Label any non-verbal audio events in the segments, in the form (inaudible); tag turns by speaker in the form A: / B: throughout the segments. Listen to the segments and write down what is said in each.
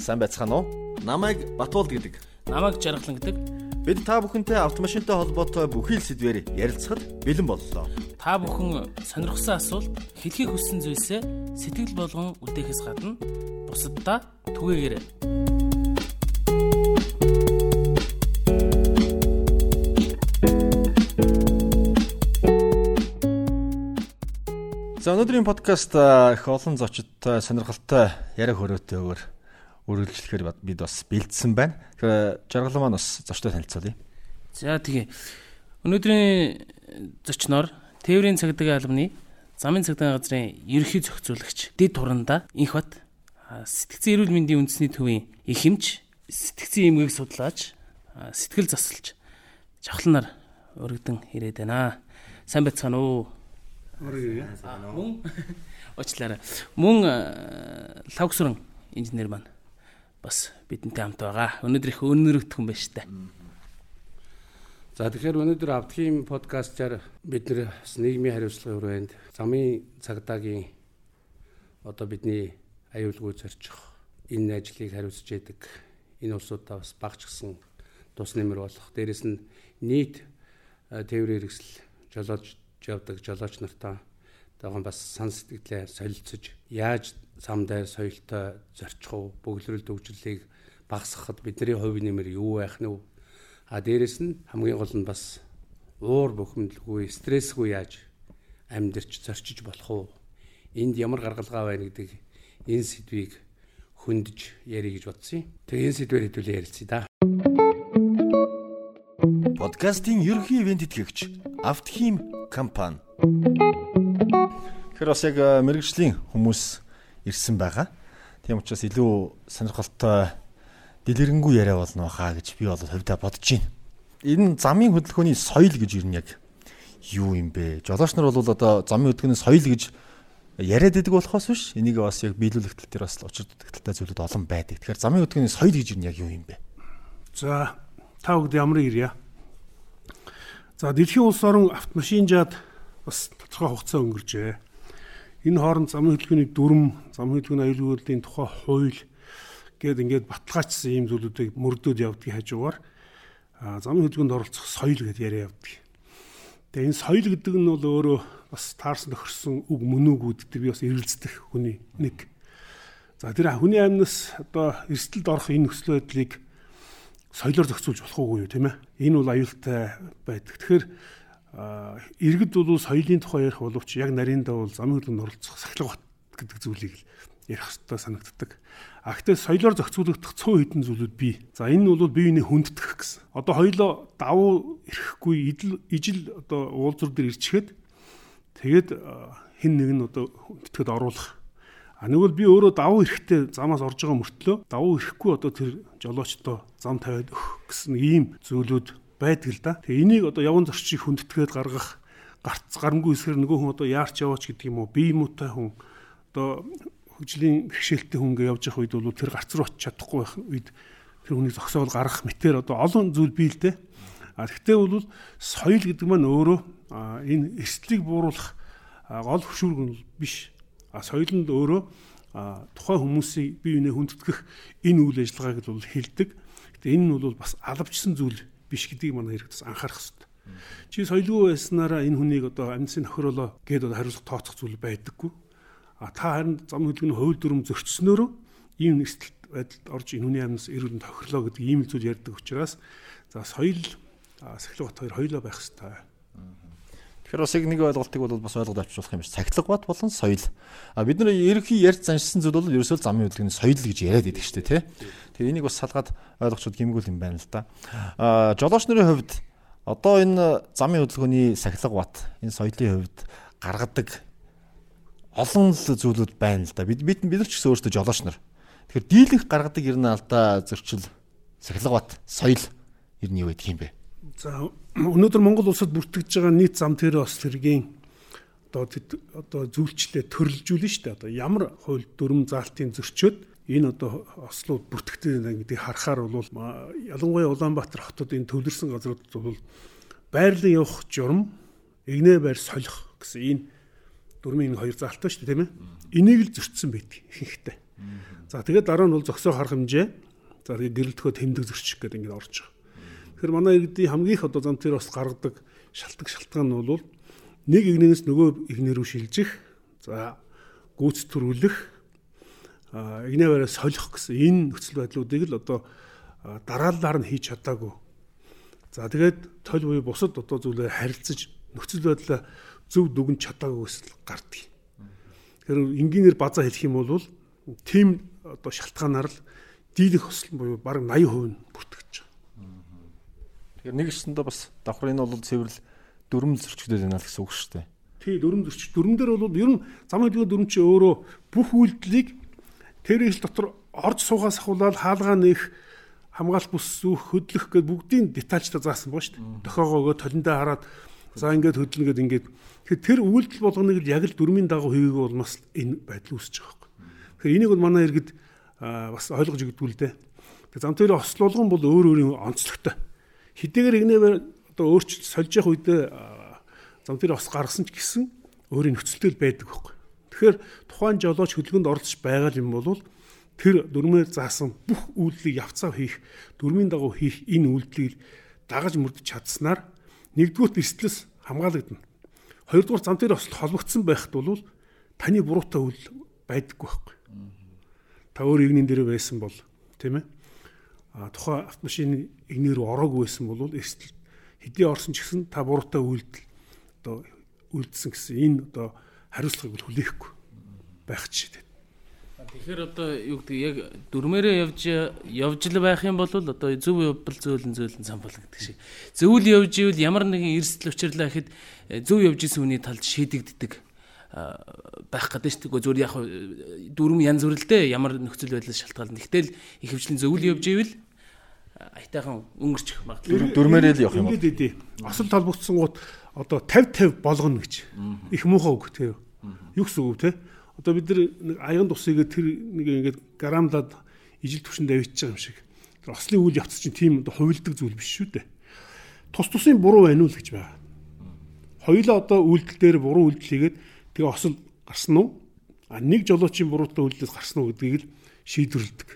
A: Сайн байцгаана уу? Намайг Батуулд гэдэг.
B: Намайг Жаргалан гэдэг.
A: Бид та бүхэнтэй автомашинтай холбоотой бүхий л сэдвээр ярилцахад бэлэн боллоо.
B: Та бүхэн сонирхсан асуулт, хэлхийг хүссэн зүйлсээ сэтгэл болгон үлдээхээс гадна бусаддаа түгээгээрэй.
A: За өнөөдрийн подкаст их олон зочдтой сонирхолтой яриа хөрөөтэйгээр үргэлжлэхээр бид бас бэлдсэн байна. Тэгэхээр жаргал маань бас зочтой танилцуулъя.
B: За тэгээ. Өнөөдрийн зочноор Тээврийн цагдаагийн албаны замын цагдаагийн газрын ерөнхий зохицуулагч Дэд Туранда Инхбат сэтгцэн эрүүл мэндийн үндэсний төвийн эхэмж сэтгцэн эмгээг судлаач сэтгэл засалж жавхланаар өргөдөн ирээд байна. Сайн байцгаана уу? Мөн (laughs) очлаарай. Мөн лавгсран инженер маань бас бидэнтэй хамт байгаа. Өнөөдөр их өнөрөгдөх юм байна штэ.
C: За тэгэхээр өнөөдөр автгийн подкастаар бид нэр нийгмийн хариуцлагын хүрээнд замын цагдаагийн одоо бидний аюулгүй зорчих энэ ажлыг хариуцж яадаг энэ улсуудаа бас багчсан тус нэмэр болох. Дээрэс нь нийт тээврийн хэрэгсэл жолоож явдаг жолооч нартаа тагаан бас сан сэтгэлээ солилцож яаж сам дээр соёлтой зорчих уу бөглөрөл төвчлэлийг багасгахад бидний хувь нэмэр юу байх нь вэ а дээрэс нь хамгийн гол нь бас уур бухимдалгүй стрессгүй яаж амьдарч зорчиж болох уу энд ямар гаргалгаа байна гэдэг энэ сэдвийг хөндөж ярих гэж бодсон юм. Тэгээ энэ сэдвээр хэдүүлээ ярилцъя да.
A: Подкастын ерөнхий ивент итгэгч Автхим компани. Тэгэхээр бас яг мэрэгжлийн хүмүүс ирсэн байгаа. Тийм учраас илүү сонирхолтой дэлгэрэнгүй яриа болно хаа гэж би бол хувьдаа бодож байна. Энэ замын хөдөлгөөний соёл гэж юу яг юу юм бэ? Жолооч нар бол одоо замын хөдөлгөөний соёл гэж яриад байдаг болохоос биш энийг бас яг биелүүлэх тал дээр бас учир дутагдaltaй зүйлүүд олон байдаг. Тэгэхээр замын хөдөлгөөний соёл гэж юу яг юу юм бэ?
D: За та бүгд ямар ирья? За дэлхийн улс орон автомашинжаад бас тодорхой хугацаа өнгөрчээ. Энэ хооронд замын хөдөлгөөний дүрм, замын хөдөлгөөний аюулгүйлийн тухай хууль гээд ингээд баталгаажсан ийм зүйлүүдийг мөрдөөд явдгийн хажуугаар замын хөдөлгөөнд оролцох соёл гэдээ яриа явдаг. Тэгээ энэ соёл гэдэг нь бол өөрөө бас таарсан тохирсон үг мөн үгүүд дээр би бас эргэлздэг хүний нэг. За тэр хүний амнаас одоо эрсдэлд орох энэ нөхцөл байдлыг соёлоор зохицуулж болох уугүй юу тийм ээ. Энэ бол аюултай байдаг. Тэгэхээр иргэд бол соёлын тухай ярих боловч яг нарийнда бол замын хөдөлгөөнд оролцох сахилга бат гэдэг зүйлийг л ярих хэрэгтэй санагддаг. А гэхдээ соёлоор зохицуулагдах 100 хэдэн зүйлүүд бий. За энэ нь бол бие биений хүндэтгэх гэсэн. Одоо хоёлоо давуу ирэхгүй идэл ижил одоо уулзур дээр ирчихэд тэгээд хин нэг нь одоо хүндэтгэд оруулах А нэгвэл би өөрөө давуу эрэхтэй замаас орж байгаа мөртлөө давуу эрэхгүй одоо тэр жолоочдоо зам тавиад өөх гэсэн ийм зүйлүүд байдаг л да. Тэгээ энийг одоо явган зорчийг хүндэтгээд гаргах гарц гарамгүй эсгэр нөгөө хүн одоо яарч яваач гэдэг юм уу бие муутай хүн одоо хөгжлийн бэрхшээлтэй хүнгээ явж явах үед бол тэр гарц руу очиж чадахгүй байх үед тэр хүнийг зогсоол гаргах мэтэр одоо олон зүйл бий л дээ. А тэгтээ бол соёл гэдэг маань өөрөө энэ эрсдлийг бууруулах гол хөшүүрэг нь биш А соёл нь өөрөө тухайн хүмүүсийг бие биенээ хүндэтгэх энэ үйл ажиллагааг бол хилдэг. Гэтэ энэ нь бол бас алавчсан зүйл биш гэдгийг манай хэрэгтээс анхаарах хэрэгтэй. Чи соёлгүй байснараа энэ хүнийг одоо амьдсын нөхрөөлөө гээд одоо хариуцлага тооцох зүйл байдаггүй. А та харин зам хөдөлгөөний хууль дүрм зөрчснөөрөө ийм нэгсэлт байдалд орж энэ хүний амьдс эрүүл тохирлоо гэдэг ийм зүйл ярьдаг учраас за соёл сахилга бат хоёр хоёулаа байх хэрэгтэй
A: Тэгэхээр бас яг нэг ойлголтыг бол бас ойлгоод авчруулах юм шиг цахилга бат болон соёл. А бид нар ерөнхий ярьж заншсан зүйл бол ерөөсөө замын хөдөлгөөний соёл гэж яриад байдаг шүү дээ тий. Тэгэхээр энийг бас салгаад ойлгочод гимгүүл юм байна л да. А жолооч нарын хувьд одоо энэ замын хөдөлгөөний сахилга бат энэ соёлын хувьд гаргадаг олон л зүйлүүд байна л да. Бид бид бид ч гэсэн өөрсдөө жолооч нар. Тэгэхээр дийлэнх гаргадаг ер нь алдаа зөрчил сахилга бат соёл ер нь юу байдаг юм бэ?
D: За өнөөдөр Монгол улсад бүртгэж байгаа нийт зам тэр бас хэргийн одоо одоо зүйлчлээ төрөлжүүлнэ шүү дээ. Одоо ямар хууль дүрм заалтын зөрчөөд энэ одоо ослууд бүртгэгдэж байна гэдгийг харахаар бол ялангуяа Улаанбаатар хотод энэ төвлөрсөн газруудад бол байрлал явах журам игнэ байр солих гэсэн энэ дүрмийн хоёр заалтай шүү дээ тийм ээ. Энийг л зөрчсөн байдаг ихэнхдээ. За тэгээд дараа нь бол зөксөө харах хэмжээ. За тэгээд гэрэлтгөө тэмдэг зөрчих гэдэг ингээд орж байгаа. Тэгэхээр манай иргэдийн хамгийн их одоо зам дээр бас гаргадаг шалтгаан шалтгаан нь бол нэг игнээс нөгөө игнэр рүү шилжих, за гүйц төрүүлэх, а игнэвэрээ солих гэсэн энэ нөхцөл байдлуудыг л одоо дараалалаар нь хийж чадаагүй. За тэгээд толь буюу бусад одоо зүйлээр харилцаж нөхцөл байдлаа зөв дүгнж чадаагүй гэсэн гардыг. Тэгэхээр энгийнээр базаа хэлэх юм бол тийм одоо шалтгаанаар л дийлэх өсөл буюу бараг 80% нь бүртгэж байгаа.
A: Тэгэхээр нэг өсөндөө бас давхар энэ бол цэвэрлэл дүрм зөрчигдөд байна л гэсэн үг шүү дээ.
D: Тий дүрм зөрчиг. Дүрм дээр бол ер нь зам хэлбэр дүрм чи өөрөө бүх үйлдэлийг тэр ил дотор орж суугаас ахуулаад хаалгаа нэх хамгаалт бус зүүх хөдлөх гэдэг бүгдийн детальчтай заасан боо шүү дээ. Дохоогоогоо толондоо хараад за ингээд хөдлөнө гэдэг ингээд тэр үйлдэл болгоныг яг л дүрмийн дагуу хийгээгүй бол бас энэ байдал үүсэж байгаа Тэгэхээр энийг бол манай иргэд бас ойлгож өгдгүү л дээ. Тэгээ зам төвийн ослуулган бол өөр өөрийн онцлогтой. Хэдийгээр игнэвэр одоо өөрчлөлт сольж явах үедээ зам төвийн ос гаргасан ч гэсэн өөрийн нөхцөлтэй байдаг байхгүй. Тэгэхээр тухайн жолооч хөдөлгөөнд оролцож байгаа юм бол тэр дөрмээр заасан бүх үйлдэлийг явцаа хийх, дөрмийн дагуу хийх энэ үйлдэлийг дагаж мөрдөж чадсанаар нэгдүгээр эрсдлээс хамгаалагдана. Хоёрдугаар зам дээр ослт холбогдсон байхад бол таны буруутай үйл байдаггүй байхгүй та өөр игнийн дээр байсан бол тийм ээ тухайн автомашины игнэр рүү ороогүй байсан бол эрсдэл хэдий орсон ч гэсэн та буруутай үйлдэл одоо үйлдсэн гэсэн энэ одоо хариуцлагыг хүлээхгүй байх жишээ.
B: Тэгэхээр одоо юу гэдэг яг дөрмээрээ явж явж л байх юм бол одоо зөв явбал зөөлөн зөөлөн самбал гэдэг шиг. Зөвл явж ивэл ямар нэгэн эрсдэл учирлаа гэхэд зөв явж исэн хүний талд шийдэгддэг байх гэдэг шүү дээ. Зүгээр яг дөрвөн янз бүр л дээ ямар нөхцөл байдлаас шалтгаална. Тэгтэл их хвчлийн зөвл явж ивэл айтайхан өнгөрчих
A: магадлал. Дөрмээрээ л явах юм.
D: Ингээд ээ. Осол толбогдсон гут одоо 50 50 болгоно гэж. Их муухай үг тэр. Юу гэсэн үг те? Одоо бид нэг аян тусыг тэр нэг ингээд грамлаад ижил төвшөнд авчиж байгаа юм шиг. Тэр ослын үйл явц чинь тийм одоо хувилдаг зүйл биш шүү дээ. Тус тусын буруу байна уу л гэж байгаа. Хоёулаа одоо үйлдэл дээр буруу үйлдэл хийгээд Тэгээ осол гарсан уу? А нэг жолоочийн буруутай үйлдэлээс гарсан уу гэдгийг л шийдвэрлэдэг.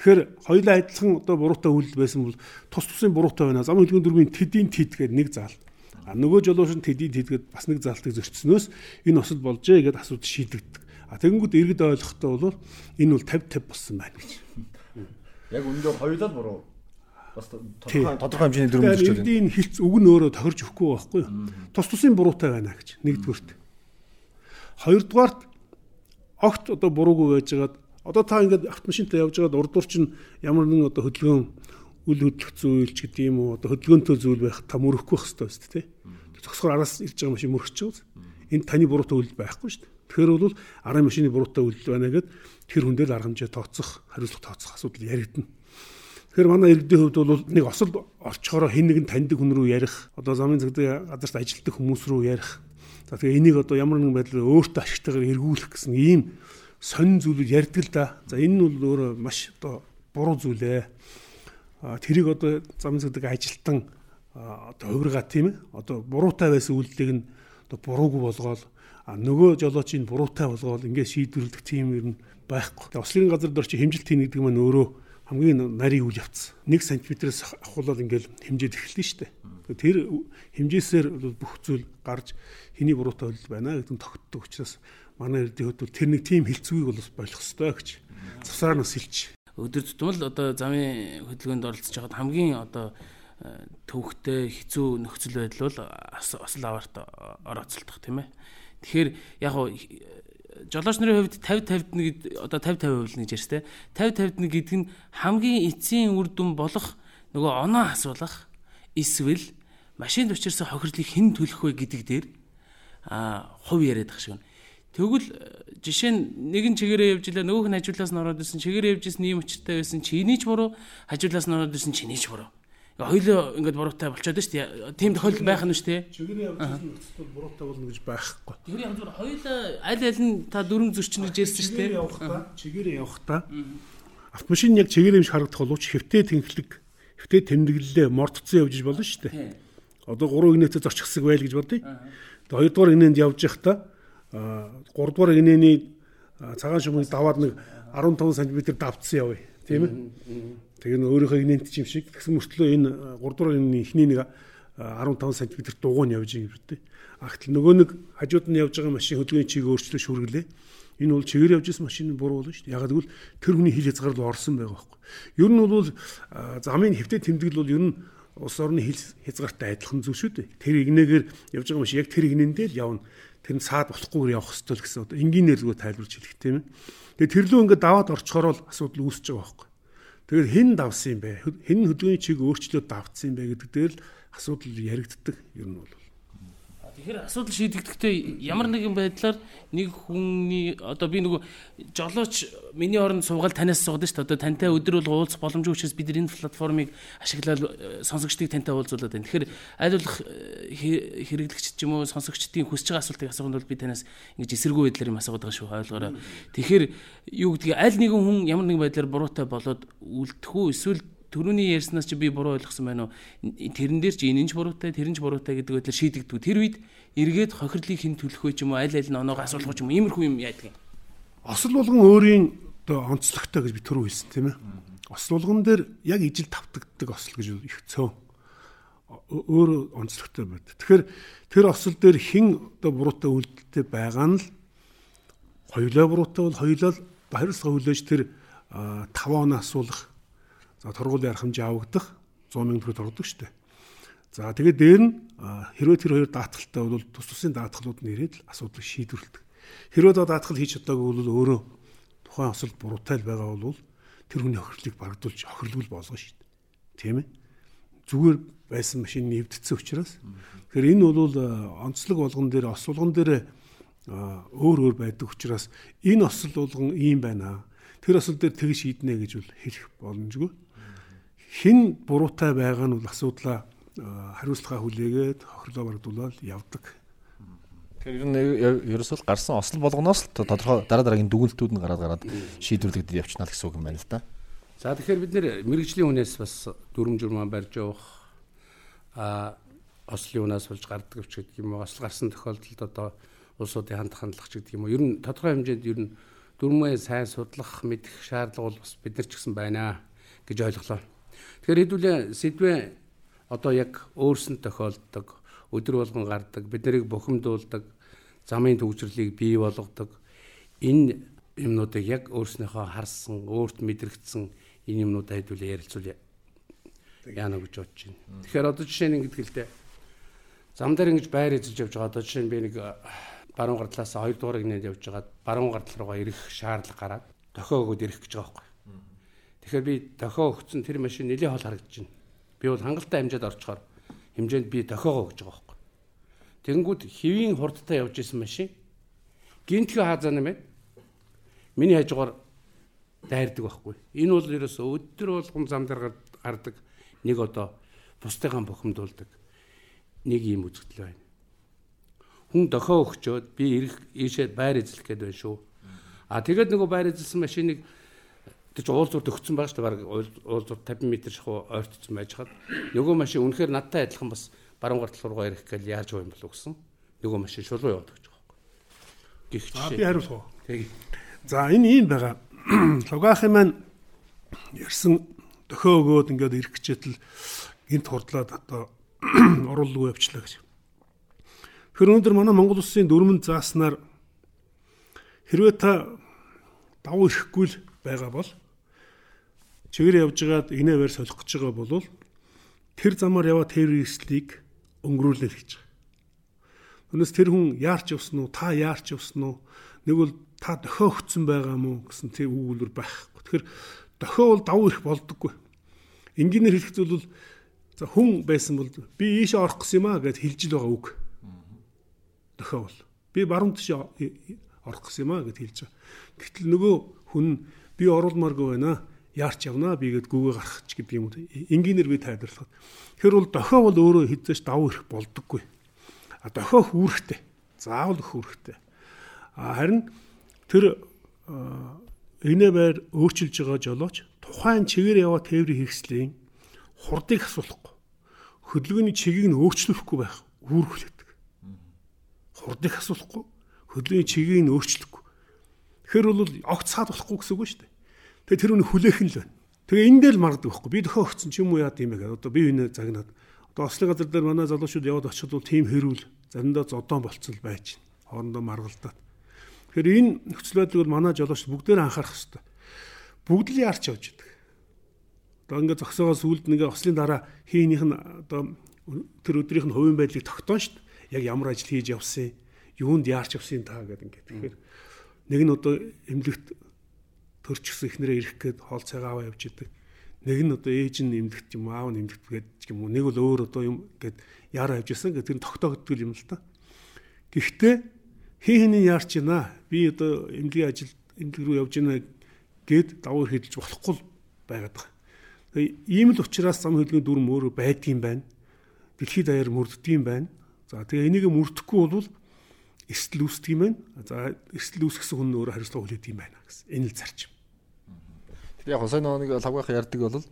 D: Тэгэхээр хоёулаа адилхан одоо буруутай үйлдэл байсан бол тус тусын буруутай байна. Зам хэлгийн дөрвийн тэдийн тэд гэдэг нэг заал. А нөгөө жолооч нь тэдийн тэд гэдэг бас нэг заалтыг зөрчснөөс энэ осол болжээ гэдээ асуудал шийдэгддэг. А тэгэнгүүт иргэд ойлгохтой бол энэ бол 50 50 болсон байна гэж.
A: Яг өндөр хоёулаа буруу бас тодорхой тодорхой хэмжээний дүрм
D: зөрчил. Иргэдийн хилц үг нь өөрөө тохирж өгөхгүй байхгүй юу? Тус тусын буруутай байна гэж нэгдүгürt. Хоёрдугаарт огт одоо буруугүй байжгаад одоо та ингээд автомашинтай явж байгаад урдуур чинь ямар нэгэн одоо хөдөлгөөн үл хөдлөх зүйл ч гэдэг юм уу одоо хөдөлгөөнтэй зүйл байх та мөрөхгүй байх хэрэгтэй шүү дээ. Зогсохоор араас ирж байгаа машин мөрөж чиг. Энд таны буруутай үйл байхгүй шүү дээ. Тэгэхээр бол арын машины буруутай үйл байна гэд тэр хүн дээр арга хэмжээ тооцох, хариуцлага тооцох асуудал яригдана. Тэгэхээр манай иргэдийн хувьд бол нэг осол орчхороо хэн нэгэн таньдаг хүн рүү ярих, одоо замын цагдаа газарт ажилладаг хүмүүс рүү ярих, За тэгээ энийг одоо ямар нэгэн байдлаар өөртөө ашигтайгаар эргүүлэх гэсэн ийм сонин зүйлүүд ярьдаг л да. За энэ нь бол өөрөө маш одоо буруу зүйл ээ. Тэрийг одоо зам зэдэг ажилтан одоо хувиргаа тийм ээ. Одоо буруутай байсан үйлдэлийг нь одоо буруугүй болгоол а нөгөө жолоочийн буруутай болгоол ингээд шийдвэрлэх тийм юм байхгүй. Тэгээ ослын газар дээр чи хэмжилт хийнэ гэдэг нь өөрөө хамгийн нарийн үйл явц. 1 см-ээс ахуулаад ингээд хэмжээд эхэлнэ шүү дээ. Тэр хэмжээсээр бүх зүйл гарч хэний буруутай хөлөл байна гэдэг нь тогтдог учраас манай эрдийн хөдөл тэр нэг тийм хилцүүгийг бол болох ёстой гэж цусаар нас хэлж.
B: Өдөр тутмал одоо замын хөдөлгөөнд оролцож байхад хамгийн одоо э, төвхтэй хэцүү нөхцөл байдал бол осол аварт орооцолдох тийм ээ. Тэгэхээр яг уу жолооч нарын хувьд 50 50 одоо 50 50% гэж ярьж тэ 50 50 гэдэг нь хамгийн эцсийн үр дүн болох нөгөө оноо асуулах эсвэл машинд учирсан хохирлыг хэн төлөх вэ гэдэг дээр а хувь яриад ах шиг. Тэгвэл э, жишээ нь нэгэн чигээрээ явж илаа нөгөөх нь хажуулаас нь ороод ирсэн чигээрээ явж ирсэн ийм өчтэй байсан чиний ч буруу хажуулаас нь ороод ирсэн чиний ч буруу. Хоёлоо ингээд буруутай болчиход шүү дээ. Тийм тохиолдол байх нь шүү дээ.
D: Чигээрээ явж ирсэн нөхцөл буруутай болно гэж байхгүй.
B: Тэр яг зөв хоёлоо аль аль нь та дөрөв зөрчин гэж ярьсан шүү дээ.
D: Чигээрээ явахдаа чигээрээ явахдаа автомашин яг чигээрээ юм шиг харагдах боловч хэвтээ тэнхлэг хэвтээ тэмдэглэлээ мордцсон явж болно шүү дээ. Одоо 3 игнэтэ зорчихсаг байл гэж бодъё. Хоёрдугаар инээнд явж байхдаа гуравдугаар инээний цагаан шумыг даваад нэг 15 см давтсан явъя. Тийм ээ. Тэгээ н өөрийнхөө инээдч юм шиг тэгсэн мөртлөө энэ 3 дугаар энэ ихний нэг 15 см дугуй нь явж юм дээ. Агтл нөгөө нэг хажууд нь явж байгаа машин хөдөлгөөний чиг өөрчлөө шүргэлээ. Энэ бол чигээр явж исэн машин буруу болно шүү дээ. Ягаад гэвэл тэр хүний хил хязгаарлал орсон байгаа байхгүй. Ер нь бол замын хэвтэ тэмдэглэл бол ер нь улс орны хил хязгаартай адилхан зүйл шүү дээ. Тэр игнэгээр явж байгаа машин яг тэр игнэндээ л явна. Тэр нь цаад болохгүйгээр явах хэрэгтэй л гэсэн одоо энгийнээр зүгээр тайлбарч хэлэх тийм ээ. Тэгээ тэр лөө ингээд даваад орчхоор л асуудал үүсэж байгаа байхгүй. Тэгээд хэн давсан юм бэ? Хэн хөдөлгөөний чиг өөрчлөөд давтсан юм бэ гэдэг дээр л асуудал яригддаг ер нь бол.
B: Тэгэхээр асуудал шийдэгдэхдээ ямар нэгэн байдлаар нэг хүний одоо би нөгөө жолооч миний оронд суугаад танаас суугаад шүү дээ. Одоо тантай өдөр бол уулзах боломжгүй учраас бид энэ платформыг ашиглаад э, сонсогчдыг тантай уулзуулаад байна. Тэгэхээр аль болох э, хэрэглэгчд ч юм уу сонсогчдын хүсэж байгаа асуултыг асуухын тулд би танаас ингэж эсэргүү байдлаар юм асууад байгаа шүү ойлгоорой. Тэгэхээр юу гэдгийг аль нэгэн хүн ямар нэгэн байдлаар буруутай болоод үлдэх үү эсвэл Төрөний ярьснаас чи би буруу ойлгосон байна уу? Тэрэн дээр чи энэ нь ч буруутай, тэр нь ч буруутай гэдэг байдлаар шийдэгддэг. Тэр үед эргээд хохирлыг хэн төлөх вэ ч юм уу, аль аль нь оноог асуулах ч юм уу, иймэрхүү юм яадаг юм.
D: Осол болгон өөрийн оо онцлогтой гэж би түрүү хэлсэн тийм ээ. Осол болгон дээр яг ижил тавтагддаг осол гэж их цөөн өөр онцлогтой байд. Тэгэхээр тэр осол дээр хэн одоо буруутай үйлдэлтэй байгаа нь л хоёулаа буруутай бол хоёулаа хариуцлага хүлээж тэр 5 оноо асуулах За торгуулийн арга хэмжээ авагдах 100 мянган төгрөг торгодог шүү дээ. За тэгээд дээр нь хэрвээ тэр хоёр даатгалтай бол тус тусын даатгалууд нь ирээд л асуудлыг шийдвэрлэдэг. Хэрвээ даатгал хийж чадаагүй бол өөрөө тухайн осол буруутай л байгаа бол тэр хүний хохирлыг багдуулж хохирлгүй болгоно шүү дээ. Тийм ээ. Зүгээр байсан машин нэвдсэн учраас. Тэгэхээр энэ бол онцлог болгон дээр осволгон дээр өөр өөр байдаг учраас энэ осол болгон ийм байна. Тэр осол дээр тэгж шийднэ гэж бол хэлэх боломжгүй хэн буруутай байгаа нь бол асуудлаа хариуцлага хүлээгээд хохирлоо багдуулаад явдаг.
A: Тэгэхээр ер нь ерөөсөө гарсан осол болгоноос л тодорхой дараа дараагийн дүгнэлтүүд нь гараад гараад шийдвэрлэгдэж явчихна гэсэн үг юм байна л да.
C: За тэгэхээр бид нэр мэрэгжлийн хүнээс бас дүрм журмаа барьж явах а ослын унаас болж гардаг ч гэдэг юм уу осол гарсан тохиолдолд одоо улсуудын хандах хандлах ч гэдэг юм уу ер нь тодорхой хэмжээнд ер нь дүрмээ сайн судлах мэдэх шаардлага бол бас бид нар ч гэсэн байна гэж ойлголоо. Тэгэхээр хэдүүлээ сэдвээ одоо яг өөрсөнд тохиолддог, өдөр болгон гардаг, бид нарыг бухимдуулдаг, замын төвчрлийг бий болгодог энэ юмнуудыг яг өөрснөөхөө харсан, өөрт мэдрэгдсэн энэ юмнуудаа хэдүүлээ ярилцуул яана гэж бодож байна. Тэгэхээр одоо жишээ нь ингэдэг л дээ. Зам дээр ингэж байр эзэлж явж байгаа. Одоо жишээ нь би нэг баруун гартлаас 2 дуурайг нээд явж байгаад баруун гартал руугаа ирэх шаардлага гараад дохио өгөөд ирэх гэж байгаа байхгүй. Тэгэхээр би дохио өгсөн тэр машин нэлийн хол харагдаж байна. Би бол хангалттай хэмжээд орчхоор хэмжээнд би дохиогоо өгч байгаа байхгүй. Тэгэнгүүт хэвийн хурдтай явж исэн машин гинтгий хаазаа нэмээд миний хажуугаар дайрдаг байхгүй. Энэ бол ерөөсөө өдөр болгон зам дээр гардаг нэг одоо бусдыгаа бухимдуулдаг нэг юм үзэгдэл байна. Хүн дохио өгчөөд би ирэх ийшээ байр эзлэх гээд байна шүү. А тэгээд нөгөө байр эзэлсэн машиныг Тэр чинь уулзурд өгсөн байгаа шүү дээ. Бараг уулзурд 50 м шахуу ойртсон байж хаад нөгөө машин үнэхээр надтай адилхан бас баруун гартал руугаа ирэх гээл яаж байгаа юм болов гэсэн. Нөгөө машин шулуу яваад гэж байгаа юм.
D: Гихч. Би хариулах уу? Тэг. За энэ ийм байгаа. (clears throat) Лугаахын маань ярьсан дөхөө өгөөд ингээд ирэх гэжэтэл гинт хурдлаад одоо (clears throat) оруулгүй явчлаа гэж. Тэр өнөөдөр манай Монгол улсын дөрмөн зааснаар хэрвээ та давуу ирэхгүй л байгаа бол чигээр явж байгаад инээ байр солих гэж байгаа бол тэр замаар яваа террористлийг өнгөрүүлнэ гэж байгаа. Өнөөс тэр хүн яарч явсан уу? Та яарч явсан уу? Нэг бол та дохио өгцөн байгаа мó гэсэн тийм өгүүлбэр байхгүй. Тэгэхээр дохио бол давуу их болдоггүй. Энгийнээр хэлэх зүйл бол за хүн байсан бол би ийшээ орох гэсэн юм аа гэж хэлж л байгаа үг. Дохио бол би баруун тийш орох гэсэн юм аа гэж хэлж байгаа. Гэтэл нөгөө хүн би оруулмааргүй байна яарч явнаа би гээд гүгээ гарах ч гэдэг юм уу. Энгийнээр би тайлбарлах. Тэгэхээр бол дохио бол өөрөө хэзээш давуу ирэх болдоггүй. А дохио хүүрэхтэй. Заавал хүүрэхтэй. А харин тэр энэ байр өөрчилж байгаа жолооч тухайн чигээр яваа тээврийн хэрэгслийн хурдыг асуулахгүй. Хөдөлгөөний чигийг нь өөрчлөхгүй байх үүрэг хүлээдэг. Хурдыг асуулахгүй. Хөдөлгөөний чигийг нь өөрчлөхгүй. Тэгэхээр бол огт цаад болохгүй гэсэн үг шүү дээ. Тэгээ тэр үний хүлээхэн л байна. Тэгээ энэ дээр л маргадаг байхгүй. Би дөхөө өгцөн ч юм уу яа тийм бэ гэдэг. Одоо би энэ загнаад одоо ослын газар дээр манай залуучууд яваад очиход бол тийм хэрүүл заримдаа зодон болцол байж хоорондоо маргалдаад. Тэгэхээр энэ нөхцөл байдлыг бол манай жолооч бүгдээр анхаарах хэрэгтэй. Бүгд л яарч явж идэг. Одоо ингээд зогсоогоо сүлд нэгэ ослын дараа хийнийх нь одоо тэр өдрийнх нь хувийн байдлыг тогтоон дээ. Яг ямар ажил хийж явсан, юунд яарч явсан та гэдэг ингээд. Тэгэхээр нэг нь одоо эмнэлэгт төрчихсөн ихнэрээ ирэх гээд хоол цайгаа аваа явж идэг. Нэг нь одоо ээж нь эмнэлэгт юм аав нь эмнэлэгт гээд юм уу. Нэг бол өөр одоо юм гээд яараа явж исэн гэдэг нь тогтоогддог юм л та. Гэхдээ хин хinin яарч байна. Би одоо эмнэлгийн ажил эмнэлэг рүү явж байна гээд давуу хэрхэлж болохгүй байгаад байгаа. Ийм л учраас зам хөдөлгөөний дүрм өөрөө байдгийм байна. Дэлхийд даяар мөрддөг юм байна. За тэгээ энийг мөрдөхгүй бол эрсдэл үүсдэг юм байна. За эрсдэл үүсгэсэн хүн өөрөө хариуцлага хүлээдэг юм байна гэсэн. Энэ л зарчим.
A: Яг сайн нэг лавгах ярддаг бол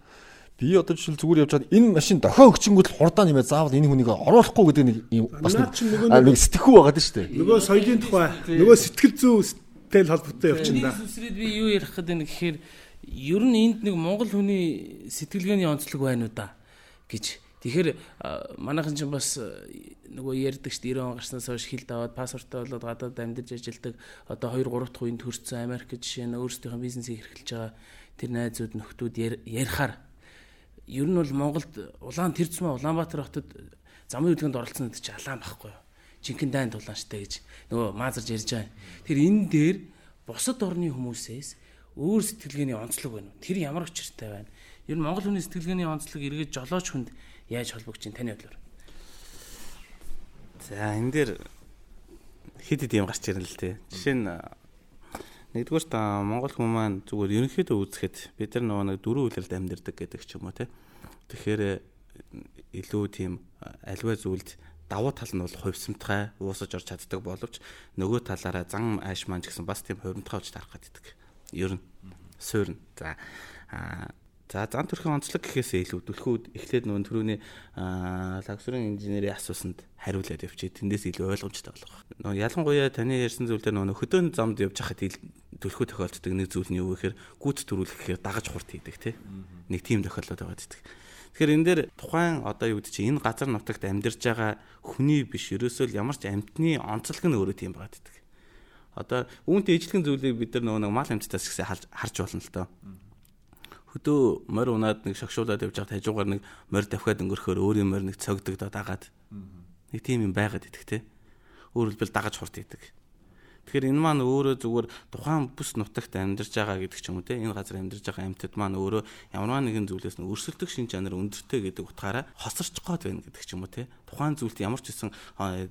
A: би одоо жишээл зүгээр явж чад энэ машин дохио өгчингүүд л хурдаа нэмээ заавал энэ хүнийг оруулахгүй гэдэг нэг бас нэг сэтгэхүй байгаа дээ шүү дээ.
D: Нөгөө соёлын тухай нөгөө сэтгэл зүйтэй холбоотой явчихна да.
B: Сүсрээд би юу ярих гэдэг нь гэхээр ер нь энд нэг монгол хүний сэтгэлгээний онцлог байна уу да гэж. Тэгэхээр манайхан ч бас нөгөө ярьдаг шүү дээ 90 он гарснаас хойш хил даваад паспортоо болоод гадаад амьдарч ажилладаг одоо 2 3 дахь үеийн төрсэн Америк жишээ нь өөрсдийнхөө бизнесийг эрхэлж байгаа тэр найзууд нөхдүүд ярихаар ер нь бол Монголд улаан тэр цэцмэ Улаанбаатар хотод замын хөдөлгөөнд оролцсон гэдэг чинь алаан байхгүй юу? Жинхэнэ дайнд улаанштай гэж нөгөө маазарж ярьж байгаа. Тэр энэ дээр бусад орны хүмүүсээс өөр сэтгэлгээний онцлог байна уу? Тэр ямар учиртай байна? Ер нь Монгол хүний сэтгэлгээний онцлог эргэж жолооч хүнд яаж холбогдож чинь таны бодлоор?
E: За энэ дээр хэд хэд юм гарч ирнэ л те. Жишээ нь Нэгдүгээр та Монгол хүмүүс маань зүгээр ерөнхийдөө үзэхэд бид нар нөгөө нэг дөрвөн үйлрэлд амьдардаг гэдэг ч юм уу те. Тэгэхээр илүү тийм альва зүйлд давуу тал нь бол хувьсамтгай уусаж орж чаддаг боловч нөгөө талаараа зан ааш маань ч гэсэн бас тийм хувимтгай болж тарах гэдэг. Ер нь суурна. За За зан төрхийн онцлог гэхээсээ илүү түлхүүд эхлээд нүүн төрөний лагсрын инженерийн асуусанд хариулаад явчих. Тэндээс илүү ойлгомжтой болох. Нөө ялангуяа таны ярьсан зүйл дээр нөө хөдөөн замд явж хахад түлхүү тохиолддог нэг зүйл нь юу гэхээр гүйц төрүүлэх гэхээр дагаж хурд хийдэг тий. Нэг тийм тохиолдол байгаа гэдэг. Тэгэхээр энэ дээр тухайн одоо юу гэдэг чинь энэ газар нутагт амьдарч байгаа хүний биш ерөөсөө ямар ч амьтны онцлог нь өөрөө тийм байгаа гэдэг. Одоо үүнтэй ижлэгэн зүйлийг бид нар нөгөө мал амьтдаас ихсээ харж болно л доо. Хөдөө морь унаад нэг шогшуулаад явж байгаад хажуугаар нэг морь давхиад өнгөрөхөөр өөрийн морь нэг цогддог дагаад нэг тийм юм байгаад идэх те өөрөлдвөл дагаж хурд идэг тэгэхээр энэ маань өөрөө зүгээр тухайн бүс нутагт амьдарч байгаа гэдэг ч юм уу те энэ газар амьдарч байгаа амьтад маань өөрөө ямар нэгэн зүйлээс нь өрсөлдөх шин чанар өндөртэй гэдэг утгаараа хосорч гоод байна гэдэг ч юм уу те тухайн зүйлд ямар ч гэсэн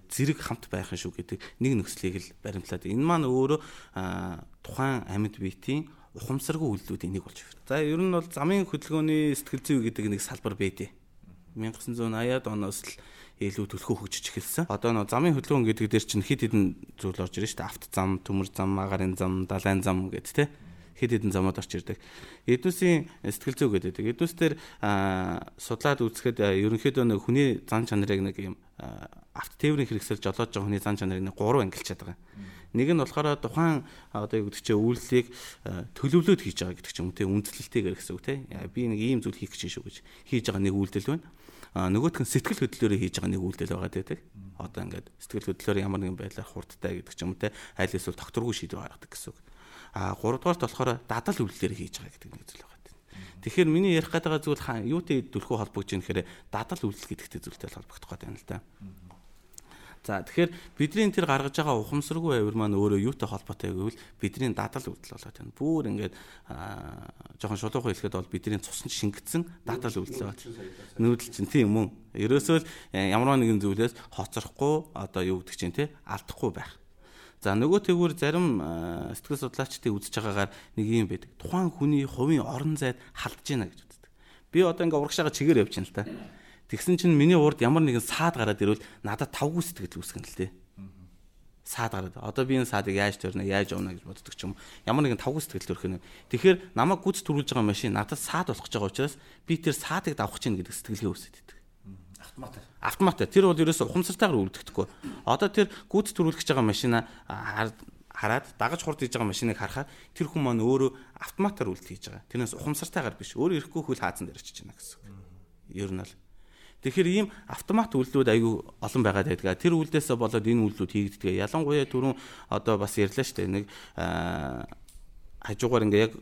E: зэрэг хамт байх шүү гэдэг нэг нөхцөлийг л баримтлаад энэ маань өөрөө тухайн амьд биетийн ухамсаргүй үйлдэлүүдийн нэг болж байна. За ер нь бол замын хөдөлгөөний сэтгэл зүй гэдэг нэг салбар байдیں۔ 1980-аад оноос л илүү төлхөө хөгжиж эхэлсэн. Одоо нөө замын хөдөлгөөн гэдэг дээр чинь хэд хэдэн зүйл орж ирж штэ авто зам, төмөр зам, агарын зам, далайн зам гэд тэ хэд хэдэн замууд орж ирдэг. Эдүүсийн сэтгэл зүй гэдэг. Эдүүс дээр судлаад үзэхэд ерөнхийдөө нэг хүний зан чанарыг нэг юм авто тээврийн хэрэгсэл жолоож байгаа хүний зан чанарыг нэг гурван ангилчаад байгаа. Нэг нь болохоор тухайн одоо юу гэдэг чинь үйлслийг төлөвлөөд хийж байгаа гэдэг ч юм уу те үндэслэлтэйгээр гэсэн үг те. Би нэг ийм зүйл хийх гэж шүү гэж хийж байгаа нэг үйлдэл байна. Нөгөөх нь сэтгэл хөдлөлөөрөө хийж байгаа нэг үйлдэл байгаа гэдэг. Одоо ингээд сэтгэл хөдлөлөөр ямар нэгэн байдлаар хурдтай гэдэг ч юм те айл эсвэл докторгүй шийдвэр гаргадаг гэсэн үг. А гуравдугаарт болохоор дадал үйлдэлээр хийж байгаа гэдэг нэг зүйл байгаа. Тэгэхээр миний ярих гэдэг зүйл юутэй дүлхүү холбогдож юм гэхээр дадал үйлдэл гэдэгтэй зүйлтэй холбогдох гэдэг юм л да. За тэгэхээр бидний тэр гаргаж байгаа ухамсаргүй авир маань өөрөө юутай холбоотой гэвэл бидний дадал үйлдэл болоод байна. Бүүр ингээд жоохон шулуухан хэлэхэд бол бидний цуснд шингэсэн дадал үйлдэл байна. Нүүдэл чинь тийм мөн. Ерөөсөө л э, ямар нэгэн зүйлээс хоцрохгүй одоо юу гэдэг чинь те алдахгүй байх. За нөгөө тэгвэр зарим сэтгэл судлаачдын үзэж байгаагаар нэг юм байдаг. Тухайн хүний хувийн орон зайд халдж байна гэж үздэг. Би одоо ингээ урагшаага чигээр явж байна л та. Тэгсэн чинь миний урд ямар нэгэн саад гараад ирвэл надад тавгүй сэтгэл үүсгэн л тээ. Саад гараад. Одоо би энэ саадыг яаж төрнө, яаж явна гэж боддог ч юм. Ямар нэгэн тавгүй сэтгэл төрөх юм. Тэгэхээр намайг гүц төрүүлж байгаа машин надад саад болох гэж байгаа учраас би тэр саадыг давах чинь гэдэг сэтгэлгээ үүсэт байдаг. Автомат. Автомат. Тэр бол ерөөсө ухамсартайгаар үлдэхдэггүй. Одоо тэр гүц төрүүлж байгаа машина хараад дагаж хурд хийж байгаа машиныг харахаар тэр хүн маань өөрөө автоматар үйлдэл хийж байгаа. Тэрнээс ухамсартайгаар биш. Өөрөө ирэхгүй хөл хаазан дээр очиж байна гэсэн. Ер нь л Тэгэхээр ийм автомат үйлдэлүүд аюу олон байгаад байдаг. Тэр үйлдэлээс болоод энэ үйлдэлүүд хийгддэг. Ялангуяа түрүүн одоо бас ярьлаа шүү дээ. Нэг хажуугаар ингээ яг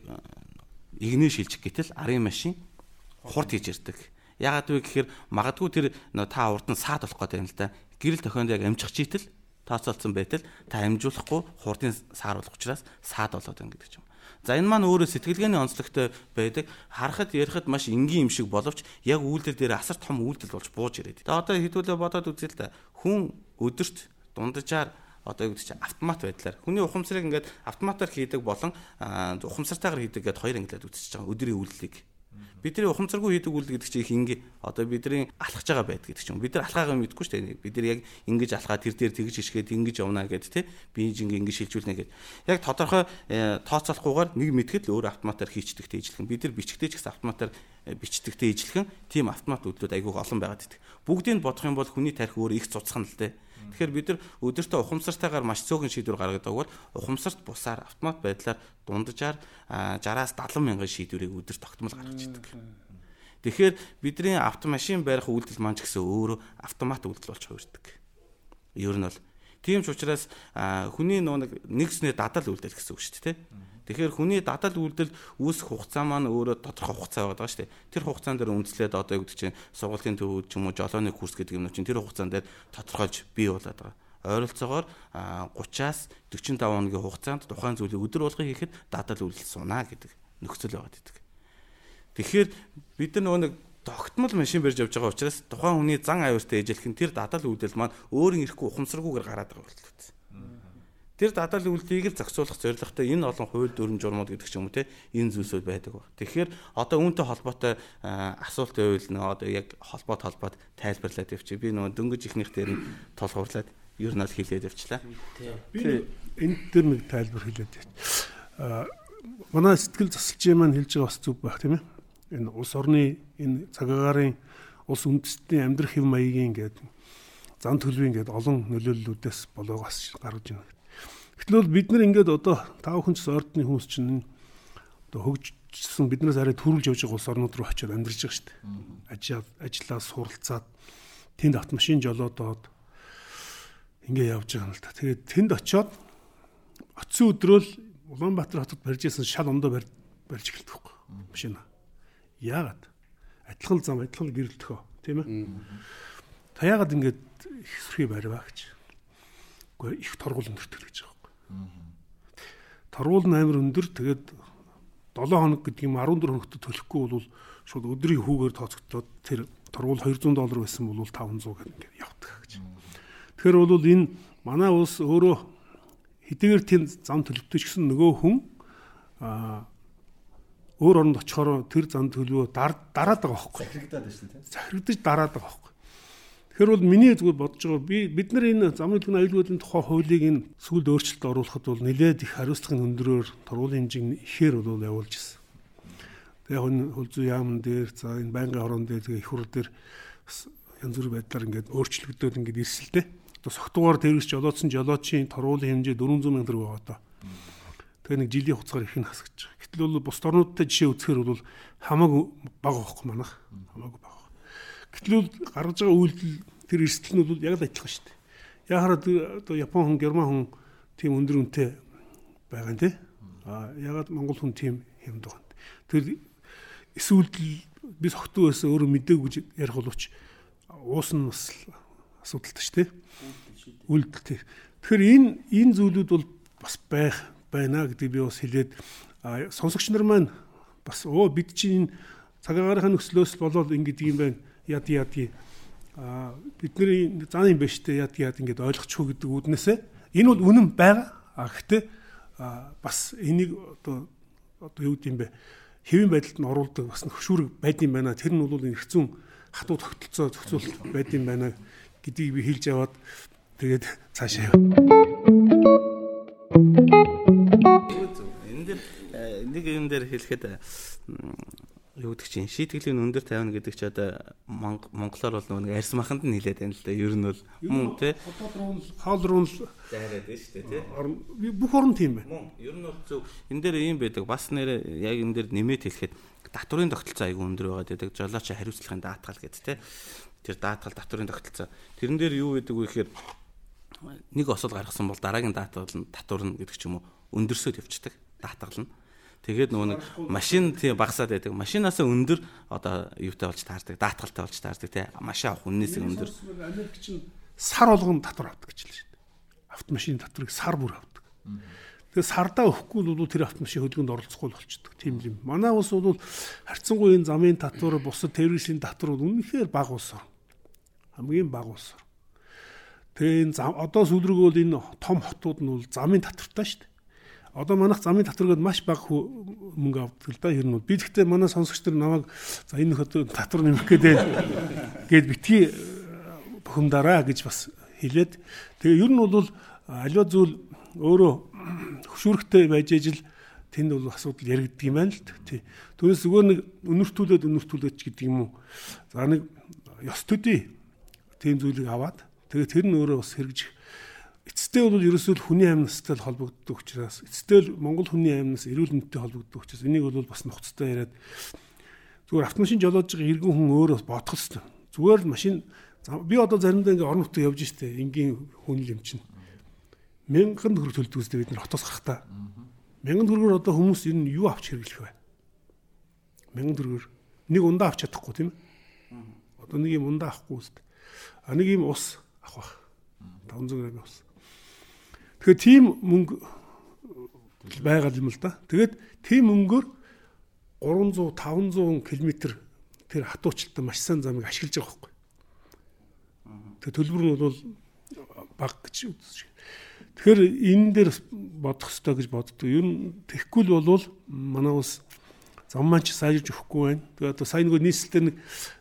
E: игнээ шилжих гэтэл арын машин хурд хийж ирдэг. Ягаад вэ гэхээр магадгүй тэр та урд нь саад болох гэдэг юм л да. Гэрэл тохионд яг амжих чийтэл тооцоолсон байтал та амжуулахгүй хурдын сааруулах учраас саад болоод байна гэдэг юм. За энэ маань өөрөө сэтгэлгээний онцлогтой байдаг. Харахад ярихад маш энгийн юм шиг боловч яг үйлдэл дээр асар том үйлдэл болж бууж ирээд. Тэгээ одоо хэдүүлээ бодоод үзээ л да. Хүн өдөрт дунджаар одоо юу гэдэг чинь автомат байдлаар хүний ухамсарыг ингээд автоматар хийдэг болон ухамсартайгаар хийдэг гэдээ хоёр ангилаад үзчихэж байгаа өдрийн үйлдэлийг. Бидний ухамсаргүй хийдэг үйл гэдэг чинь их ингээ одоо бидний алхаж байгаа байд гэдэг чинь бид нар алхаагаа мэдгүй шүү дээ. Бид нар яг ингэж алхаа тэр дээр тэгж ишгээд ингэж явна гэд тэ би ингээ ингэ шилжүүлнэ гэд. Яг тодорхой э, тооцоолохгүйгээр нэг мэдгэд л өөр автоматар хийчдэгтэй ижлэхэн. Бид нар бичгтэй ч гэсэн автоматар бичдэгтэй ижлэхэн тийм автомат үйлдэлүүд айгүй олон байгаад байдаг. Бүгдийг бодох юм бол хүний тарих өөр их цуцхан л дээ. Тэгэхээр бид нар өдөртөө ухамсартайгаар маш цөөхөн шийдвэр гаргадаг бол ухамсарт бусаар автомат байдлаар дунджаар 60-аас 70 мянган шийдвэрийг өдөр тогтмол гаргаж идэг. Тэгэхээр бидний автомашин барих үйлдэл маань ч гэсэн өөрөө автомат үйлдэл болж хувирдаг. Ер нь бол тийм ч учраас хүний нэг нэгснээ дадал үйлдэл гэсэн үг шүү дээ. Тэгэхээр хүний дадал үйлдэл үүсэх хугацаа маань өөрөө тодорхой хугацаа байдаг шүү дээ. Тэр хугацаан дээр үндэслээд одоо юу гэдэг чинь сургуулийн төвүүд ч юм уу жолооны курс гэдэг юм чинь тэр хугацаан дээр тодорхойлж бий болоод байгаа. Ойролцоогоор 30-аас 45 хоногийн хугацаанд тухайн зүйлийг өдөр болгон хийхэд дадал үйлдэл сунаа гэдэг нөхцөл байгаад идэг. Тэгэхээр бид нар нөгөө нэг тогтмол машин барьж явж байгаа учраас тухайн хүний зан авиртаа ээжлэх нь тэр дадал үйлдэл маань өөрийн ирэхгүй ухамсаргүйгээр гараад байгаа үйлдэл. Тэр дадал үйлдэлийг л зохицуулах зорилготой энэ олон хууль дүрм журмууд гэдэг ч юм уу те энэ зүйлсүүд байдаг ба. Тэгэхээр одоо үүнтэй холбоотой асуулт байвал нөө одоо яг холбоот холбоод тайлбарлаад явчих. Би нөө дөнгөж ихнийх дээр нь толгуурлаад ер нь л хэлээд явчлаа.
D: Би энэ дээр нэг тайлбар хэлээд явчих. Аа манай сэтгэл засалчийн маань хэлж байгаа бас зүг байх тийм ээ. Энэ улс орны энэ цагаагаарын улс үндэстний амьдрах хэв маягийн ингээд зан төлөвийн ингээд олон нөлөөллүүдээс болоогоос гаргаж байна. Гэтэл бид нар ингээд одоо тав хүн ч ордны хүмүүс чинь одоо хөгжсөн биднээс арай төрүүлж явж байгаа улс орнууд руу очиод амьдарч байгаа шүү дээ. Ажлаа суралцаад тэнд автомашин жолоодоод ингээ явж байгаа юм л та. Тэгээд тэнд очиод очисон өдрөөл Улаанбаатар хотод барьж исэн шал ондоо барьж эхэлдэг байхгүй машина. Яагаад? Адилхан зам, адилхан гэрэлтөхөө, тийм ээ? Та яагаад ингэж их сэрхий барьваа гэж. Гэхдээ их торгуул өндөртөл гэж Торгуул нь амар өндөр тэгээд 7 хоног гэдэг юм 14 хоногт төлөхгүй бол шууд өдрийн хүүгээр тооцогдоод тэр торгуул 200 доллар байсан бол 500 гэдэг ингээд явдаг гэж. Тэгэхээр бол энэ манай улс өөрөө хэдийгээр тийм зам төлөвтэй ч гэсэн нөгөө хүн аа өөр оронд очихоор тэр зам төлөвөө дараад байгаа байхгүй.
A: Захирагдаад байна шүү дээ.
D: Захирагдаж дараад байгаа байхгүй. Тэгэхээр бол миний зүгээр бодож байгаа би бид нар энэ замын төлөвийн аюулгүйдлийн тухай хуулийг энэ сүлд өөрчлөлт оруулахад бол нэлээд их хариуцлагын өндрөөр тургуулын хэмжээ ихээр бол явуулж ирсэн. Тэгээ энэ хөлзүү яамн дээр за энэ байнгын хорон дээр тэгээ их хурд дээр янз бүр байдлаар ингээд өөрчлөгдөд ингээд ирсэлтэй. Одоо согтуугаар тэрвэрч жолоодсон жолоочийн тургуулын хэмжээ 400 сая төгрөг байгаа одоо. Тэгээ нэг жилийн хугацаар их нь байгаа. Гэтэл бол бус орнуудтай жишээ үзэхээр бол хамаагүй бага байхгүй манах. Хамаагүй бага Гэтэл гаргаж байгаа үйлдэл тэр эрсдэл нь бол яг л адилхан шүү дээ. Яхаар одоо Япон хүн, Герман хүн тийм өндөр үнэтэй байгаа нэ. А ягаад Монгол хүн тийм хямд байгаа. Тэр эсвэл би согтуу байсан өөрөө мэдээгүй гэж ярих боловч уус нь бас асуудалтай шүү дээ. Үйлдэлтэй. Тэгэхээр энэ энэ зүйлүүд бол бас байх байна гэдэг би бас хэлээд сонсогч нар маань бас оо бид чинь цагаагаар нөхцлөөс болоод ингэдэг юм байна яд яд а бидний зан юм байна штэ? Яд яд ингээд ойлгочихгүй гэдэг үднээсээ энэ бол үнэн байгаа. А гэхдээ бас энийг одоо одоо юу гэдэм бэ? Хэвийн байдалд нь оруулдаг бас хөшүүрэг байд юм байна. Тэр нь бол эргцүүн хатуу тогтолцоо зохицуулалт байд юм байна гэдгийг би хэлж аваад тэгээд цаашаа яв.
E: Энэ дэр нэг юм дээр хэлэхэд юу гэдэг чинь шийтгэлийн өндөр тавина гэдэг чи одоо монголоор бол нэг арьс маханд нь хилээд байна л да. Ер нь бол мөн тий.
D: Хотод руу л хоол руу л
E: зайраад байна шүү дээ тий.
D: бүх орн тийм байна.
E: Мөн ер нь бол зөв энэ дээр ийм байдаг. Бас нэрэ яг энэ дээр нэмээд хэлэхэд татврын тогтолцоо айгүй өндөр байгаа гэдэг. Жолооч хариуцлагын даатгал гэдэг тий. Тэр даатгал татврын тогтолцоо. Тэрэн дээр юу гэдэг вэ гэхээр нэг осол гаргасан бол дараагийн даатгал нь татвар нь гэдэг ч юм уу өндөрсөд явцдаг. Даатгал нь Тэгээд нөгөө нэг машин тий багасаад байдаг. Машинаас өндөр одоо юутай болж таардаг, даатгалтай болж таардаг тий. Машин авах үннээс өндөр.
D: Америк чинь сар болгон татвар авдаг гэж л шүү дээ. Автомашины татварыг сар бүр авдаг. Тэгээд сардаа өгөхгүй бол тэр автомашин хөдөлгөөнд оролцохгүй болчихдог. Тийм юм. Манай улс бол харьцангуй энэ замын татвар, бусад терроризмын татвар үнэхээр бага улс. Хамгийн бага улс. Тэгээ энэ одоо сүүлрүүгөө энэ том хотууд нь бол замын татвартай шүү дээ одоо манайх замын татваргад маш бага мөнгө авдаг л да. Ер нь би гэхдээ манай сонсогч нар намайг за энэ хот татвар нэмэх гэдэг гээд битгий э, бухимдараа гэж бас хэлээд тэгээ ер нь бол аливаа зүйл өөрөө хөшүүрхтэй байж ижил тэнд бол асуудал яригддаг юм байна л тий. Түүнээс зүгээр нэг өнөртүүлээд өнөртүүлээд ч гэдэг юм уу. За нэг ёс төдий тийм зүйлийг аваад тэгээ тэр нь өөрөө бас хэрэгжих Эцэстээ бол ерөөсөө хүний амьнастай холбогддог учраас эцэстээ Монгол хүний амьнас эрүүл мэндтэй холбогддог учраас энийг бол бас нухацтай яриад зүгээр автомашин жолоож байгаа иргэн хүн өөрөө бодох хэрэгтэй. Зүгээр л машин би одоо заримдаа ингээ орон нутгаар явж штэ энгийн хүн юм чинь. Мянган төгрөг төлдөг үстэй бид нар хотоос гарахтаа. Мянган төгрөгөөр одоо хүмүүс ер нь юу авч хэрэглэх вэ? Мянган төгрөгөөр нэг ундаа авч чадахгүй тийм ээ. Одоо нэг юм ундаа авахгүй үст. А нэг юм ус авах бах. 500 г ус. Тэгэхээр тийм мөнгө байгаа юм л да. Тэгээд тийм мөнгөөр 300 500 км тэр хатуучтай маш сайн замыг ашиглаж байгаа байхгүй. Тэгээ төлбөр нь бол баг гэж үзэж. Тэгэхээр энэ дээр бодох хэрэгтэй гэж боддог. Ер нь тэгэхгүй л бол манай ус зам маань ч сайжирч өгөхгүй байна. Тэгээ одоо сайн нөгөө нийслэлээр нэг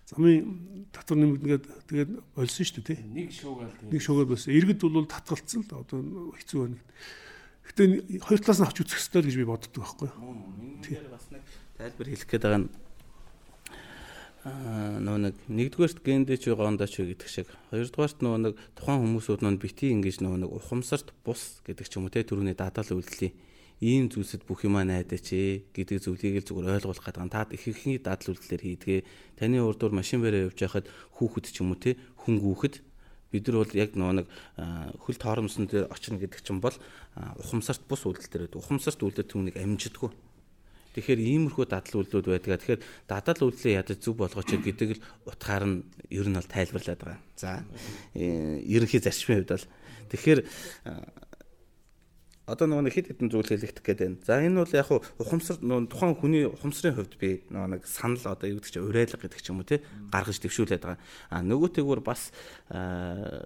D: замын татвар нэмэгдгээд тэгээд болсон шүү дээ тий.
B: Нэг шуугаал
D: тэгээд нэг шуугаал болсон. Иргэд бол татгалцсан л одоо хэцүү байна. Гэтэ хоёр талаас нь авч үзэх хэрэгтэй гэж би боддог байхгүй юу?
E: Тийм бас нэг тайлбар хэлэх гээд байгаа нь аа нөө нэг нэгдүгээрт гендэж байгаандаа ч гэдэг шиг хоёрдугаарт нөө нэг тухайн хүмүүсүүд нөө бити ингэж нөө нэг ухамсарт бус гэдэг ч юм уу те төрөний даатгал үйлдлийн ийм зүйлсэд бүх юмаа найдаач ээ гэдэг зүйлийг л зүгээр ойлгуулах гэдэг. Та их ихний дадал үйлдэлээр хийдгээ. Таны урдуур машин бараа явж байхад хүүхэд ч юм уу те хүн гүүхэд бид нар бол яг нөгөө нэг хөл торомсон дээр очно гэдэг чинь бол ухамсарт бус үйлдэл дээр байдаг. Ухамсарт үйлдэл түүнийг амжидаггүй. Тэгэхээр иймэрхүү дадал үйлдэлүүд байдаг. Тэгэхээр дадал үйлдэлээ ядаж зөв болгооч гэдэг л утгаар нь ер нь бол тайлбарлаад байгаа. За э, ерөнхий зарчмын хувьд бол тэгэхээр одоо нөгөө хэд хэдэн зүйл хэлэгдэх гээд байна. За энэ бол яг ухамсар нөгөө тухайн хүний ухамсарын хувьд би нөгөө нэг санал одоо юу гэдэг чинь урайлга гэдэг ч юм уу тий гаргаж төвшүүлээд байгаа. А нөгөөтэйгүр бас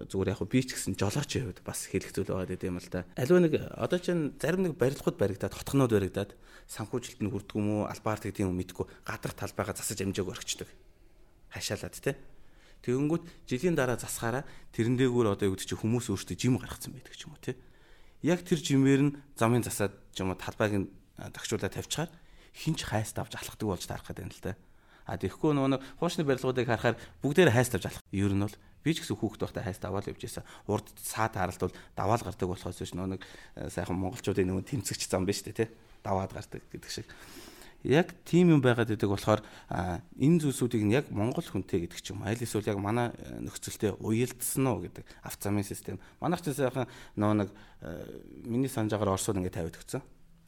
E: зүгээр яг би ч гэсэн жолоочийн хувьд бас хэлэх зүйл байгаа гэдэг юм л да. Аливаа нэг одоо чинь зарим нэг барилгууд баригдаад хотгонууд баригдаад санхүүжилт нь хүрдэг юм уу албаар гэдэг юм мэдгүй гадар талбайгаа засаж амжааг орчдөг. Хашаалаад тий Тэгэнгүүт жилийн дараа засахаараа тэрэн дээгүүр одоо юу гэдэг чи хүмүүс өөрсдөө жим гаргацсан байдаг ч юм уу тий яг тэр жимээр нь замын засаад юм уу талбайг нь тагшуулаад тавьчихаар хинч хайст авч алхдаг болж таарах гэдэг юм л та. А тэгэхгүй нөгөө хуучны барилгуудыг харахаар бүгдээр хайст авч алах. Ер нь бол би ч гэсэн хүүхэд байхдаа хайст аваад явж байсан. Урд саад харалт бол даваал гардаг болохоос биш нөгөө нэг сайхан монголчуудын нөгөө тэмцэгч зам биш үү те. Даваад гардаг гэдэг шиг яг тийм юм байгаад байдаг болохоор энэ зүйлсүүдийг нь яг Монгол хүнтэй гэдэг ч юм аль эсвэл яг манай э, нөхцөлтэй уялдсан уу гэдэг автозамын систем. Манайх ч сайхан нөө нэг э, миний санджаагаар Оросод ингээд тавиад өгсөн.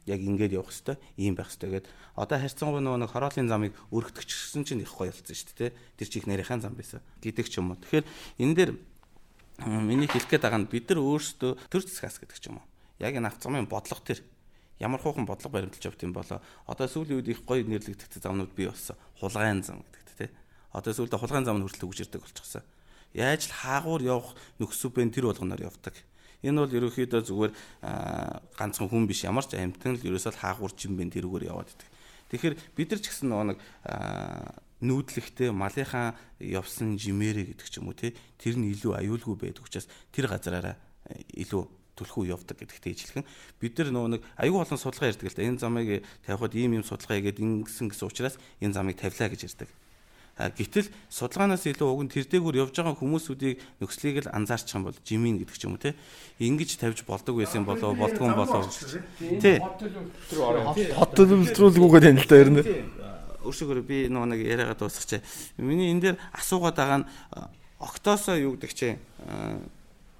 E: Яг ингээд явах хэвээр ийм байх хэвээр гээд одоо харьцангуй нөгөө нэг хороолын замыг өргөдөгчсөн чинь их гоё болсон шүү дээ. Тэр чих нарийнхан зам байсан гэдэг ч юм уу. Тэгэхээр энэ дээр миний хэлэх гээд байгаа нь бид нар өөрсдөө төр засгаас гэдэг ч юм уу. Яг энэ автозамын бодлого төр ямар хуухан бодлого баримталж явт юм болоо. Одоо сүүлийн үед их гоё нэрлэгдэх замнууд бий болсон. Хулгайн зам гэдэгт те. Одоо сүүлдээ хулгайн зам нь хүртэл үгжирдэг болчихсон. Яаж л хаагуур явах нөхцөл бэн тэр болгоноор явдаг. Энэ бол ерөөхдөө зүгээр ганцхан хүн биш ямар ч амьтан л ерөөсөө хаагуур жимбэн тэрүүгээр яваад идэг. Тэгэхээр бид нар ч гэсэн нэг нүүдлэхтэй малынхаа явсан жимээрэ гэдэг ч юм уу те тэр нь илүү аюулгүй байдаг учраас тэр газараараа илүү төлхөө явдаг гэдэгтэй ижилхэн. Бид нар нөгөө нэг аюул олон судалгаа ярьдаг л да. Энэ замыг тавихад ийм ийм судалгаа хийгээд ингэсэн гэсэн учраас энэ замыг тавилаа гэж ярьдаг. А гэтэл судалгаанаас илүү уг нь тэр дээгүүр явж байгаа хүмүүсүүдийг нөхцөлийг л анзаарчих юм бол жимийн гэдэг ч юм уу те. Ингэж тавьж болдог байсан болоо болдгоо болоо тий.
A: Хот төлөвлөлтрүүлгүүгээ тань л да ер нь.
E: Өөрсгөр би нөгөө нэг яриагаа дуусгач. Миний энэ дээр асуугаад байгаа нь октоосоо юу гэдэг чинь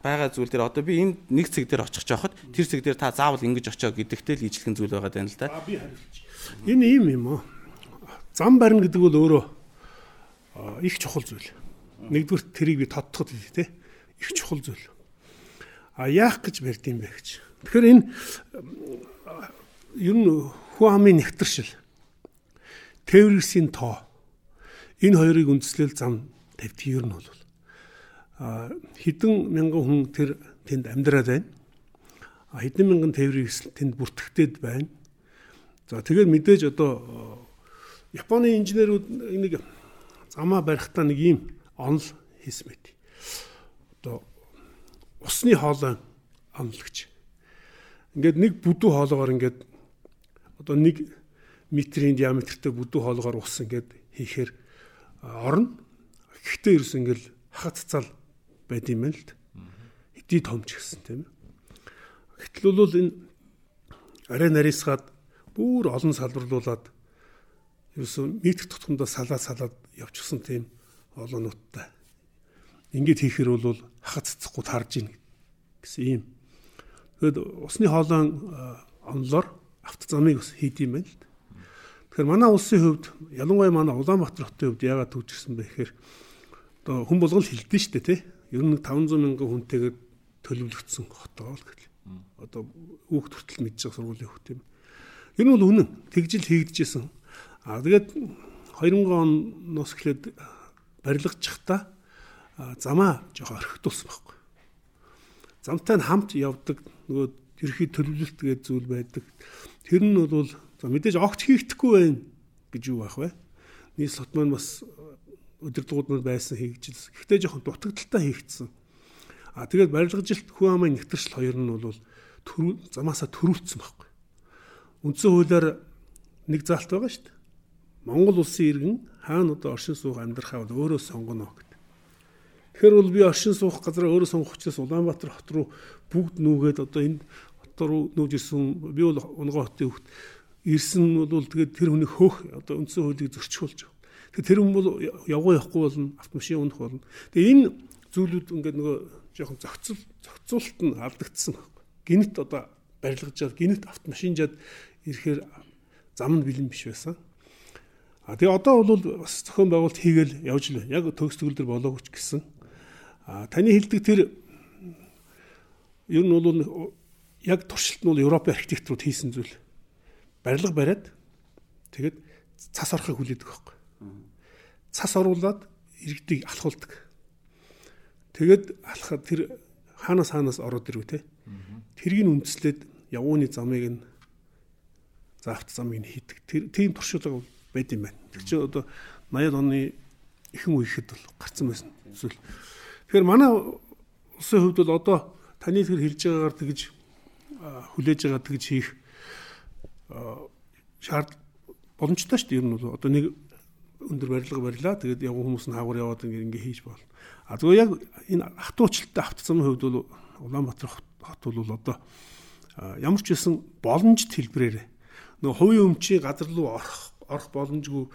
E: байгаа зүйл дээр одоо би энэ нэг цэг дээр очих жоохот тэр цэг дээр та заавал ингэж очоо гэдэгтэй л ижлэгэн зүйл байгаа тань л да.
D: Би хариулчих. Энэ ийм юм уу? Зам барина гэдэг бол өөрөө их чухал зүйл. Нэгдүгээр тэрийг би тодтоход тий их чухал зүйл. А яах гэж барьд юм бэ гэж. Тэгэхээр энэ ер нь хүү амын нэгтэршил тээврийн тоо энэ хоёрыг үндэслэл зам тавьдаг ер нь бол хэдэн мянган хүн тэр тэнд амьдраад байна. Хэдэн мянган тээврийг тэнд бүртгэгдээд байна. За тэгээд мэдээж одоо Японы инженерүүд энийг замаа барихтаа нэг ийм онол хийсэн байт. Одоо усны хоолой онолгч. Ингээд нэг бүдүү хоолоогоор ингээд одоо нэг метрийн диаметртэй бүдүү хоолоогоор ус ингээд хийхээр орно. Гэхдээ ерөөс ингээд хагат цал байд юм л. Хэдий томч гэсэн тийм ээ. Гэтэл бол энэ арай нарийсгаад бүр олон салбарлуулад ерөөсөө метр тутамдаа салаад салаад явчихсан тийм олоонуудтай. Ингээд хийхэр бол хахад цэцэхгүй тарж ийн гэсэн юм. Тэгэд усны хоолойн онлоор автозамыг бас хийд юм байна л. Тэгэхээр манай улсын хувьд ялангуяа манай Улаанбаатар хотын хувьд яагаад төвчсөн бэ гэхээр одоо хүн болгол хилдэж штэ тий. Ер нь 500 мянган хүнтэйгээр төлөвлөгдсөн хотоо л гэл. Одоо хүүхд хүртэл мэдж байгаа сургуулийн хүүхд юм. Ер нь бол үнэн тэгжил хийгдэжсэн. Аа тэгээд 2000 оноос эхлээд барилгачихта замаа жоохон орхитуулсан байхгүй. Замтай нь хамт явдаг нөгөө ерхий төлөвлөлт гэдэг зүйл байдаг. Тэр нь бол за мэдээж огт хийгдэхгүй байх гэж юу байх вэ? Нийс лот маань бас өдөрдгүүд маань байсан хийгдчихсэн. Гэхдээ жоохон дутагдaltaй хийгдсэн. А тэгээд барилгажилт хүн амын нэгтгэршил хоёр нь бол төрүү замаасаа төрүүлсэн байхгүй. Үндсэн хуулиар нэг заалт байгаа шүү дээ. Монгол улсын иргэн хаана одоо оршин суух амьдрахаа бол өөрөө сонгоно гэдэг. Тэгэхээр бол би оршин суух газараа өөрөө сонгох учраас Улаанбаатар хот руу бүгд нүүгээд одоо энэ хот руу нүүж ирсэн би бол Унгоо хотын хөвгт ирсэн бол тэгээд тэр хүний хөөх одоо үндсэн хуулийг. Тэгэхээр тэр хүн бол явгоо явахгүй болно автомашин унах болно. Тэгээ энэ зүйлүүд ингээд нөгөө жоохон зохицол зохицуулалт нь алдагдсан байхгүй. Гинт одоо барилгажаад гинт автомашинжаад ирэхээр зам нь бэлэн биш байсан. А тэгээ одоо бол бас зохион байгуулалт хийгээл явж л яг төгс төгөл төр болоогүй ч гэсэн. А таны хэлдэг тэр ер нь бол яг туршилт нь бол Европын архитектурууд хийсэн зүйл. Барилга бариад тэгээд цас орохыг хүлээдэг байхгүй. Цас оруулаад иргэдийг алхуулдаг. Тэгээд алхахад тэр хаанаас хаанаас ороод ирв те. Тэргийг үндэслээд явууны замыг нь за авто замыг нь хийдэг. Тэр тийм туршилга байд юм байна. Тэр чинь одоо 80-ад оны ихэнх үеихэд бол гарцсан байсан зүйл. Тэгэхээр манай улсын хувьд бол одоо таны тэр хэлж байгаагаар тэгж хүлээж байгаа тэгж хийх шаард боломжтой шүү дээ. Ер нь бол одоо нэг өндөр барилга барилаа. Тэгээд яг хүмүүс нь хаагур яваад ингээ ингээ хийж болно. А зөв яг энэ автуучлалтай автозамын хувьд бол Улаанбаатар хот бол одоо ямар ч байсан боломжит хэлбрээр нөгөө хувийн өмчийн газар руу орох орох боломжгүй.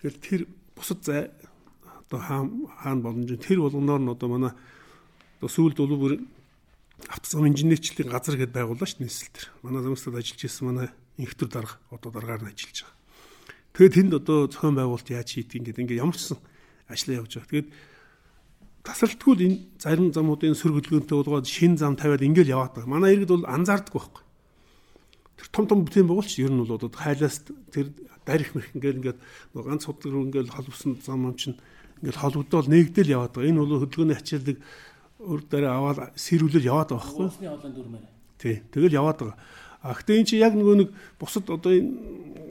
D: Тэгэл тэр бусад зай одоо хаан хаан боломж тэр болгоноор нь одоо манай одоо сүүлд бол бүр автозам инженерчлэлийн газар гэдээ байгууллаа ш нийслэл төр. Манай замстад ажиллаж ирсэн манай инхтер дарга одоо дараагаар нь ажиллаж байгаа. Тэгээд тэнд одоо зохион байгуулалт яаж хийдэг ингээд ингээд ямар ч сан ажиллаа явж байгаа. Тэгээд тасралтгүй энэ зарим замуудын сүр хөдөлгөөнтэй болгоод шин зам тавиад ингээд яваад байгаа. Манай иргэд бол анзаардаг байхгүй. Тэр том том бүтээн байгуулч ер нь бол одоо хайлаас тэр дарих мэрх ингээл ингээд ганц худлаг руу ингээл холбосон зам ам чинь ингээл холбогдоод нэгдэл яваад байгаа. Энэ бол хөдөлгөөний ачааллыг өөр дараа аваад сэрүүлэл яваад байгаа байхгүй?
B: Усны хоолойн дүрмээр.
D: Тий. Тэгэл яваад байгаа. А гэхдээ эн чинь яг нөгөө нэг бусад одоо энэ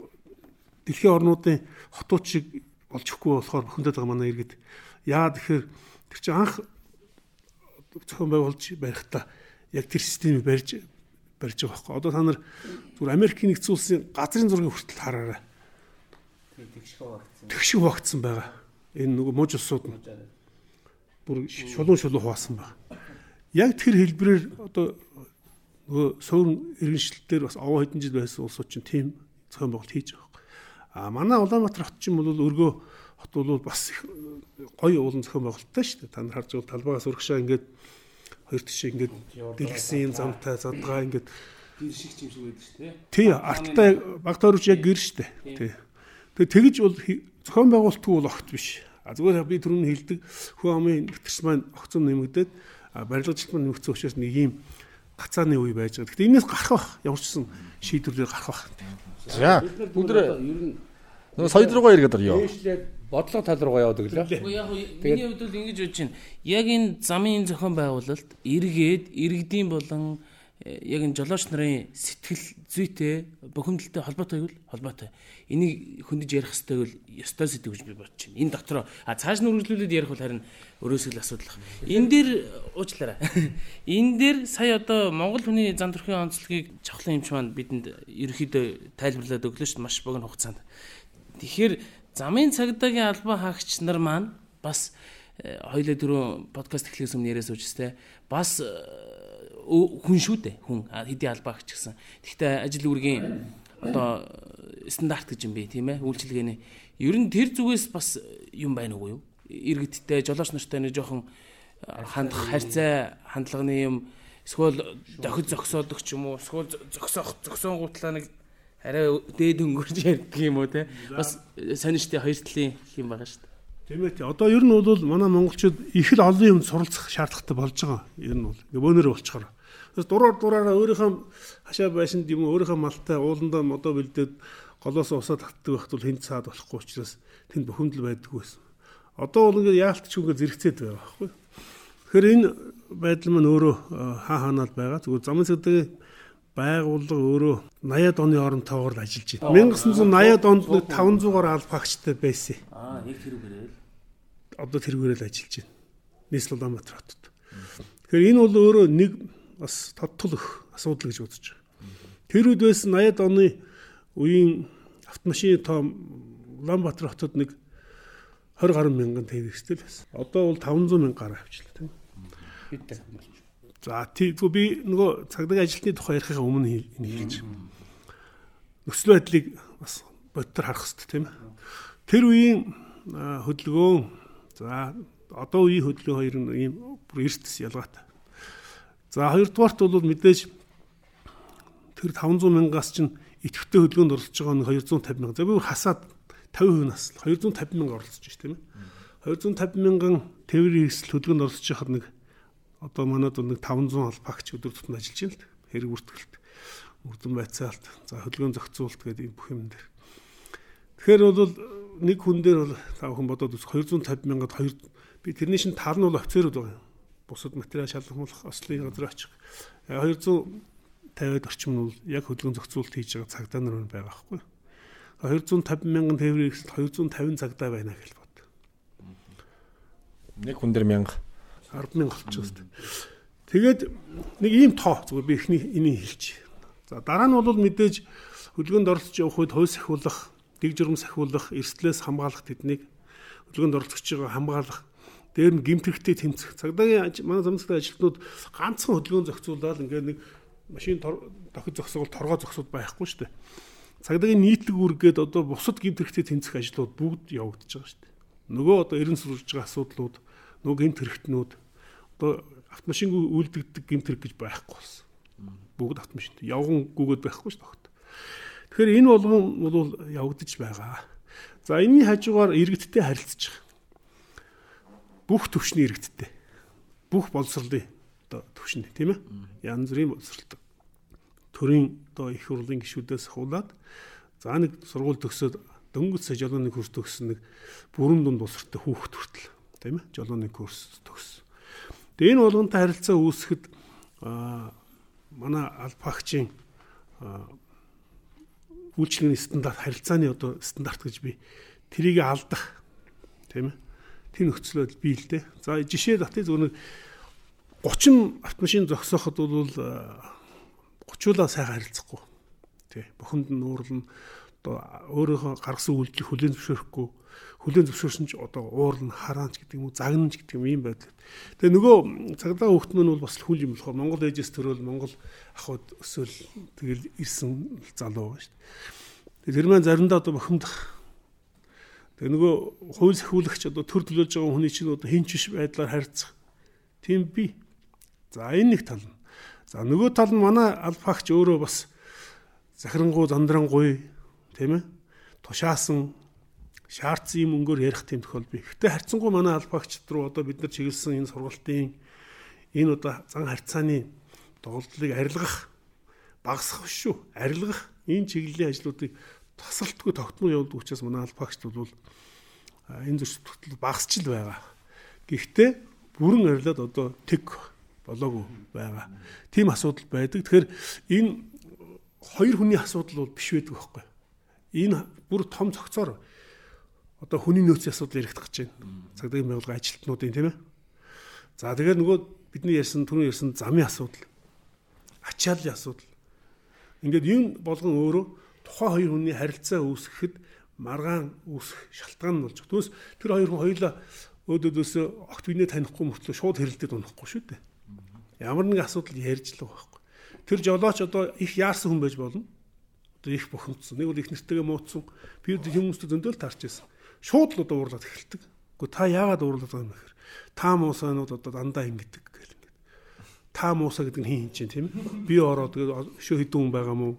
D: дэлхийн орнуудын хотууд шиг болж өгөхгүй болохоор бөхөндөд байгаа манай иргэд. Яа тэгэхээр тэр чинь анх зохион байгуулж барихтаа яг тэр системийг барьж барьж байгаа байхгүй. Одоо та нар зүгээр Америкийн нэгдсэн улсын газрын зургийг хүртэл хараарай. Тэгшиг багтсан байгаа. Энэ нөгөө муж усууд нь бүр шулуун шулуу хуваасан байна. Яг тэр хэлбэрээр одоо нөгөө суурин иргэншилтээр бас овоо хэдэн жил байсан улсууд чинь тийм зохион байгуулалт хийж байгаа. А манай Улаанбаатар хот чинь бол өргөө хот бол бас гоё уулан зохион байгуулалттай шүү дээ. Та нар харж байгаа талбайгаас урагшаа ингээд хоёр тишээ ингээд дэлгэсэн юм замтай задгаа ингээд
B: гэр шиг юм шиг байдаг шүү дээ.
D: тий арттай баг тойрч яг гэр шүү дээ. Тий. Тэгээ тэгж бол зохион байгуулалтгүй бол огт биш. А зүгээр би түрүүн хэлдэг хөө амын нэвтэрч маань огцом нэмэгдээд барилгачлалт маань нэмэгдсэн учраас нэг юм гацааны үе байж байгаа. Гэхдээ энэс гарах бах ямар ч сан шийдвэрлэл гарах бах.
A: За
C: нь
A: нөгөө соёл руугаа иргээд орё.
C: дээшлээд бодлого тал руугаа яваад өглөө.
B: Уу яг миний хувьд бол ингэж бодож байна. Яг энэ замын зохион байгуулалт эргээд иргэдийн болон яг энэ жолооч нарын сэтгэл зүйтэй бухимдалтай холбоотой юу? Холбоотой. Энийг хөндөж ярих хэрэгтэй бол ёстой сэдв гэж би бодож байна. Энэ дотроо а цааш нь үргэлжлүүлээд ярих бол харин өрөөсгөл асуудал ах. Энэ дээр уучлаарай. (laughs) Энэ дээр сая одоо Монгол хүний зан төрхийн онцлогийг чавхлан юмч маань бидэнд ерөөхдөө тайлбарлаад өглөө шүү маш богино хугацаанд. Тэгэхээр замын цагдаагийн албан хаагч нар маань бас э, хоёулаа дөрөв подкаст эхлэхээс өмнө яриа суужстэй бас э, ө- хүн шүү дээ хүн А, хэдийн албан хаагч гэсэн. Гэхдээ ажил үүргийн одоо стандарт гэж юм бэ тийм ээ үйлчилгээний ер нь тэр зүгээс бас юм байна уу юу? Иргэдтэй жолооч нартай нэг жоохон э, хандах харьцаа хандлагын юм эсвэл дохид зогсоодог ч юм уу эсвэл зогсоох зогсоонгуутлаа нэг арай дээд өнгөрч ярьдаг юм уу те бас сонирчтой хоёр талын юм байгаа дээ.
D: Тийм ээ. тий. Одоо ер нь бол манай монголчууд их л олон юм суралцах шаардлагатай болж байгаа. Ер нь бол бөөнөр болчихоор. Тэгээс дураар дураараа өөрийнхөө хашаа байшинд юм уу, өөрийнхөө малтай ууландаа модоо бэлдээд голоос усаа татдаг байхад бол хэнд цаад болохгүй учраас тэнд бухимдал байдгүй байсан. Одоо бол ингээд яалтч үгээ зэрэгцээд байгаа байхгүй. Тэгэхээр энэ байдал маань өөрөө хаа хаанаад байгаа. Зүгээр замын цэдэг байгууллага өөрөө 80-ад оны оронтойгоор л ажиллаж байна. 1980-ад онд нэг 500-аар албагчтай байсан.
B: Аа яг тэр үгээрээ л
D: одоо тэргүүрэл ажиллаж байна. Нийслэл Улаанбаатар хотод. Тэгэхээр энэ бол өөрөө нэг бас тодтол өх асуудал гэж үзэж байгаа. Тэр үед байсан 80-ад оны үеийн автомашины тоо Улаанбаатар хотод нэг 20 гаруй мянган тээвэрстэл байсан. Одоо бол 500 мянга гаруй авчлаа тийм.
C: Бид та.
D: За тийггүй би нөгөө цагдаагийн ажилтны тухай ярихын өмнө хий- энэ хэлж. Нөхцөл байдлыг бас бодтор харах хэрэгтэй тийм ээ. Тэр үеийн хөдөлгөөн за одоо үеийн хөдөлгөөн хоёр нь ийм бүр эртс ялгаатай. За хоёрдугаарт бол мэдээж тэр 500 мянгаас чинь идэвхтэй хөдөлгөөнд оролцож байгаа нь 250 мянга. За би бүр хасаад 50% нас л 250 мянга оролцож байна тийм ээ. 250 мянган тээврийн хэрэгсэл хөдөлгөөнд оролцож байхад нэг одоо манайд бол нэг 500 албагч өдөр тутмын ажиллаж байна л. Хэрэг бүртгэлт, мөрдөн байцаалт, за хөдөлгөөн зохицуулалт гэдэг бүх юм дээр. Тэгэхээр бол нэг хүн дээр бол та бүхэн бодоод үз 250 мянгад 2 би тэрний шин тал нь бол офицерууд байгаа юм. Бусад материал шалгамжлах ослын газар очих. 250-д орчим нь бол яг хөдөлгөөн зохицуулалт хийж байгаа цагдаа нар байна байгаа байхгүй. 250 мянган тээврийн хэрэгсэл 250 цагдаа байна гэж бод.
A: Нэг хүн дээр 1000.
D: 10 мянга болчихсон шүү дээ. Тэгээд нэг ийм тоо зүгээр би эхний энийг хэлж. За дараа нь бол мэдээж хөдөлгөөнд оролцож явах үед хувь сахиулах, дэг журам сахиулах, эрсдлээс хамгаалах тэднийг хөдөлгөөнд оролцож байгаа хамгаалах дээр нь гимт хэрэгтэй тэмцэх. Цагдаагийн манай замцтай ажилтнууд ганцхан хөдөлгөөн зохицуулаад ингээд нэг машин дохид зогсоол торгоо зогсоод байхгүй шүү дээ. Цагдаагийн нийтлэг үүргээд одоо бусад гимт хэрэгтэй тэмцэх ажлууд бүгд явагдаж байгаа шүү дээ. Нөгөө одоо эрен сурж байгаа асуудлууд, нөгөө гимт хэрэгтнүүд одоо автомашингүй үйлдэгдэг гимт хэрэг гэж байхгүй болсон. Бүгд автомашинт явган гүгээд байхгүй шүү дээ. Тэгэхээр энэ болгон бол явагдаж байгаа. За энэний хажуугаар иргэдтэй байгаа. Бүх төвшний иргэдтэй. Бүх боловсролын одоо төвшний тийм ээ. Янз бүрийн боловсролтой. Төрийн одоо их хурлын гишүүдээс хуулаад за нэг сургууль төгсөөд дөнгөж сая жолооны курс төгссөн нэг бүрэн дунд боловсролтой хүүхэд хүртэл тийм ээ. Жолооны курс төгссөн. Тэгээ энэ болгонтой харилцаа үүсгэхэд манай албагчийн үйлчлэгийн стандарт харилцааны одоо стандарт гэж би трийг алдах тийм ээ. Тэр нөхцөл байдал бий л дээ. За жишээ татъя зөв нэг 30 автомашин зогсооход бол 30-уулаа сайхан харилцахгүй. Тий. Бухимд нь уурлна одоо өөрийнхөө гаргасан үйлдэл хүлээн зөвшөөрөхгүй хүлээн зөвшөөрсөн ч одоо уурлна хараанч гэдэг юм уу загнана ч гэдэг юм байд. Тэгээ нөгөө цагдаа хүүхд нь бол бас хүл юм болохоор Монгол ээжээс төрөөл Монгол ахуйд өсөөл тэгэл ирсэн залуу байгаа шүү дээ. Тэр маань заримдаа одоо бохимдах Тэгээ нөгөө хууль сахиулагч одоо төр төлөөлж байгаа хүний чинь одоо хинч биш байдлаар харьцах. Тийм би. За энэ нэг тал нь. За нөгөө тал нь манай алфагч өөрөө бас захирангуй зандрангуй тийм ээ тушаасан шаардсан юм өнгөөр ярих тийм тохиол бий. Гэтэ харьцангуй манай албаагчд руу одоо бид нар чиглэсэн энэ сургалтын энэ одоо зан харьцааны тоглолтыг арилгах багасгах шүү. Арилгах энэ чиглэлийн ажлуудыг тасралтгүй тогтмол явуулдаг учраас манай албаагчд бол энэ зөрчил багасч л байгаа. Гэхдээ бүрэн арилаад одоо тэг болоогүй байгаа. Тийм асуудал байдаг. Тэгэхээр энэ хоёр хүний асуудал бол биш байдаг байхгүй. Энэ бүр том цогцоор одоо хүний нөөцийн асуудал яригдах гэж байна. Цагдаагийн байгууллага ажилтнуудын тийм ээ. За тэгээд нөгөө бидний ярьсан түрүү ярьсан замын асуудал, ачааллын асуудал. Ингээд энэ болгон өөрөө тухайн хоёр хүний харилцаа үүсгэхэд маргаан үүсэх шалтгаан нь болж байгаа. Түүнээс тэр хоёр хүн хоёулаа өөдөөдөөсөө огт бинээ танихгүй мөртлөө шууд хэрэлдээд унахгүй шүү дээ. Ямар нэгэн асуудал ярьж л байгаа байхгүй. Тэр жолооч одоо их яарсан хүн байж болно. Одоо их бухимдсан. Нэг бол их нэртэйгээ мууцсан. Би хүмүүстэй зөндөл таарч байсан. Шууд л одоо уурлаад эхэлдэг. Гэхдээ та яагаад уурлаад байгаа юм гэхээр та муусаанууд одоо дандаа ингэдэг гэл ингээд. Та муусаа гэдэг нь хин хин чинь тийм ээ. Би ороод хідэн хүн байгаа мó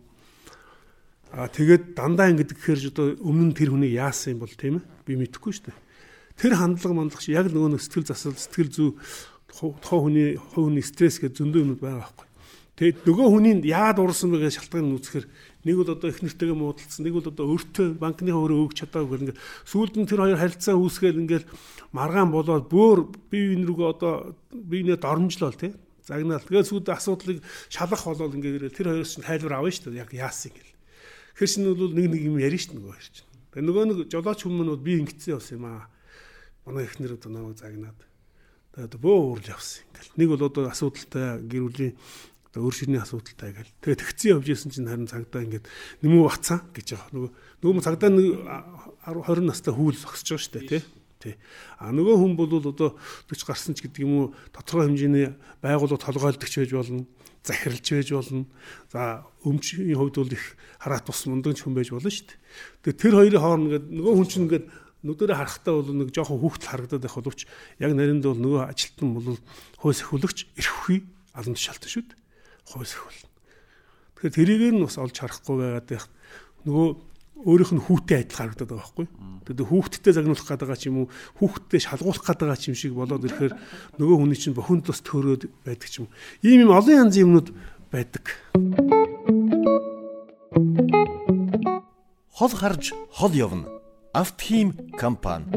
D: Аа тэгээд дандаа ингэдэг гэхээр одоо өмнө нь тэр хүнийг яасан юм бол тийм ээ би мэдэхгүй шүү дээ. Тэр хандлага мандлах чи яг нөгөө сэтгэл засал сэтгэл зүй тухайн хүний хувийн стресс гэж зөндөө юмуд байгаа байхгүй. Тэгээд нөгөө хүний яагаад уурсан бэ гэж шалтгаан нь үзэхэр нэг бол одоо их нэртэйгээ муудалцсан, нэг бол одоо өөртөө банкны өөрөө өгч чадаагүй гэл ингээд сүүлд нь тэр хоёр харилцаа үүсгээл ингээд маргаан болоод бөөр бие биен рүүгээ одоо биенээ дормжлол тий. Загнаал. Тэгээд сүүлд асуудлыг шалгах болол ингээд тэр хоёроос нь тайлбар авна шүү дээ. Яг яасан гэл. Чинь бол нэг нэг юм ярина шүү нөгөө хэрэг чинь. Тэгээ нөгөө нэг жолооч хүмүүс бол би ингэсэн явсан юм аа. Манай эхнэр одоо намайг загнаад. Тэгээ бөө уурж явсан. Ингээл нэг бол одоо асуудалтай гэр бүлийн одоо өөр ширний асуудалтай гэл. Тэгээ тэгцэн явж исэн чинь харин цагдаа ингээд нэмүү бацсан гэж байгаа. Нөгөө нөгөө цагдаа нэг 20 настай хүүл зогсож байгаа дээ тий. Тий. А нөгөө хүн бол одоо 40 гарсан ч гэдэг юм уу тодорхой хэмжээний байгууллага толгойлдогч байж болно захиралж байж болно. За өмчийн хувьд бол их хараат бус мундаг хүн байж болно шүү дээ. Тэгээ тэр хоёрын хооронд ингээд нөгөө хүн чинь ингээд нүдэрээ харахтаа бол нэг жоохон хүүхдэл харагдаад байх боловч яг наринд бол нөгөө ажилтан бол хойс эхүүлэгч эрхвхий алан тушаалтай шүү дээ. Хойс эхүүл. Тэгэхээр тэрийг нь бас олж харахгүй байгаад байх. Нөгөө өөрийнх нь хүүтэй адилхан харагдаад байгаа байхгүй. Тэгээд хүүхдтэй загнуулах гэдэг байгаа ч юм уу, хүүхдтэй шалгуулах гэдэг байгаа ч юм шиг болоод ирэхээр нөгөө хүний чинь бохинд тус төрөөд байдаг ч юм. Ийм юм олон янзын юмнууд байдаг.
A: Хол харж хол явна. Автхим компани.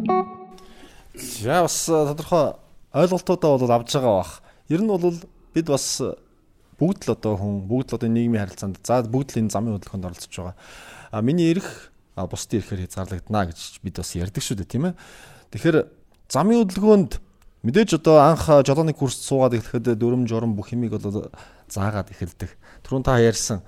A: За бас тодорхой ойлголтуудаа бол авж байгаа бах. Ер нь бол бид бас бүгд л одоо хүн бүгд л одоо нийгмийн харилцаанд за бүгд л энэ замын хөдөлгөөнд оролцож байгаа А миний эрх бусдын эрхээр хязгаарлагдана гэж бид бас ярьдаг шүү дээ тийм ээ. Тэгэхээр замын хөдөлгөөнд мэдээж одоо анх жолооны курст суугаад ирэхэд дүрм журам бүх юмыг бол заагаад эхэлдэг. Түрүүн та ярьсан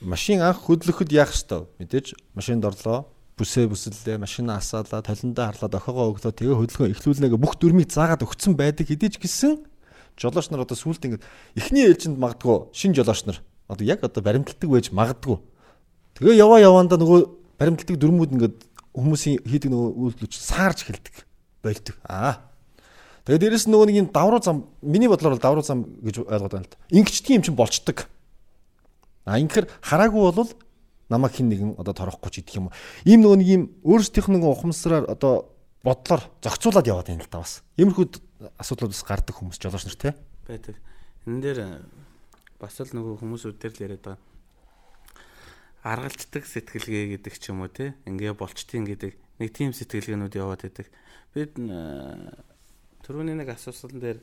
A: машин анх хөдлөхөд яах ёстой? Мэдээж машинд орлоо бүсээ бүсэллээ, машина асаалаа, толиндоо харлаад охиогоо өглөө тэгээ хөдөлгөөн эхлүүлнэгээ бүх дүрмийг заагаад өгсөн байдаг хэдий ч гэсэн жолооч нар одоо сүулт ингээд эхний ээлжинд магадгүй шин жолооч нар одоо яг одоо баримталдаг байж магадгүй Тэгээ яваа яваанда нөгөө баримтлагдаг дүрмүүд ингээд хүмүүсийн хийдэг нөгөө үйлдэлч саарж эхэлдэг болдог. Аа. Тэгээ дээрэс нь нөгөө нэг юм давруу зам миний бодлоор бол давруу зам гэж ойлгоод байна л да. Ингэчдгийн юм чинь болчдөг. А ингэхэр хараагүй бол намайг хин нэгэн одоо торохгүй ч идэх юм. Ийм нөгөө нэг юм өөрсдийнх нь ухамсараар одоо бодлоор зохицуулаад яваад байна л да бас. Иймэрхүү асуудлууд бас гардаг хүмүүс жолооч нар те.
E: Байдаг. Энэ дээр бас л нөгөө хүмүүсүүд дээр л яриад байгаа аргалцдаг сэтгэлгээ гэдэг ч юм уу те ингээ болчтын гэдэг нэг тийм сэтгэлгээнүүд яваад байдаг. Бид түрүүний нэг асуусан дээр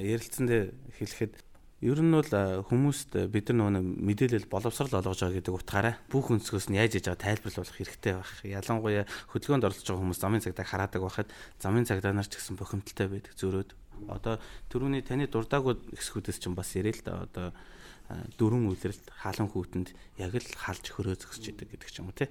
E: ярилцсан дээр хэлэхэд ер нь бол хүмүүст бид нар нөгөө мэдээлэл боловсрал олгож байгаа гэдэг утгаараа бүх өнцгөөс нь яаж яж байгаа тайлбарлуулах хэрэгтэй байх. Ялангуяа хөдөлгөөнд оролцож байгаа хүмүүс замын цагдаа хараадаг байхад замын цагдаа нар ч гэсэн бохимдолтой байдаг зөрөөд Одоо түрүүний таны дурдаагүй хэсгүүдээс ч бас ярил л да одоо дөрвөн үйлрэлт хаалан хүүтэнд яг л халж хөрөө зөксөж идэг гэдэг ч юм уу тий.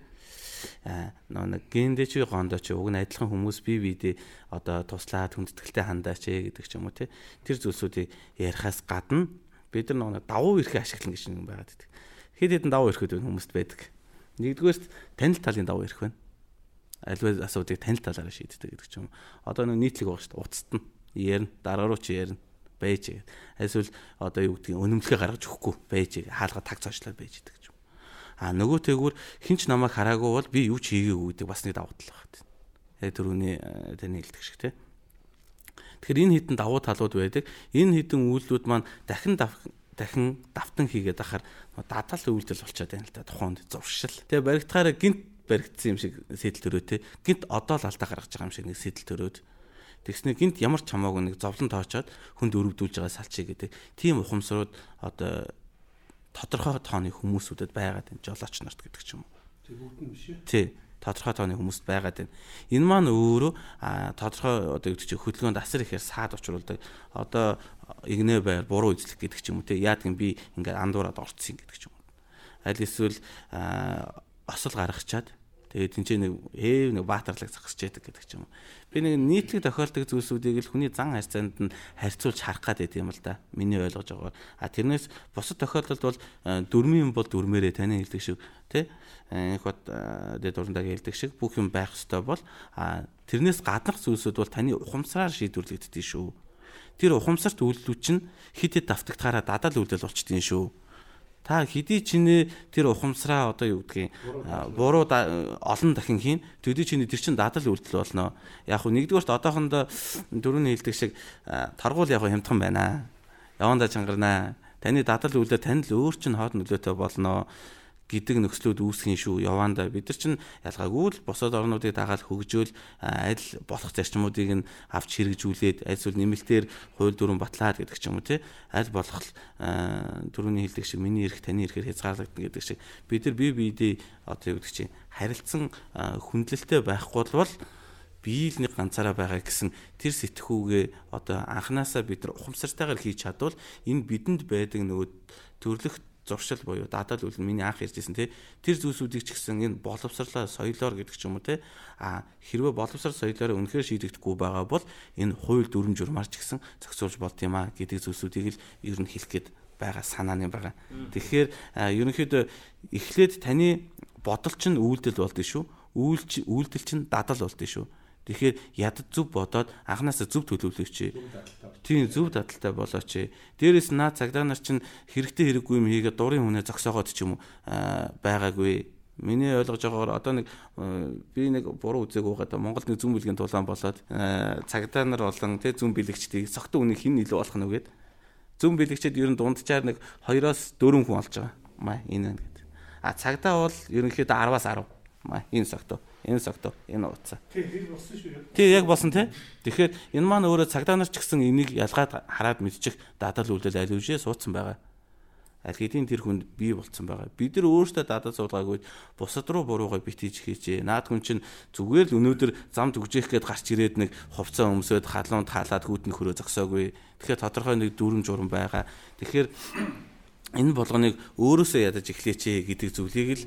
E: Аа нэг гендэж гондоо чи уг нь адилхан хүмүүс бие биедээ одоо туслаад хүндэтгэлтэй хандаач гэдэг ч юм уу тий. Тэр зүйлсүүдийг ярихаас гадна бид нар нэг давуу эрхээ ашиглана гэж нэг байгаад байдаг. Хэд хэдэн давуу эрхүүд хүмүүст байдаг. Нэгдүгээрт танил талын давуу эрх байна. Альва асуудыг танил талаараа шийддэг гэдэг ч юм. Одоо нэг нийтлэг байгаа шүү дээ. Уцт нь ярина, дараа руу чи ярина байж. Эсвэл одоо юу гэдгийг өнөмлөхөө гаргаж өгөхгүй байж. Хаалга таг цаашлаад байж гэдэг ч юм. А нөгөө тэгвэр хинч намайг хараагүй бол би юу ч хийгээгүй гэдэг бас нэг давуу тал байна. Яг түрүүний таны хэлдэг шиг тийм. Тэгэхээр энэ хитэн давуу талууд байдаг. Энэ хитэн үйлдэлүүд маань дахин дахин давтан хийгээд ахаар дадал үйлдэл болчиход байна л да тухайд зуршил. Тэгээ баригдахаараа гинт баригдсан юм шиг сэтэл төрөөтэй. Гинт одоо л алдаа гаргаж байгаа юм шиг нэг сэтэл төрөөд Тэгснэ гинт ямар ч хамаагүй нэг зовлон тоочоод хүнд өрөвдүүлж байгаа салчий гэдэг. Тийм ухамсарууд одоо тодорхой тооны хүмүүсүүдэд байгаад энэ жолооч нарт гэдэг ч юм уу.
D: Тэг бүгд нь биш ээ.
E: Тий тодорхой тооны хүмүүст байгаад байна. Энэ маань өөрөө тодорхой одоо гэдэг чинь хөдөлгөөнд асар ихээр саад учруулдаг. Одоо игнэ байр буруу үзлэх гэдэг ч юм уу те. Яадаг би ингээд андуураад орцсон гэдэг ч юм уу. Аль эсвэл осол гаргачаад тэгээд энэ чинь нэг ээв нэг баатарлаг зогсож яадаг гэдэг ч юм уу. Би нэг нийтлэг тохиолдог зүйлсүүдийг л хүний зан харьцаанд нь харьцуулж харах байт юм л да. Миний ойлгож байгаагаар. А тэрнээс бусад тохиолдолд бол дөрмийн бол дөрмээрээ таны хэлдэг шиг тий их бод дэд урандаг хэлдэг шиг бүх юм байх ёстой бол а тэрнээс гаднах зүйлсүүд бол таны ухамсараар шийдвэрлэгддэг шүү. Тэр ухамсарт үйлдэлүүд чинь хит хит давтагтахаараа дадал үйлдэл болчтой шүү та хэдий чинээ тэр ухамсараа одоо юу гэдгийг буруу олон дахин хийн төдий чиний тэр чин дадал үйлдэл болно. Яг хөө нэгдүгээрт одоохондоо дөрөвний хэлдэг шиг таргуул яг хямдхан байна. Яванда чангарнаа. Таны дадал үйлдэл тань л өөр чин хоод нөлөөтэй болно гэдэг нөхцлүүд үүсгэн шүү. Яванда бид нар чинь ялгаагүй л босоод орнуудыг дагаад хөгжөөл аль болох зарчмуудыг нь авч хэрэгжүүлээд альсвал нэмэлтээр хууль дүрэн батлаад гэдэг ч юм уу тий. Аль болох дөрөвний хэлдэг шиг миний эрх таны эрхээр хязгаарлагдана гэдэг шиг бид нар бие биедээ одоо юу гэдэг чинь харилцсан хүндлэлтэй байхгүй бол бие л нэг ганцаараа байгаа гэсэн тэр сэтгүүгээ одоо анханасаа бид нар ухамсартайгаар хийж чадвал энэ бидэнд байдаг нөгөө төрлөх зуршил буюу дадал үл миний анх ярьжсэн тий тэр зүйлсүүдийг ч гэсэн энэ боловсрлоо соёлоор гэдэг ч юм уу тий а хэрвээ боловсрал соёлоор үнэхээр шийдэгдэхгүй байгаа бол энэ хууль дүрм журмаар ч гэсэн зохицуулж болд юм а гэдэг зүйлсүүдийг л ер нь хэлэх гээд байгаа санааны байгаа. Тэгэхээр ерөнхийдөө эхлээд таны бодол чинь үйлдэл болдсон шүү. Үйлч үйлдэл чинь дадал болдсон шүү Тэгэхээр ядд зүв бодоод анханасаа зүв төлөвлөвч. Тийм зүв дадалтай болооч. Дээрээс наа цагдаа нар чинь хэрэгтэй хэрэггүй юм хийгээд дурын хүнээ зогсоогоод ч юм уу байгаагүй. Миний ойлгож байгаагаар одоо нэг би нэг буруу үзег байгаа да Монголд нэг зүн бэлгийн тулаан болоод цагдаа нар болон тэ зүн бэлэгчдийг согтуу үнийг хин илүү болох нь үгээд зүн бэлэгчд ер нь дунджаар нэг 2-оос 4 хүн олж байгаа. Маа энэ гэдэг. А цагдаа бол ерөнхийдөө 10-аас 10. Энэ согтуу энэ согтоо энэ
D: шүү.
E: Тий яг болсон тий. Тэгэхээр энэ маань өөрөө цагдаа нар ч гэсэн энийг ялгаад хараад мэдчих дадал үйлдэл аль үшээ суудсан байгаа. Аль хэдийн тэр хүнд бий болцсон байгаа. Бид нар өөрсдөө дадал суулгаагүй бусад руу буруугаа битгийж хийжээ. Наад хүн чинь зүгээр л өнөөдөр зам дүгжих гээд гарч ирээд нэг хувцас өмсөд халуунд хаалаад хүүтэн хөрөө зогсоогүй. Тэгэхээр тодорхой нэг дүрм журам байгаа. Тэгэхээр энэ болгоныг өөрөөсөө ядаж эхлэеч гэдэг зүйлийг л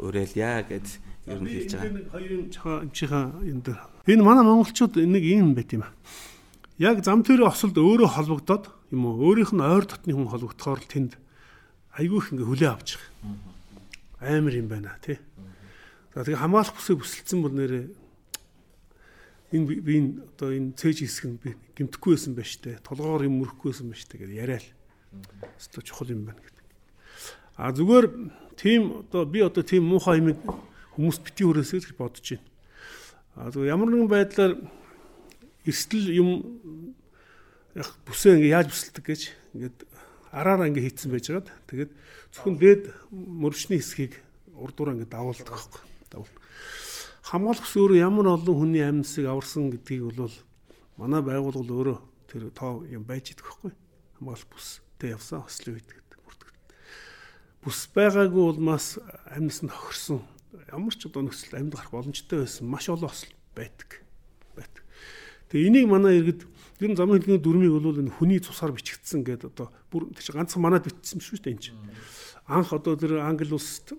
E: уриалъя гэж ер нь хэлж байгаа.
D: Нэг хоёрын чихаа энэ дээр. Энэ манай монголчууд нэг юм байт юм. Яг зам төрийн осолд өөрөө холбогдоод юм уу өөрийнх нь ойр дотны хүн холбогдохоор л тэнд айгүй их ингээ хүлээ авч байгаа. Амар юм байна тий. За тэгээ хамгаалах бүсээ бүсэлцсэн бол нэрээ энэ би энэ одоо энэ цээж хэсэг нь би гимтэхгүй байсан байж тээ. Толгоор юм мөрөхгүй байсан байж тээ гэдэг яриа л. Өстой чухал юм байна гэдэг. А зүгээр тийм одоо би одоо тийм муухай юм хүмүүс бити өрөөсөө гэж бодож байна. А зөв ямар нэгэн байдлаар эрсдэл юм яг бүсээ ингээ яаж бүсэлдэг гэж ингээд араараа ингээ хийцэн байж байгаад тэгээд зөвхөн дээд мөрчний хэсгийг урдуур ингээ давуулдаг байхгүй. Давуул. Хамгаалах өөрөө ямар олон хүний амьсыг аварсан гэдгийг бол манай байгууллага өөрөө тэр тоо юм байж идэх байхгүй. Хамгаалах бүстэй явсан хослын үед гэдэг бүртгэл. Бүс байгаагүй улмаас амьс нь хохирсон ямар ч одоо нөхцөл амьд гарах боломжтой байсан маш олон осол байдаг. байдаг. Тэгээ энийг манай иргэд ер нь замын хэлний дүрмийг бол энэ хүний цусаар бичигдсэн гэдэг одоо бүр чинь ганцхан манад бичсэн шүү дээ энэ чинь. Анх одоо тэр Англи улсад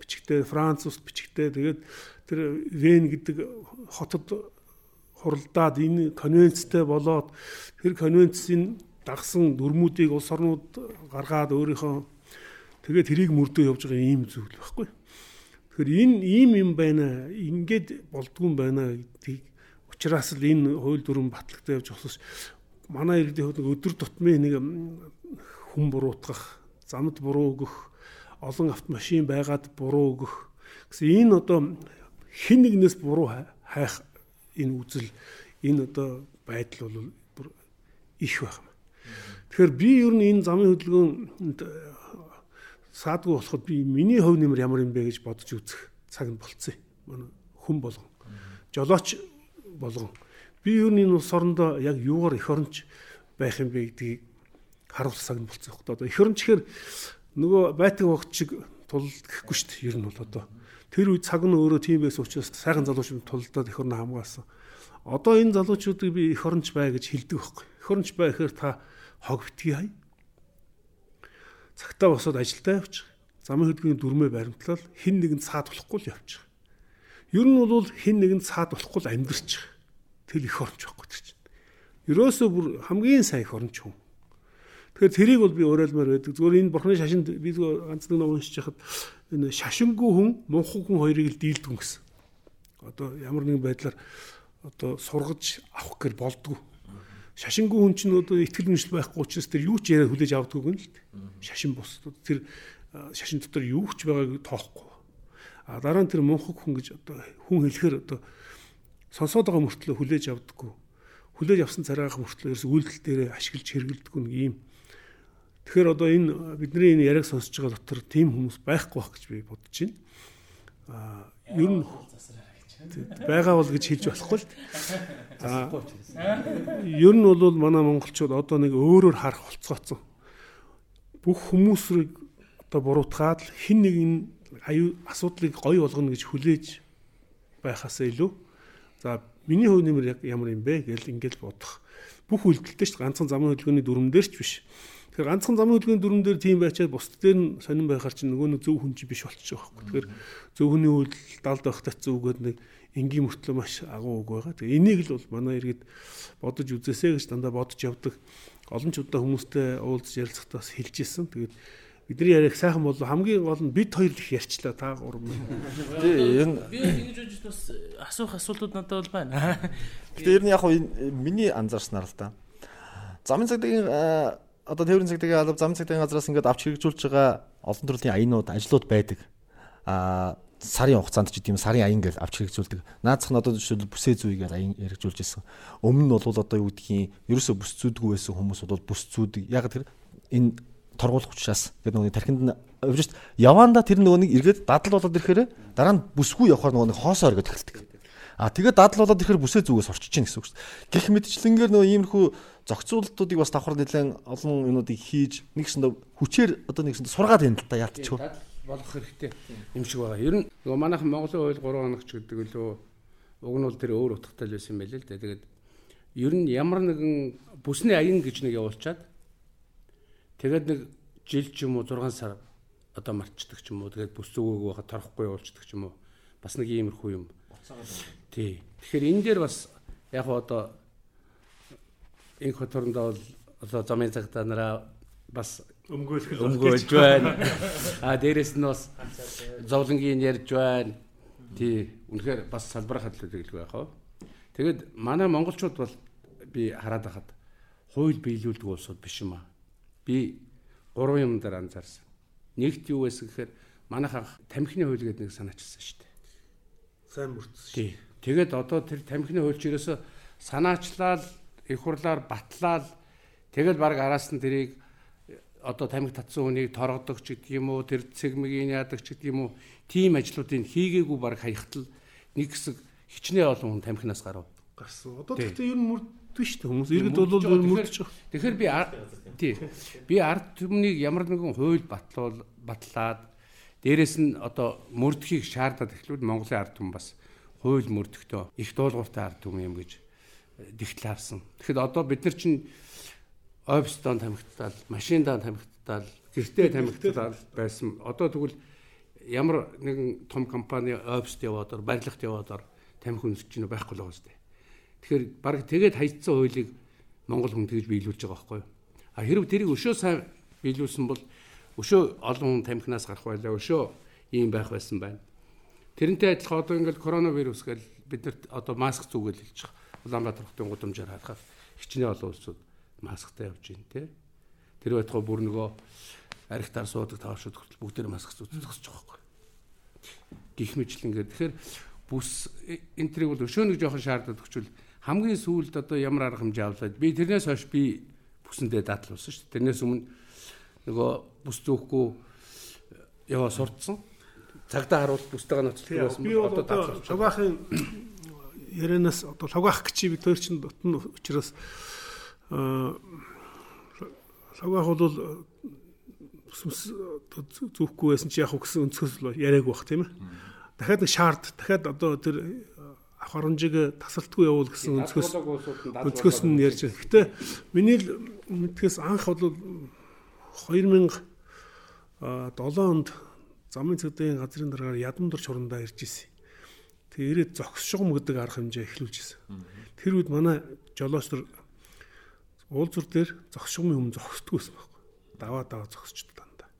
D: бичигдээ, Франц улсад бичигдээ. Тэгээд тэр Вен гэдэг хотод хуралдаад энэ конвенцтэй болоод тэр конвенцийн дагсан дүрмүүдийг улс орнууд гаргаад өөрийнхөө тэгээд тэрийг мөрдөө явж байгаа ийм зүйл байхгүй. Тэгэхээр энэ ийм юм байна. Ингээд болдгүй юм байна гэдгийг учраас л энэ хууль дүрм батлагтай явж болохос манай иргэдийн хувьд өдөр тутмын нэг хүн буруутгах, замд буруу өгөх, олон автомашин байгаад буруу өгөх гэсэн энэ одоо хэн нэгнээс буруу хайх энэ үзэл энэ одоо байдал бол их байх юм. Тэгэхээр би ер нь энэ замын хөдөлгөөнд саадгүй болоход би миний хувь нэмэр ямар юм бэ гэж бодож үзэх цаг нь болцсон. Манай хүн болгон. Жолооч болгон. Би ер нь энэ улс орондоо яг юугаар эх оронч байх юм бэ гэдгийг харуулах цаг нь болцсон. Одоо эх оронч гэхэр нөгөө байтаг вогт шиг тул гэхгүй шүү дээ. Ер нь бол одоо тэр үед цаг нь өөрөө тийм байсан учраас сайхан залуучууд тулдаад эх орноо хамгаалсан. Одоо энэ залуучуудыг би эх оронч бай гэж хэлдэг байхгүй. Эх оронч бай гэхээр та хог битгий хай цагтаа босоод ажилдаа явчих. Замын хөдөлгөөний дүрмээ баримтлал хин нэгэнд цаад болохгүй л явчих. Ер нь бол хин нэгэнд цаад болохгүй л амьдрчих. Тэл их оронч байхгүй тэр чинь. Ерөөсөө бүр хамгийн сайн их оронч хүн. Тэгэхээр тэрийг бол би уриалмаар байдаг. Зүгээр энэ бурхны шашинд би ганц нэг ном уншиж хахад энэ шашингүй хүн, мунхаг хүн хоёрыг л дийлдэг гэсэн. Одоо ямар нэгэн байдлаар одоо сургаж авах гэр болдгоо шашингүй хүн чинь одоо ихтгэл үншил байхгүй учраас тэр юу ч яриа хүлээж авдаггүй юм л. Шашин бус тэр шашин дотор юу ч байгааг тоохгүй. А дараа нь тэр мунхаг хүн гэж одоо хүн хэлэхэр одоо сонсоод байгаа мөртлөө хүлээж авдаггүй. Хүлээж авсан царайх мөртлөө ерөөс үйлдэл дээр ашиглаж хэрэглэдэггүй нэг юм. Тэгэхээр одоо энэ бидний энэ яриаг сонсож байгаа дотор тийм хүмүүс байхгүй байх гэж би бодож байна. А ер нь байгаа бол гэж хэлж болохгүй л. Аа ер нь бол манай монголчууд одоо нэг өөрөөр харах болцгооцсон. Бүх хүмүүсрийг одоо буруутгаад хин нэг энэ аюу асуудлыг гоё болгоно гэж хүлээж байхаас илүү за миний хувь нэмэр ямар юм бэ гэж ингээл бодох. Бүх үйлдэлтэй шүү ганцхан замын хөдөлгөөний дүрмэн дээр ч биш. Тэгэхээр ганцхан замын хөдөлгөөний дүрмэн дээр тийм байчаад бусд дээр нь сонирн байхаар чинь нөгөө нэг зөв хүн чи биш болчих жоох. Тэгэхээр зөв хүний үйлдэл далд байх тац зүгээд нэг энгийн мөртлөө маш агуу үг байгаа. Тэгээ энийг л бол манай иргэд бодож үзээсэй гэж дандаа бодож явдаг. Олон ч удаа хүмүүстэй уулзж ярилцахдаа бас хэлж ирсэн. Тэгээд бидний яриаг сайхан бол хамгийн гол нь бид хоёр их ярьчлаа та гурав.
A: Тий энэ
B: би ингэж бодож бас асуух асуултууд надад бол байна.
A: Гэтэ ер нь яг миний анзаарснаар л да. Замын цагдаагийн одоо тээврийн цагдаагийн алба замын цагдаагийн газраас ингээд авч хэрэгжүүлж байгаа олон төрлийн аянууд ажлууд байдаг. Аа сарын хугацаанд ч гэдэм сарын аян гэж авч хэрэгжүүлдэг. Наацх нь одоо жишээл бүсээ зүй гэж аян хэрэгжүүлж ирсэн. Өмнө нь бол одоо юу гэдгийг ерөөсөө бүс зүүдгүй байсан хүмүүс бол бүс зүүдэг. Яг тэр энэ торгуулах учраас тэр нөгөө тархинд нь шít яванда тэр нөгөө нэг эргээд дадал болоод ирэхээр дараа нь бүсгүй явахаар нөгөө нэг хоосоо оргоод эхэлдэг. А тэгээд дадал болоод ирэхээр бүсээ зүгээс орчиж чинь гэсэн үг шүү дээ. Гэх мэтчлэнгээр нөгөө иймэрхүү зохицуулалтуудыг бас давхар нэлээд олон юмнуудыг хийж нэгсэндээ хүчээр одоо нэгсэндээ сургаад байна л та яалтчихв
C: болох хэрэгтэй юм шиг байгаа. Ер нь нөгөө манайхан Монголын хууль 3 хоногч гэдэг лөө уг нь бол тэр өөр утгатай л байсан юм байл л да. Тэгээд ер нь ямар нэгэн бүсний аян гэж нэг явуулчаад тэгээд нэг жил ч юм уу 6 сар одоо марчдаг ч юм уу тэгээд бүс зүгөөг байхад торохгүй явуулцдаг ч юм уу бас нэг иймэрхүү юм. Тий. Тэгэхээр энэ дээр бас яг одоо энэ хоторондоо бол одоо замын цагтаа нараа бас
D: өмгөөлөх
C: өмгөөлж байна. А дээрэс нь бас зовлонгийн ярьж байна. Тий. Үнэхээр бас салбарын хадлуудыг хэлгүй яах вэ? Тэгэд манай монголчууд бол би хараад байхад хууль биелүүлдэг улсууд биш юм аа. Би гурван юм дээр анзаарсан. Нэгт юу байсан гэхээр манайх анх тамхины хууль гэдэг нэг санаачилсан шүү дээ.
D: Сайн мөрдсөн.
C: Тий. Тэгэд одоо тэр тамхины хуульч ерөөсө санаачлал, их хурлаар батлал тэгэл баг араас нь тэрийг одоо тамхи татсан хүнийг торгодог ч гэдэг юм уу тэр цэгмгийн яадаг ч гэдэг юм уу тийм ажлуудыг хийгээгүй баг хаягтал нэг хэсэг хичнээн олон хүн тамхинаас гарав.
D: Гарсан. Одоо тэгтээ ер нь мөрддөг шүү дээ хүмүүс. Иргэд бол мөрдөж байгаа.
C: Тэгэхээр би тий. Би ард түмнийг ямар нэгэн хууль батлуул батлаад дээрэс нь одоо мөрдөхийг шаардаад эхлүүл Монголын ард түмэн бас хууль мөрдөхтөө их дуулууртай ард түмэн юм гэж дигтлаарсан. Тэгэхэд одоо бид нар чинь офистон тамхитал, машиндаа тамхитал, гэртээ тамхитал байсан. Одоо тэгвэл ямар нэгэн том компани офист яваад барилгад яваад тамхи үнсэж чинь байхгүй л байгаа дээ. Тэгэхээр баг тэгээд хайцсан хуулийг Монгол хүн тэгж биелүүлж байгаа байхгүй юу? А хэрв тэрийг өшөө сайн биелүүлсэн бол өшөө олон хүн тамхинаас гарах байлаа, өшөө ийм байх байсан байна. Тэрнтэй адилхан одоо ингээд коронавирус гэл биднэрт одоо маск зүгэл хэлж байгаа. Улаанбаатар хотын гудамжаар харахад хичнээн олон улсууд масктай явж байна те. Тэр байтугай бүр нөгөө архитаар суудаг тавшууд хүртэл бүгд тэр маск байгаа байхгүй. Гих мэжл ингээд тэгэхээр бүс энэ трийг бол өшөө нэг жоохон шаардаад өгчвөл хамгийн сүүлд одоо ямар арга хэмжээ авлаад би тэрнээс хойш би бүсэндээ дадлуулсан шүү дээ. Тэрнээс өмнө нөгөө бүс зөөхгүй яваа сурцсан. Цагдаа харуул бүстэйгээ ноцлдог байсан.
D: Би одоо лугаахын ярианаас одоо лугаах гэж бид хоёр чинь дотн учраас лугаах бол бүс зөөхгүй байсан чи яг гэсэн өнцгөөс л яриаг бах тийм ээ дахиад нэг шаард дахиад одоо тэр ах оронжиг тасалтгүй явуул гэсэн өнцгөөс өнцгөөс нь ярьж байна. Гэтэ миний л мэдгээс анх бол 2007 онд замын цэгдийн газрын дараагаар ядамдор чурандаа ирж исэн. Тэгээ ирээд зогсшгом гэдэг арга хэмжээ эхлүүлж исэн. Тэр үед манай жолоочдор уулзур дээр зогсшгомын өмнө зогсдгүйсэн байхгүй. Даваа даваа зогсчд дандаа.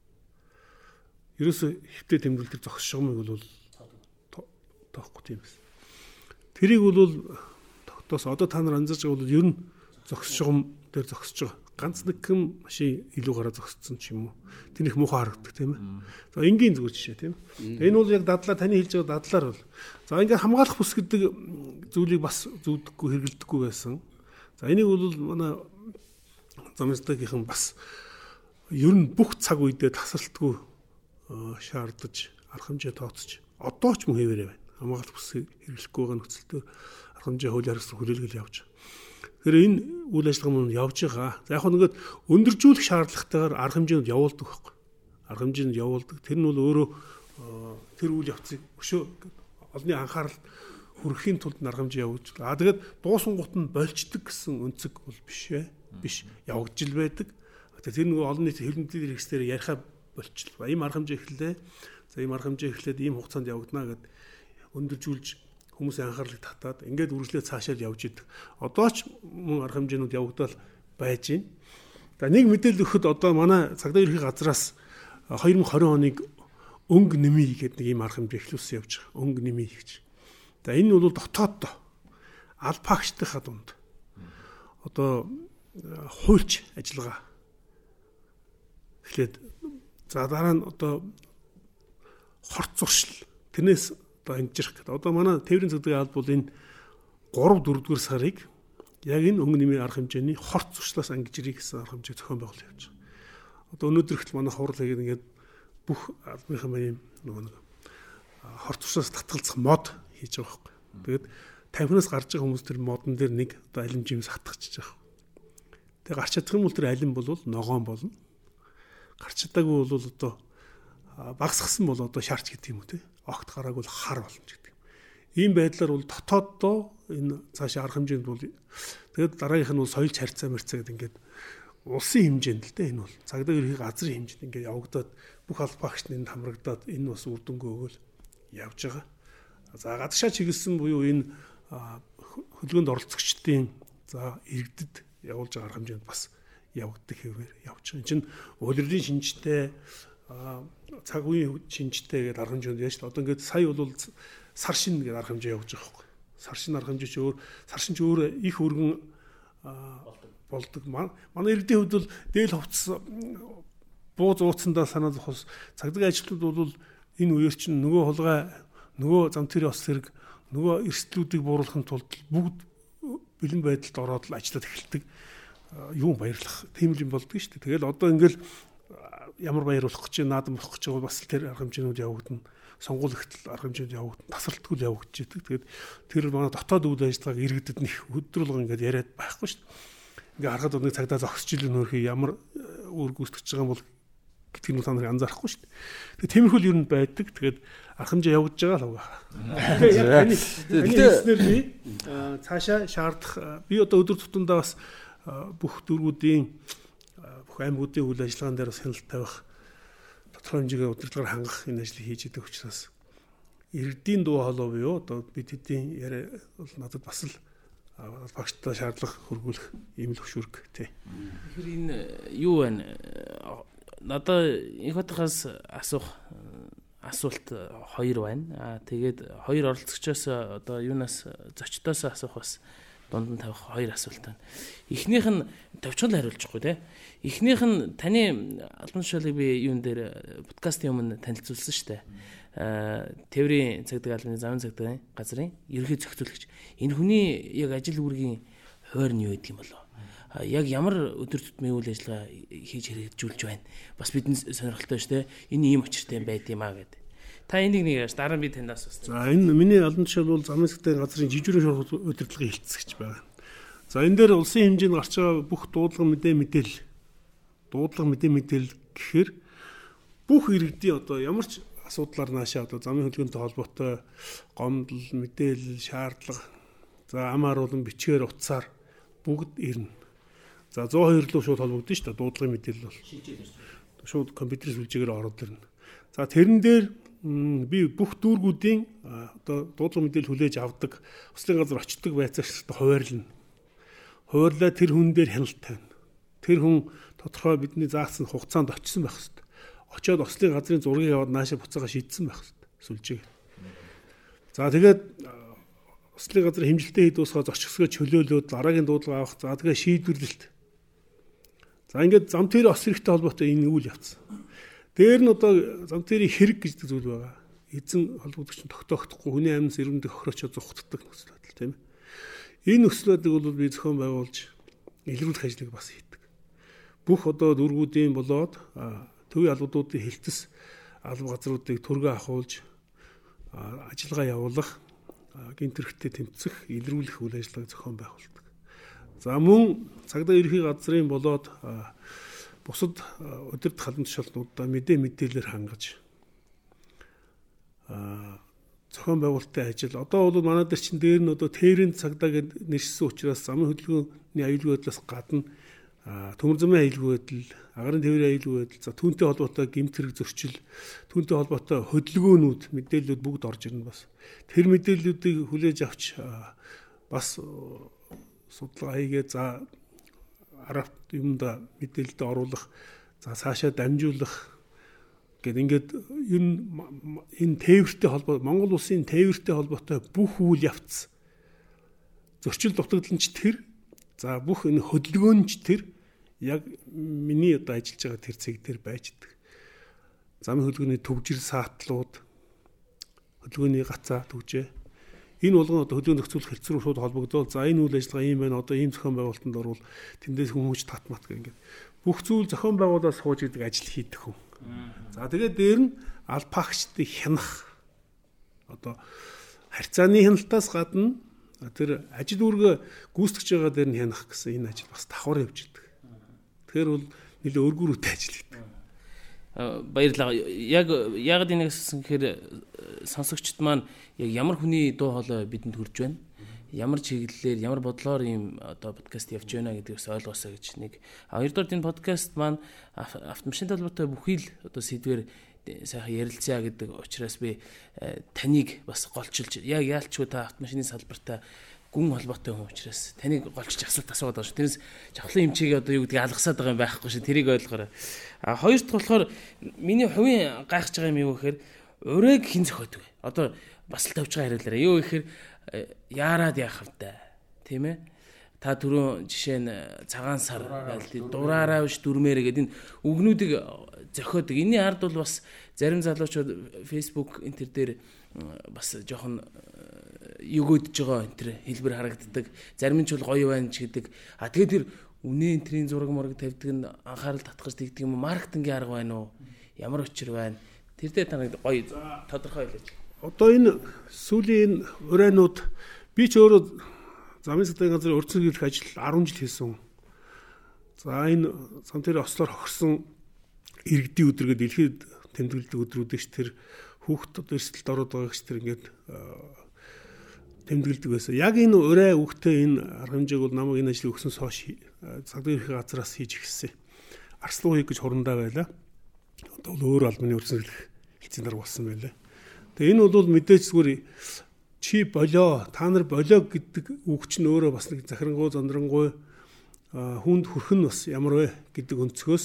D: Ерөөсө хөвтө тэмдэглэл тэр зогсшгомыг бол тоохгүй тийм байсан. Тэрийг бол тогтоос одоо та нар анзаарч байгаа бол ер нь зогсшгом дээр зогсож байгаа. Ганц нэг хэм машин илүү гараа зогссон ч юм уу. Тэр их муухай харагддаг тийм ээ. За энгийн зүгээр жишээ тийм. Энэ бол яг дадлаа таны хэлж байгаа дадлаар бол. За ингээд хамгаалах бүс гэдэг зүйлийг бас зүудэггүй хэрэгэлдэхгүй байсан. За энийг бол манай замстагийнхан бас ер нь бүх цаг үедээ тасралтгүй шаардаж арга хэмжээ тооцож одоо ч мөн хэвээрээ байна хамгаалах бүсийг хэрэглэхгүй байгаа нөхцөлтөөр арга хэмжээ хууль харьцах хүрээлгэл явж Тэгэхээр энэ үйл ажиллагаа мөн явж байгаа. За яг нэг өндөржүүлэх шаардлагатайгаар арга хэмжээнд явуулдаг байхгүй. Арга хэмжээнд явуулдаг. Тэр нь бол өөрөө тэр үйл явцыг өшөө олонний анхаарал хүрхэхийн тулд арга хэмжээ явуулж. А тэгээд дуусан гут нь болчдөг гэсэн өнцөг бол биш ээ. Биш. Явагдж л байдаг. Тэр нөгөө олон нийт хэлбэрийн хэрэгслээр яриахаа болчихлоо. Ийм арга хэмжээ эхэллээ. За ийм арга хэмжээ эхлээд ийм хугацаанд явагдана гэдэг өндөржүүлж хүмүүсийн анхаарлыг татаад ингээд үргэлжлээ цаашаа явж идэг. Одоо ч мөн арга хэмжээнүүд явагдал байж байна. За нэг мэдээлэл өгөхөд одоо манай цагдаа ерхий газраас 2020 оныг өнгө нэмий гэдэг нэг ийм арга хэмжээ эхлүүлсэн явж байгаа. Өнгө нэмий гэж. За энэ нь бол дотооддоо алпагчдынхаа дунд одоо хуульч ажиллагаа эхлээд за дараа нь одоо хорт зуршил тэрнээс одоо ангижрах гэдэг. Одоо манай тээврийн цэгдгийн алба бол энэ 3 4 дугаар сарыг яг энэ өнгө нэмийн арга хэмжээний хорт зуршлаас ангижрыг гэсэн арга хэмжээг зохион байгуул явж байгаа. Одоо өнөөдөр ихтэл манай хурал хийгээд ингээд бүх албаныхан маань нөгөө нэг хорт зуршлаас татгалзах мод хийж байгаа байхгүй. Тэгээд тамхинаас гарч байгаа хүмүүс тэр модон дээр нэг одоо алим жимс хатгachж байгаа. Тэгээ гарч чадах юм бол тэр алим бол ногоон болно. Гарч чадаагүй бол одоо багсгсан бол одоо шаарч гэдэг юм уу те огт гарааг бол хар болно гэдэг. Ийм байдлаар бол дотооддоо энэ цаашаа арга хэмжээнд бол тэгээд дараагийнх нь бол соёлж харьцаа мэрцээ гэдэг ингээд улсын хэмжээнд л дээ энэ бол цагдаа ерхий газрын хэмжээнд ингээд явагдаад бүх аль багшны энд хамрагдаад энэ бас үр дүнгээ өгөөл явж байгаа. За гадагшаа чиглэсэн буюу энэ хөлгөнд оролцогчдын за иргэдэд явуулж байгаа хэмжээнд бас явагддаг хэвээр явж байгаа. Энэ чинь улирлын шинжтэй цаг үеийн шинжтэй гэдэг арга хэмжээнд яаж одоо ингээд сая бол сар шин гэдэг арга хэмжээ явж байгаа байхгүй. Сар шин арга хэмжээ чи өөр сар шин чи өөр их өргөн болдог. Манай иргэдийн хувьд бол дээл хувцас бууз ууцсандаа санаа зовхос цагдаа ажилтнууд бол энэ үеэр чинь нөгөө хулгай нөгөө зам тэр ос зэрэг нөгөө эрсдлүүдийг бууруулахын тулд бүгд бэлэн байдалд ороод л ажиллаад эхэлдэг юм баярлах тийм л юм болдгоо шүү дээ. Тэгэл одоо ингээл ямар баяруулах гэж наадам болох гэж байгаа бас тэр арга хэмжээнүүд явагдана сонгуул ихтэл арга хэмжээнд явагдана тасралтгүй л явагдаж идэг. Тэгээд тэр манай дотоод үйл ажиллагааг иргэдэд нэх өдрөлгөн ингээд яриад байхгүй шүү дээ. Ингээ харахад нэг цагдаа зогсож ил нөрхий ямар үр гүйцэтгэж байгаа юм бол гэдгийг нь та нарыг анзаарахгүй шүү дээ. Тэгээ тиймэрхүү л ер нь байдаг. Тэгээд арга хэмжээ явагдаж байгаа л угаа. Тэгээ яг таны таны хэлснээр би аа, цаашаа шаардах аа, би одоо өдөр тутамдаа бас бүх дөрвүүдийн бүх аймагуудын үйл ажиллагаан дээр бас хяналт тавих тодорхой хэмжээгээр удирдлагаар хангах энэ ажлыг хийж идэг учраас иргэдийн дуу хоолой буюу одоо бид хэдийн яриа бол надад бас л багштай шаардлага хөргүүлэх ийм л хөшүүрг тий.
B: Тэгэхээр энэ юу байна? Надаа их хотоос асуух асуулт хоёр байна. Аа тэгээд хоёр оролцогчоос одоо юунаас зочдоос асуух бас дунд нь тавих хоёр асуулт байна. Эхнийх нь товчгол хариулчихгүй те. Эхнийх нь таны албан тушаалыг би юун дээр подкастын өмнө танилцуулсан шүү дээ. Аа Тэврийн цагдаа албаны замын цагдаагийн газрын ерөнхий зохицуулагч. Энэ хүний яг ажил үүргийн хуваар нь юу гэдэг юм болоо? А, Яг ямар өдөр тутмын үйл ажиллагаа хийж хэрэгжүүлж байна. Бас бидний сонирхолтой шүү дээ. Энэ ийм очиртай байд юм аа гэдэг. Та энийг нэг яаж дараа нь би танаас бас
D: За энэ миний албан тушаал бол замын сэтгтийн газрын жижигрэн шуурх удирдлагын хилцэгч байна. За энэ дээр улсын хэмжээнд гарч байгаа бүх дуудлага мэдээ мэдээлэл дуудлага мэдээ мэдээлэл гэхээр бүх иргэдийн одоо ямар ч асуудлаар наашаа одоо замын хөдөлгөөнтэй холбоотой гомдол, мэдээлэл, шаардлага за ам харуулan бичгээр утсаар бүгд ирнэ. За 102 руу шууд холбогдсон шүү дээ дуудлагын мэдээлэл бол. Шууд компьютер сүлжээгээр ороод ирнэ. За тэрэн дээр би бүх дүүргүүдийн одоо дуудлага мэдээлэл хүлээж авдаг услын газар очдог байцаагчтай хуваарлна. Хуваарлаа тэр хүн дээр хяналт тавина. Тэр хүн тодорхой бидний заасан хугацаанд очисон байх хэрэгтэй. Очоод ослын газрын зургийг аваад наашаа буцаага шийдсэн байх хэрэгтэй. Сүлжээг. За тэгээд ослын газар хэмжилтээ хэд дуусгаа зорчгсгөө чөлөөлөөд дараагийн дуудлага авах. За тэгээ шийдвэрлэлт. За ингээд зам тэр ос хэрэгтэй холбоотой энэ үйл явцсан. Дээр нь одоо зам тэрийн хэрэг гэж зүйл байгаа. Эзэн холбогдогч нь тогтоохдохгүй хүний амьд эрдэмтдийг хохирочоо зүхтдаг нөхцөл байдал тийм ээ. Энэ нөхцөл байдлыг бол би зохион байгуулж илрүүлэх ажлыг бас хийдэг. Бүх одоо дүүргүүдийн болоод төвийн албадуудын хилцэс алба газруудыг төргөө ахуулж ажиллагаа явуулах а, гинт хэрэгтээ тэмцэх, илрүүлэх үйл ажиллагааг зохион байгуулдаг. За мөн цагдаа ерхий газрын болоод бусад удирдах халуун тушаалтнуудаа мэдээ мэдээлэлээр хангаж а, зохион байгуулалтын ажил. Одоо бол манай дээр чинь дээр нь одоо тэрийн цагдаа гэд нэршсэн учраас замын хөдөлгөөний аюулгүй байдлаас гадна а, төмөр замын аюулгүй байдал, агарын тээврийн аюулгүй байдал, за түүнтэй холбоотой гэмт хэрэг зөрчил, түүнтэй холбоотой хөдөлгөөнүүд, мэдээллүүд бүгд орж ирнэ бас. Тэр мэдээллүүдийг хүлээж авч бас судлага хийгээ за арга юмда мэдээлэлд оруулах за цаашаа дамжуулах гэд ингээд ер нь энэ тээвэртэй холбоо Монгол улсын тээвэртэй холбоотой бүх үйл явц зөрчил дутагдaltaч тэр за бүх энэ хөдөлгөөнч тэр яг миний одоо ажиллаж байгаа тэр цэг дээр байждаг. Замын хөдөлгөөний төвжир саатлууд хөдөлгөөний гацаа төвжээ Энэ болгон одоо хөдөлгөөн нөхцөл хэлтс рүү шууд холбогдвол за энэ үйл ажиллагаа ийм байна одоо ийм зохион байгуулалтанд орвол тэндээс хүмүүж татмат гэх ингээд бүх зүйл зохион байгуулаад сууж идэг ажил хийдэг хүн. За тэгээд дээр нь алпагчдыг хянах одоо харьцааны хяналтаас гадна тэр ажил үүргээ гүйцэтгэж байгаа дээр нь хянах гэсэн энэ ажил бас давхар явж идэг. Тэгэхээр бол нэлээ өргөрүүтэй ажил гэдэг.
B: Баярлалаа. Яг яг энийг асуусан гэхээр э, сонсогчд маань яг ямар хүний дуу хоолой бидэнд хүрж байна? Ямар чиглэлээр, ямар бодлоор ийм одоо подкаст явж байна гэдгээс ойлгосоо гэж нэг. А хоёрдугаар энэ подкаст маань ав- автомашин талбартай бүхий л одоо сэдвэр сайхан ярилцъя гэдэг учраас би э, таныг бас голчилж яг яалчгүй та автомашины салбартай гүн холбоотой хүн учраас таныг голчиж асуулт асууад байгаа шүү. Тэрнээс жавхлан эмчийг одоо юу гэдгийг алгасаад байгаа юм байхгүй шүү. Тэрийг ойлгоорой. А хоёрт болохоор миний хувийн гайхаж байгаа юм юу гэхээр урайг хэн зохиодог вэ? Одоо бас л тавьж байгаа хариулаарай. Юу гэхээр э, яарад яах вэ? Тийм ээ? Та түрүүн жишээ нь э, цагаан сар гэлтий дураараа биш дүрмээрэ гэдэг энэ үгнүүдийг э, зохиодог. Энийн ард бол бас зарим залуучууд Facebook энэ төр дээр бас жоохон өгөөдөж байгаа энэ төр хэлбэр харагддаг. Зарим нь ч бол гоё байна ч гэдэг. А тэгээд тэр үнэ энтрийн зураг мураг тавьдаг нь анхаарал татгаж тэгдэг юм? Маркетингийн арга байна уу? Ямар учир байна? Тэр дээр таныг гоё тодорхой хэлээч.
D: Одоо энэ сүүлийн энэ урайнууд би ч өөрөө замын сэтгүүлийн газрын урьдчилан гэрх ажил 10 жил хийсэн. За энэ зам тэр ослоор хогсон иргэдийн өдрөг дэлхийд тэмдэглэдэг өдрүүд ш тэр хүүхд одоо эрсдэлд ороод байгаа ш тэр ингээд тэмдэглэдэг байсан. Яг энэ урай үгтэй энэ арга хэмжээг бол намайг энэ ажлыг өгснөөс хойш цагдаа ерхий газраас хийж гисэн. Арслан ухыг гэж хурандаа байла. Одоо бол өөр албаны өрсөлдөх хэцэн дарга болсон байлаа. Тэгээ энэ бол мэдээж зүгээр чи болоо та нар болоо гэдэг үг чинь өөрөө бас нэг захирангуй зандрангуй хүнд хүрхэн бас ямар вэ гэдэг өнцгөөс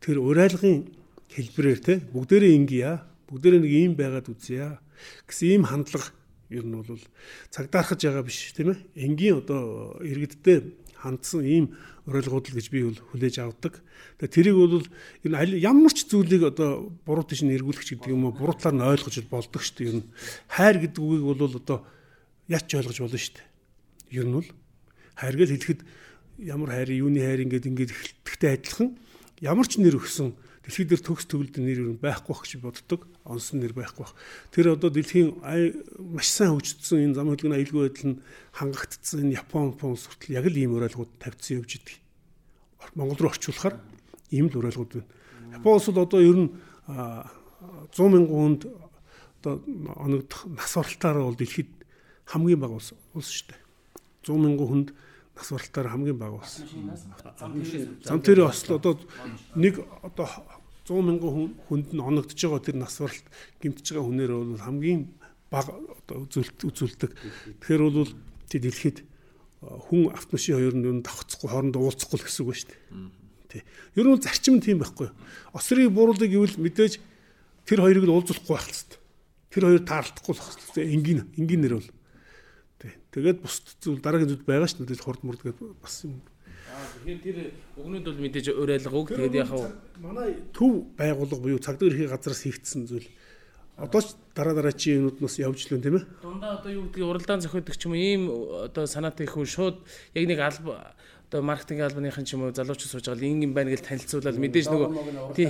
D: тэр урайлгын хэлбэрээр те бүгдээрээ ингэя бүгдээрээ нэг ийм байгаад үзье гэсэн ийм хандлага ер нь бол цагдаархаж байгаа биш тийм ээ энгийн одоо иргэдтэй хандсан ийм уриалгууд л гэж би бол хүлээж авдаг. Тэгээ тэрийг бол энэ ямар ч зүйлийг одоо буруу тийш нь эргүүлэх гэдэг юм уу буруу талаар нь ойлгож болдог шүү дээ. Ер нь хайр гэдэг үгийг бол одоо яач ойлгож болно шүү дээ. Ер нь бол хайр гэж хэлэхэд ямар хайр юуны хайр ингээд ингээд эхлэхдээ адилхан ямар ч нэр өгсөн дэлхий дээр төгс төгөлд нэр юу байхгүй байх гэж боддог. Онсон нэр байхгүй байх. Тэр одоо дэлхийн маш сайн хөгжсөн энэ зам хөдөлгөөний аюулгүй байдал нь хангагдсан энэ Япон Япон хүртэл яг л ийм уриалгууд тавьдсан явж идэг. Монгол руу орчуулахаар ийм л уриалгууд байна. Япон улс бол одоо ер нь 100 мянган хүнд одоо оногдох нас баралтаараа бол дэлхийд хамгийн бага улс улс шүү дээ. 100 мянган хүнд нас баралтаар хамгийн бага улс. Зам тэрийн осол одоо нэг одоо 100 мянган хүнд нь оногдож байгаа тэр нас баралт гимтэж байгаа хүнээр бол хамгийн бага одоо үзүүлдэг. Тэгэхээр бол тий дэлхийд хүн автомашин хоёр нь давхцахгүй хоорондоо уулзахгүй л гэсэн үг шүү дээ. Тий. Ер нь зарчим нь тийм байхгүй. Осрыг бууруулдаг гэвэл мэдээж тэр хоёрыг л уулзахгүй байх хэрэгтэй. Тэр хоёр таарлахгүй л байх хэрэгтэй. Энгийн энгийн нэр бол. Тий. Тэгээд бус зүйл дараагийн зүйл байгаа шүү дээ. Хурд мурд гэдэг бас юм
B: Тэгэхээр тэр өгнөд бол мэдээж уриалга үг. Тэгээд яг
D: манай төв байгууллага буюу цагдаа ерхий газраас хийгдсэн зүйл одоо ч дараа дараачийн юмнуудаас явж лэн тийм ээ.
B: Дундаа одоо юу гэдгийг уралдаан зохиодог ч юм уу ийм одоо санаатай их хүн шууд яг нэг алба одоо маркетинг албаныхан ч юм уу залуучууд сууж байгаа л ингэн байна гэж танилцуулаад мэдээж нөгөө тий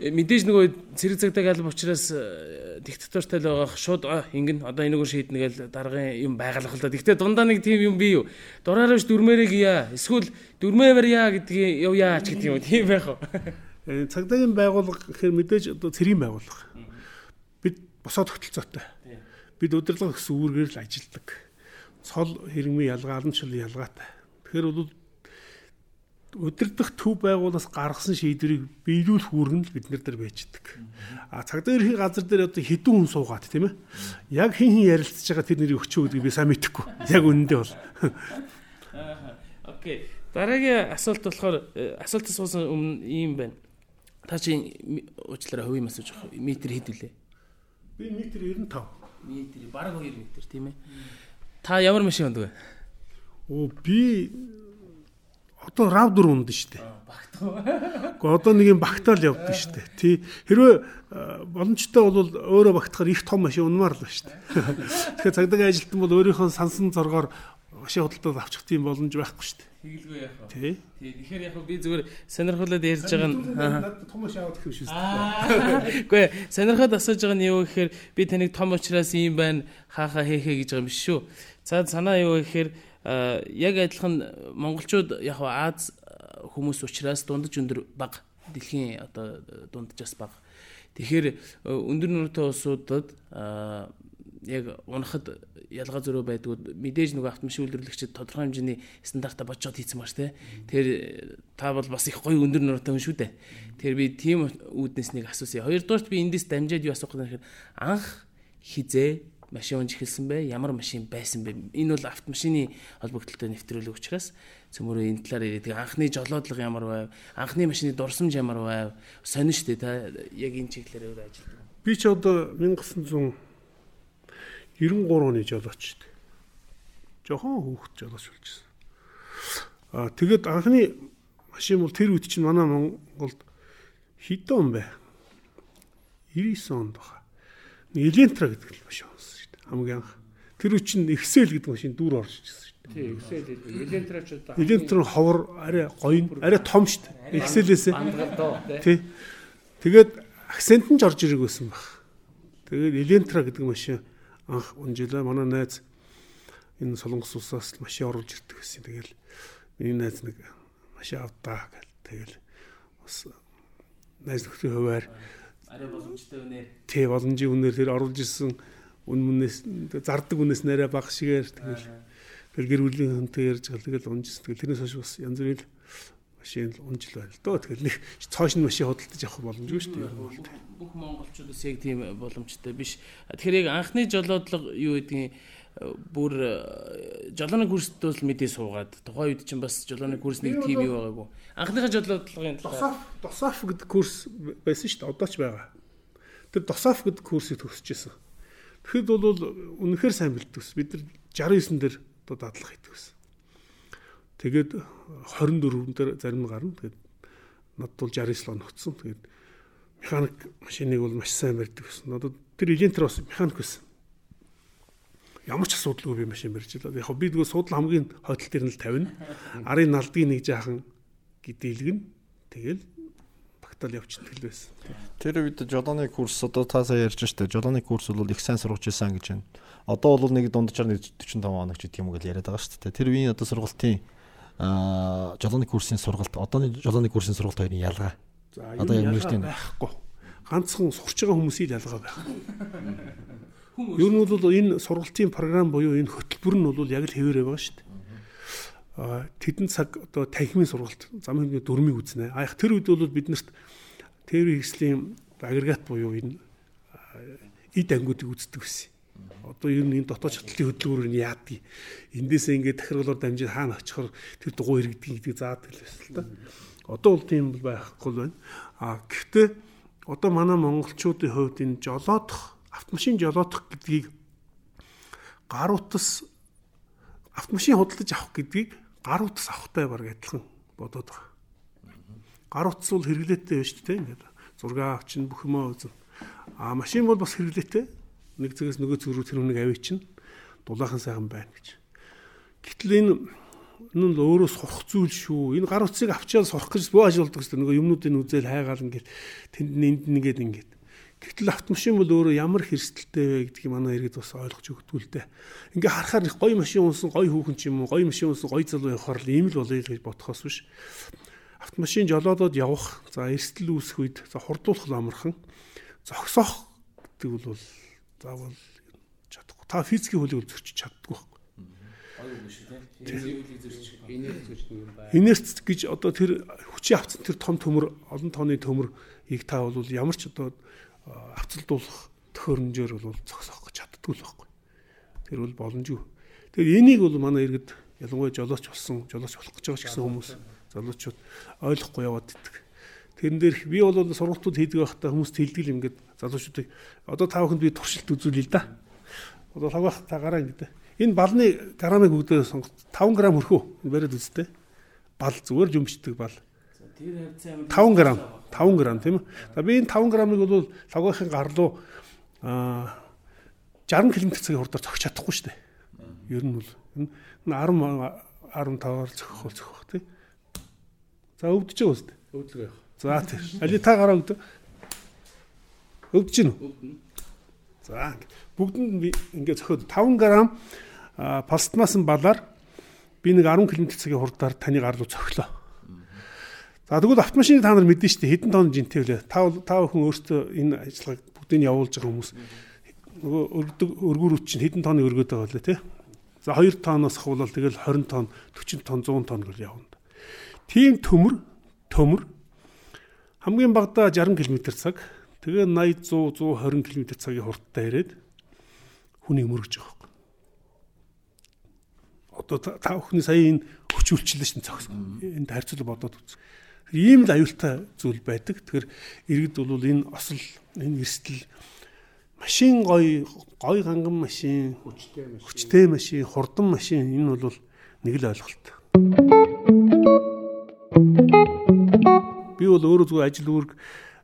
B: мэдээж нөгөө цэрэг цагдаг алба учраас э, диктатортай л байгаа шууд ингэн одоо энийг шийднэ гэж даргын юм байгалах л да. Гэхдээ дундаа нэг тийм юм бий юу? Дураараач дүрмээрээ гия. Эсвэл дүрмээ барья гэдгийг явъя ч гэдэг юм тийм байх уу?
D: Э, цагдаагийн байгууллага гэхээр мэдээж одоо цэргийн байгууллага босоод тогтолцоотой. Бид удирдлага гэсэн үүргээр л ажилладаг. Цол хэрэмийн ялгаа, алан шил ялгаатай. Тэгэхээр бол удирдах төв байгуулаас гаргасан шийдвэрийг биелүүлэх үүрэг нь бид нар дээр байждаг. А цагдаа ерхий газар дээр одоо хэдэн хүн суугаад тийм ээ. Яг хин хин ярилцж байгаа тэр нэрийг өчөө гэдгийг би сайн мэдэхгүй. Яг үнэндээ бол.
B: Окей. Дараагийн асуулт болохоор э, асуултаас суусан өмнө ийм байна. Та чи уучлаарай хувийн мессеж метр хэд вүлээ?
D: Би метр 95.
B: Метр бараг 2 метр тийм ээ. Та ямар машин ундаг вэ?
D: Оо би одоо рав 4 ундаг шүү дээ. Багтаа. Гэхдээ одоо нэг юм багтаал явдаг шүү дээ. Тий. Хэрвээ боломжтой бол өөрөө багтахаар их том машин унмаар л ба шүү дээ. Тэгэхээр цагдаагийн ажилтан бол өөрийнхөө сансан зоргоор машин худалдаад авчих тийм боломж байхгүй шүү дээ.
B: Тэгэлгүй яах вэ?
D: Тий.
B: Тий. Тэгэхээр яг би зүгээр сонирхолтой ярьж байгаа нь
D: том машин аваад гэх юм шүү
B: дээ. Үгүй сонирхоод асууж байгаа нь юу гэхээр би таныг том учраас юм байна хаахаа хийхэ гэж байгаа юм биш шүү. За санаа юу гэхээр яг адилхан монголчууд яг Аз хүмүүс учраас дундаж өндөр баг дэлхийн одоо дунджаас баг. Тэгэхээр өндөр нүртэй улсуудад яг унахад ялгаа зөрөө байдгүй мэдээж нөгөө автомашин үйлдвэрлэгчид тодорхой хэмжээний стандартаа бодцоод хийсэн маш тий. Тэгэхээр та бол бас их гоё өндөр нуртай хүн шүү дээ. Тэгэхээр би тийм үүднээс нэг асуусан. Хоёрдугаарт би эндээс дамжаад юу асуух гэхээр анх хизээ машин унж эхэлсэн бэ? Ямар машин байсан бэ? Энэ бол автомашины холбогдлолтой нэвтрүүлэг учраас цөмөрөө энэ талаар яриад анхны жолоодлого ямар байв? Анхны машины дурсамж ямар байв? Сонин шүү дээ. Та яг энэ чиглэлээр өөр ажилладаг.
D: Би ч одоо 1900 93 оны жолооч шүү дээ. Жохон хүүхэд жолооч болчихсон. Аа тэгэд анхны машин бол тэр үед чинь манай Монголд хэдэн он бэ? 99 онд баха. Элентра гэдэг машин болсон шүү дээ. Хамгийн анх. Тэр үед чинь Excel гэдэг машин дүр орж ирсэн шүү дээ.
C: Тий, Excel Элентра ч
D: удаа. Элентра ховор арай гоё, арай том шүү дээ. Excel-ээс. Тий. Тэгээд акцент нь ж орж ирэх байсан баг. Тэгээд Элентра гэдэг машин анх унжилаа манай найз энэ солонгос улсаас машин оруулж ирдэг гэсэн. Тэгэл миний найз нэг машин авдаа гэл тэгэл бас найз нөхдөний хуваар
B: арай боломжтой үнээр
D: тий боломжийн үнээр тэр оруулж ирсэн үн мүнээс зардаг үнээс нэрэ баг шигээр тэгэл тэр гэр бүлийн хүнтэй ярьж гал тэгэл унжсэн тэгэл тэрнээс хойш бас янз бүрийн машин л унжил байл дөө тэгэл нэг цоошин машин худалдаж авах боломжгүй шүү дээ
B: бүх монголчуудаас яг тийм боломжтой биш. Тэгэхээр яг анхны жолоодлого юу гэдгийг бүр жолооны курст бол мэдээ суугаад тухайн үед чинь бас жолооны курс нэг тийм юу байгаагүй. Анхныхаа жолоодлогын
D: досаф досаф гэдэг курс байсан шүү дээ. Одоо ч байгаа. Тэр досаф гэдэг курсыг төгсөжсэн. Тэгэхэд бол үнэхээр сайн бэлдвэс. Бид нар 69 дээр одоо дадлах гэсэн. Тэгээд 24 дээр зарим нь гарна. Тэгээд над бол 69 л оногдсон. Тэгээд механик машиныг бол маш сайн барьдаг гэсэн. Одоо тэр эжентэр бас механик байсан. Ямар ч асуудалгүй би машин барьж байлаа. Яг би дгөө суудлын хамгийн хойдол дээр нь л тавина. Арын налдгийн нэг жаахан гидэлгэн. Тэгэл багтаал явчихдаг л байсан.
A: Тэр үед жолооны курс одоо та сая ярьж штэ. Жолооны курс бол их сайн сургаж исэн гэж байна. Одоо бол нэг дундчаар 45 хоног ч гэдэг юм уу гэж яриад байгаа дээ. Тэр үеийн одоо сургалтын аа жолооны курсын сургалт одооны жолооны курсын сургалт хоёрын ялгаа
D: За одоо яг мэрэгчтэй байхгүй. Ганцхан сурч байгаа хүмүүсийн ялгаа байх. Ер нь бол энэ сургалтын програм буюу энэ хөтөлбөр нь бол яг л хэвээрээ байгаа. Аа тэдэн цаг одоо танхимын сургалт зам хэмжээ дөрмийг үзнэ. А яг тэр үед бол биднэрт тээврийн хэслийн агрегат буюу энэ эд ангиудыг үздэг байсан. Одоо ер нь энэ дотоод шатлалын хөдөлгөөр нь яадгийг эндээсээ ингээд дахиргалаар дамжиж хаана очихор тэр дугуй иргэдэг гэдгийг заадаг л байсан л та. Одоо бол тийм байхгүй байна. А гэхдээ одоо манай монголчуудын хувьд энэ жолоодох автомашин жолоодох гэдгийг гар утас автомашин худалдаж авах гэдгийг гар утас авахтай баг адилхан бодоод байгаа. Гар утас бол хэрэглээтэй шүү дээ. Ингээд зураг авчин бүх юмаа үзэн. А машин бол бас хэрэглээтэй. Нэг зэгээс нөгөө зүг рүү тэр хүнийг авъя чинь дулаахан сайхан байна гэж. Гэтэл энэ энэ нь өөрөө сурах зүйл шүү. Энэ гар утсыг авчаал сурах гэж бөө ажилладаг шүү. Нөгөө юмнуудыг үзэл хайгаал ингээд тэнд нэнд нэгээд ингээд. Гэтэл автомашин бол өөрөө ямар хэрсэлтэй вэ гэдгийг манай иргэд бас ойлгож өгдөг л дээ. Ингээ харахаар гоё машин унсан гоё хүүхэн ч юм уу, гоё машин унсан гоё залуу явахаар л ийм л болъё гэж бодохоос биш. Автомашин жолоодод явах, за эрсдэл үүсэх үед за хурдуулах амархан зогсоох гэдэг бол заавал чадахгүй. Та физикийн хөлийг зөрчиж чаддгүй байхгүй Инерц гэж одоо тэр хүчийн авцсан тэр том төмөр олон тооны төмөрийг та бол ямар ч одоо авцалдуулах төхөөрөмжөөр бол зогсоох гэж чаддгүй л байхгүй. Тэр бол боломжгүй. Тэгэхээр энийг бол манай иргэд ялангуяа жолооч болсон, жолооч болох гэж байгаа ч гэсэн хүмүүс залуучууд ойлгохгүй яваад иддэг. Тэрэн дээр би бол сургалтууд хийдэг байхдаа хүмүүст хэлдэг юм ингээд залуучуудыг одоо та бүхэнд би туршилт үзүүлье л да. Одоо лагах та гараа ингээд Энэ балны грамыг бүгдээ сонгох 5 г хөрхөө бариад үзтээ. Бал зүгээр жумчдаг бал. Тэр хавцаа 5 г 5 г тийм үү. За би энэ 5 г-ыг бол лагойхын гар руу а 60 км/цагийн хурдаар зогч чадахгүй шүү дээ. Ер нь бол энэ 10 15-аар зохих бол зохих тий. За өвдөж байгаа үст.
C: Өвдлөгөө явах.
D: За тий. Али та гараа өвдө. Өвдөж гин үү? За бүгдэнд би ингээд зохиод 5 г пластмассан балаар би нэг 10 км/цагийн хурдаар таны гар руу цохилоо. За тэгвэл автомашины та нар мэдэн шүү дээ хэдэн тонн жинтэй вүлээ. Та та бүхэн өөртөө энэ ажиллагааг бүгдийг явуулж байгаа хүмүүс нөгөө өргөдөг өргөрүүд чинь хэдэн тонны өргөд байгаа лээ тий. За 2 тонноос хавуулал тэгэл 20 тонн, 40 тонн, 100 тонн гэл явна. Тийм төмөр төмөр хамгийн багадаа 60 км цаг тэгээ 80 100 120 км цагийн хурдтай ирээд хүнийг мөргөж байгаа одоо та бүхний сая энэ хүч үйлчлэл шин цогс энд харьцуулга бодоод үз. Ийм л аюултай зүйл байдаг. Тэгэхээр иргэд бол энэ осол энэ эрсдэл машин гой гой ганган машин хүчтэй машин хурдан машин энэ бол нэг л ойлголт. Би бол өөрөө зүгээр ажил үүрэг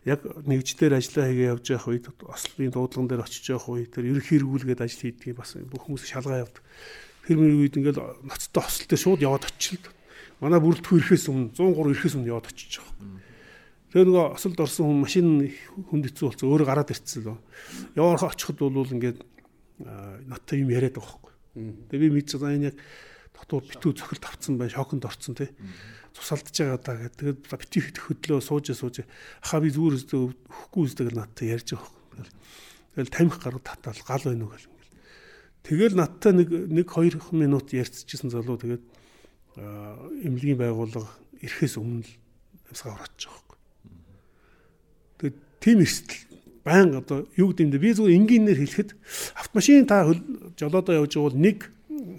D: яг нэгжлэр ажиллаа хийгээ явж байх үед ослын дуудлаган дээр очиж явах үед тэр ерөнхий эргүүлгээд ажил хийдгийг бас бүх хүмүүс шалгаа явд тэр мөр үед ингээл ноцтой хосол дээр шууд яваад очилд. Манай бүрэлдэхүүн ирэхээс өмнө 103 ирэхээс өмнө яваад очиж байгаа. Тэгээ нөгөө осолд орсон хүн машин хүнд хэцүү болсон өөрөө гараад ирчихсэн лөө. Яваарх очиход бол ингээд надтай юм яриад байгаа байхгүй. Тэгээ би мэдчихсэн энэ яг дотор битүү цохилт авцсан байна, шоконд орцсон тий. Цусалдж байгаа даа гэдэг. Тэгээд битүү хит хөдлөө сууж сууж хаа би зүгээр өхгүй үздэг надтай ярьж байгаа. Тэгэл тамхи гарууд татаал гал байна уу гэл. Тэгэл надтай нэг 1 2 минут ярьцчихсан залуу тэгээд эмнэлгийн байгууллага ирэхээс өмнө л амьсгаа ороодож байгаа байхгүй. Тэгээд тийм эрсдэл баян одоо юу гэдэг юм бэ? Би зүгээр энгийнээр хэлэхэд автомашин та жолоодоо явж байгаа бол нэг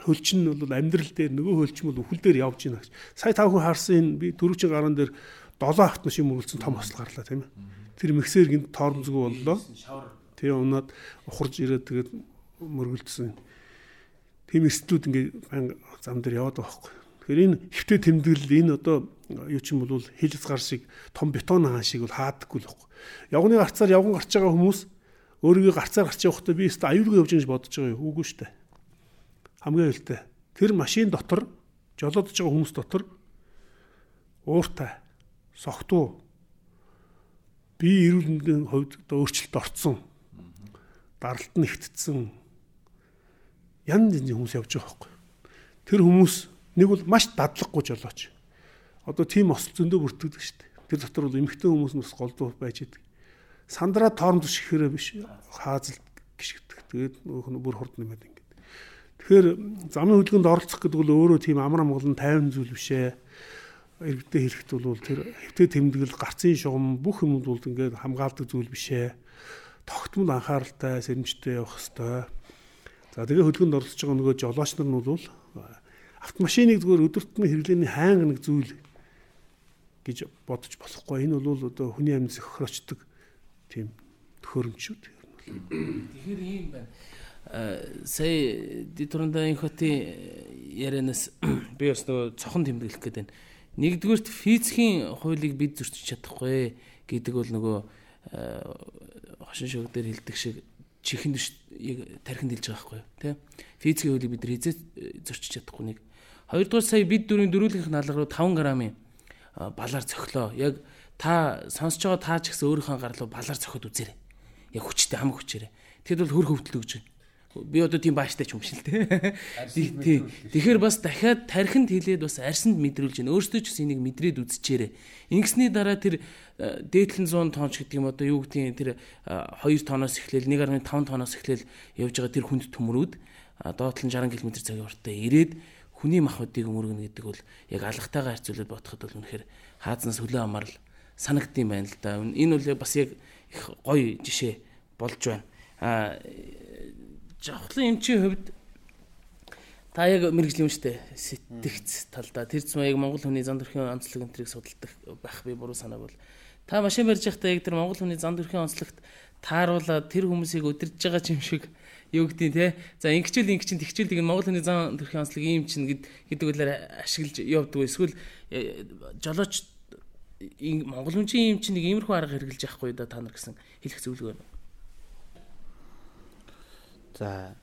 D: хөлчин нь бол амьдрал дээр нөгөө хөлчин бол үхэл дээр явж байна гэж. Сая тав хүн харсан энэ би дөрөвчин гаруун дээр 7 автомашин мөрөлдсөн том осол гарлаа тийм ээ. Тэр миксер гинт тоормзгүй боллоо. Тэгээ унаад ухарж ирээд тэгээд мөргөлдсөн. Тийм эрсдлүүд ингээд зам дээр яваад байгаа байхгүй. Тэгэхээр энэ хөвтө тэмдэглэл энэ одоо юу ч юм бол хилэц гар шиг том бетон хаан шиг бол хаадаггүй л байхгүй. Явганы гарцаар явган гарч байгаа хүмүүс өөрийгөө гарцаар гарч явахдаа би өөртөө аюулгүй явж гэж бодож байгаа юу? Үгүй шүү дээ хамгийн аюултай. Тэр машин дотор жолоодж байгаа хүмүүс дотор ууртай, согтуу бие эрүүл мэндийн хувьд одоо өөрчлөлт орцсон. Даралт нь ихтдсэн. Ян зэн хүмүүс явж байгаа байхгүй. Тэр хүмүүс нэг бол маш дадлаггүй жолооч. Одоо тийм осол зөндөө бүртгэдэг шүү дээ. Тэр дотор бол эмэгтэй хүмүүс нь бас голдуу байж идэг. Сандраа тоормд шихэрэ биш хаазал гიშгдэг. Тэгээд нөх бүр хурд нэмээд Тэгэхээр замын хөдөлгөөнд оролцох гэдэг бол өөрөө тийм амар амгалан тайван зүйл биш ээ. Иргэдэд хэрэгт бол тэр хэвтэ тэмдэглэл гарцын шугам бүх юмуд бол ингээд хамгаалдаг зүйл биш ээ. Тогтмол анхааралтай сэрэмжтэй явах хэвээр. За тэгээ хөдөлгөөнд оролцож байгаа нөгөө жолооч нар нь бол автомашиныг зүгээр өдөртмөн хэрэглээний хайнга нэг зүйл гэж бодож болохгүй. Энэ бол одоо хүний амьд зохирочдөг тийм төхөөрөмж шүү дээ.
B: Тэгэхээр ийм байна сая дитуранда инхотын ярианаас (coughs) би бас нөгөө цохон тэмдэглэх гээд байна. Нэгдүгürt физикийн хуулийг бид зөрчиж чадахгүй гэдэг бол нөгөө хошин шог дээр хилдэг шиг чихэнд яг тархинд хэлж байгаа байхгүй тий. Физикийн хуулийг бид хизээ зөрчиж чадахгүй нэг. Хоёрдугаар сая бид дөрвийн дөрүүлгийнх налга руу 5 грамын балаар цохлоо. Яг та сонсож байгаа таа ч гэсэн өөрийнхөө гар руу балаар цохиод үзээрэй. Яг хүчтэй хам хүчээрэй. Тэгэд бол хөр хөвтөл өгч байна би одоо тийм бааштай ч юм шил те. Тий. Тэгэхээр бас дахиад тархинд хилээд бас арсанд мэдрүүлж байна. Өөртөө ч гэсэн энийг мэдрээд үзчихээрэй. Ингэсний дараа тэр дээдлэн 100 тонч гэдэг юм одоо юу гэдгийг тэр 2 э, тоноос эхлээл 1.5 тоноос эхлээл явж байгаа тэр хүнд төмрүүд доотлон 60 км цагийн уртаа ирээд хүний махбодыг өмөргөнө гэдэг бол яг алгатайгаа харьцуулаад бодоход бол үнэхээр хаазнаас хөлөө амарл санагдсан байна л да. Энэ бол бас яг их гоё жишээ болж байна. А жавхлан эмчийн хувьд та яг мэрэгжлийн үнэтэй сэтгэц талдаа тэр зам яг Монгол хүний зан төрхийн онцлог энтрийг судалдаг байх би буруу санааг бол та машин барьж байхдаа яг тэр Монгол хүний зан төрхийн онцлогт тааруулаад тэр хүмүүсийг өдөрж байгаа юм шиг юу гэдгийг те за ингэчэл ингэчин тэгчэл тийг Монгол хүний зан төрхийн онцлог ийм чинь гэдэг үгээр ашиглаж явдаг эсвэл э, жолооч Монгол хүнчийн ийм чинь нэг иймэрхүү арга хэрэгжилж яахгүй да та нар гэсэн хэлэх зүйл байна.
E: За